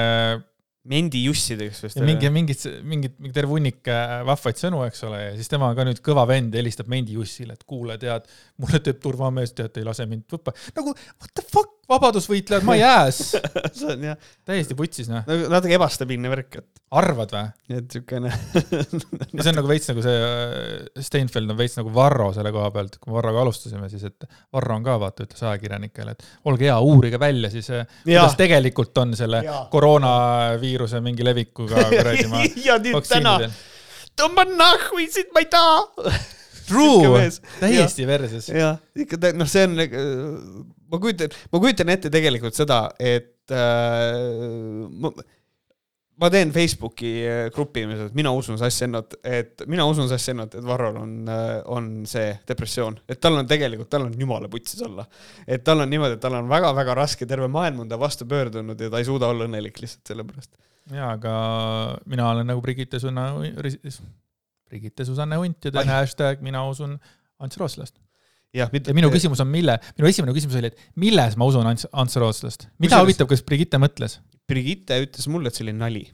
Mendi jussideks vist. mingi, mingid, mingid, mingi terve hunnik äh, vahvaid sõnu, eks ole, ja siis tema ka nüüd kõva vend helistab Mendi jussile, et kuule, tead, mulle teeb turvamees, tead, ei lase mind võppa. nagu what the fuck, vabadusvõitlejad, ma jääs see on jah. täiesti putsis, noh. nagu natuke ebastabiilne värk, et. arvad või? et siukene ja see on nagu veits nagu see, äh, Steinfeld on veits nagu Varro selle koha pealt, kui me Varroga alustasime, siis et Varro on ka vaata, ütles ajakirjanikele, et olge hea, uurige välja siis, äh, kuidas tegelikult on selle koroonaviiruse mingi levikuga kuradi ma. ja nüüd täna, tõmban nahhu, siit ma ei taha True, täiesti versus. jah, ikka noh, see on, ma kujutan, ma kujutan ette tegelikult seda, et äh, ma, ma teen Facebooki äh, grupi, et mina usun sass-ennot, et mina usun sass-ennot, et Varrol on, äh, on see depressioon, et tal on tegelikult, tal on jumala putsis olla. et tal on niimoodi, et tal on väga-väga raske, terve maailm on ta vastu pöördunud ja ta ei suuda olla õnnelik lihtsalt sellepärast. jaa, aga mina olen nagu Brigitte Sunna Brigitte Susanne Hunt ja teen hashtag mina usun Ants Rootslast. ja, ja minu küsimus on, mille, minu esimene küsimus oli, et milles ma usun Ants, Ants Rootslast, mida huvitav, kas Brigitte mõtles? Brigitte ütles mulle, et see oli nali.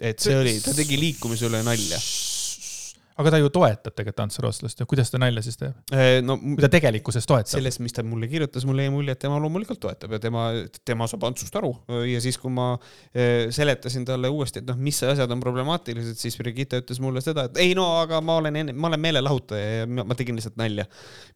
et see oli, ta tegi liikumise üle nalja. Aga ta ju toetab tegelikult Ants Rootslast ja kuidas ta nalja siis teeb? no kui ta tegelikkuses toetab? sellest, mis ta mulle kirjutas, mulle jäi mulje, et tema loomulikult toetab ja tema, tema saab Antsust aru ja siis, kui ma seletasin talle uuesti, et noh, mis asjad on problemaatilised, siis Brigitte ütles mulle seda, et ei no aga ma olen enne, ma olen meelelahutaja ja ma tegin lihtsalt nalja.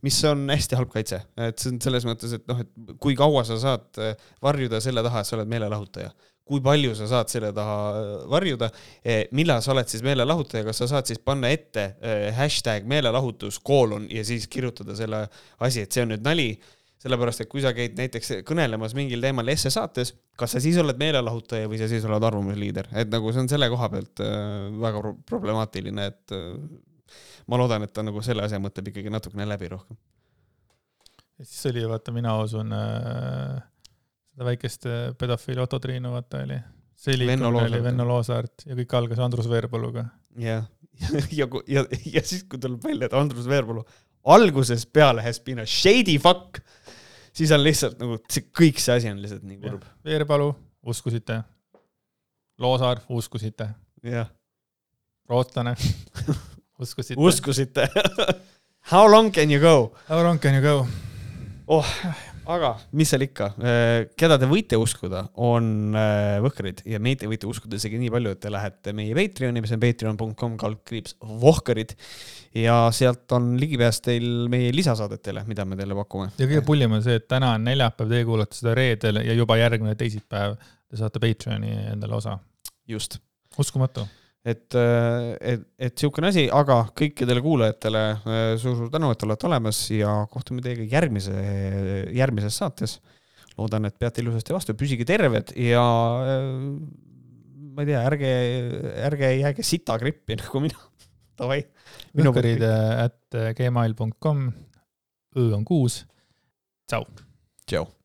mis on hästi halb kaitse, et see on selles mõttes, et noh, et kui kaua sa saad varjuda selle taha, et sa oled meelelahutaja kui palju sa saad selle taha äh, varjuda, eh, millal sa oled siis meelelahutaja, kas sa saad siis panna ette äh, hashtag meelelahutus, koolon ja siis kirjutada selle asi, et see on nüüd nali, sellepärast et kui sa käid näiteks kõnelemas mingil teemal esse saates, kas sa siis oled meelelahutaja või sa siis oled arvamusliider, et nagu see on selle koha pealt äh, väga problemaatiline, et ma loodan, et ta nagu selle asja mõtleb ikkagi natukene läbi rohkem. siis oli vaata, mina usun äh seda väikest äh, pedofiili Otto Triinu, vaata oli. see oli, oli Venno Loosaart ja kõik algas Andrus Veerpaluga. jah, ja, ja, ja, ja siis, kui tuleb välja, et Andrus Veerpalu algusest peale has been a shady fuck, siis on lihtsalt nagu see kõik see asi on lihtsalt nii kurb. Veerpalu, uskusite. Loosaar, uskusite. jah. rootslane uskusite. uskusite How long can you go? How long can you go? oh, aga mis seal ikka, äh, keda te võite uskuda, on äh, Võhkarid ja neid te võite uskuda isegi nii palju, et te lähete meie Patreoni, mis on patreon.com kaldkriips Vohkarid ja sealt on ligipääs teil meie lisasaadetele, mida me teile pakume. ja kõige pullim on see, et täna on neljapäev, teie kuulate seda reedel ja juba järgmine teisipäev te saate Patreoni endale osa. just. uskumatu et, äh, et, et niisugune asi, aga kõikidele kuulajatele suur-suur äh, tänu, et olete olemas ja kohtume teiega järgmise, järgmises saates. loodan, et peate ilusasti vastu, püsige terved ja äh, ma ei tea, ärge, ärge jääge sita grippi nagu mina. Davai. Võhkarid at gmail.com, õ on kuus. tšau. tšau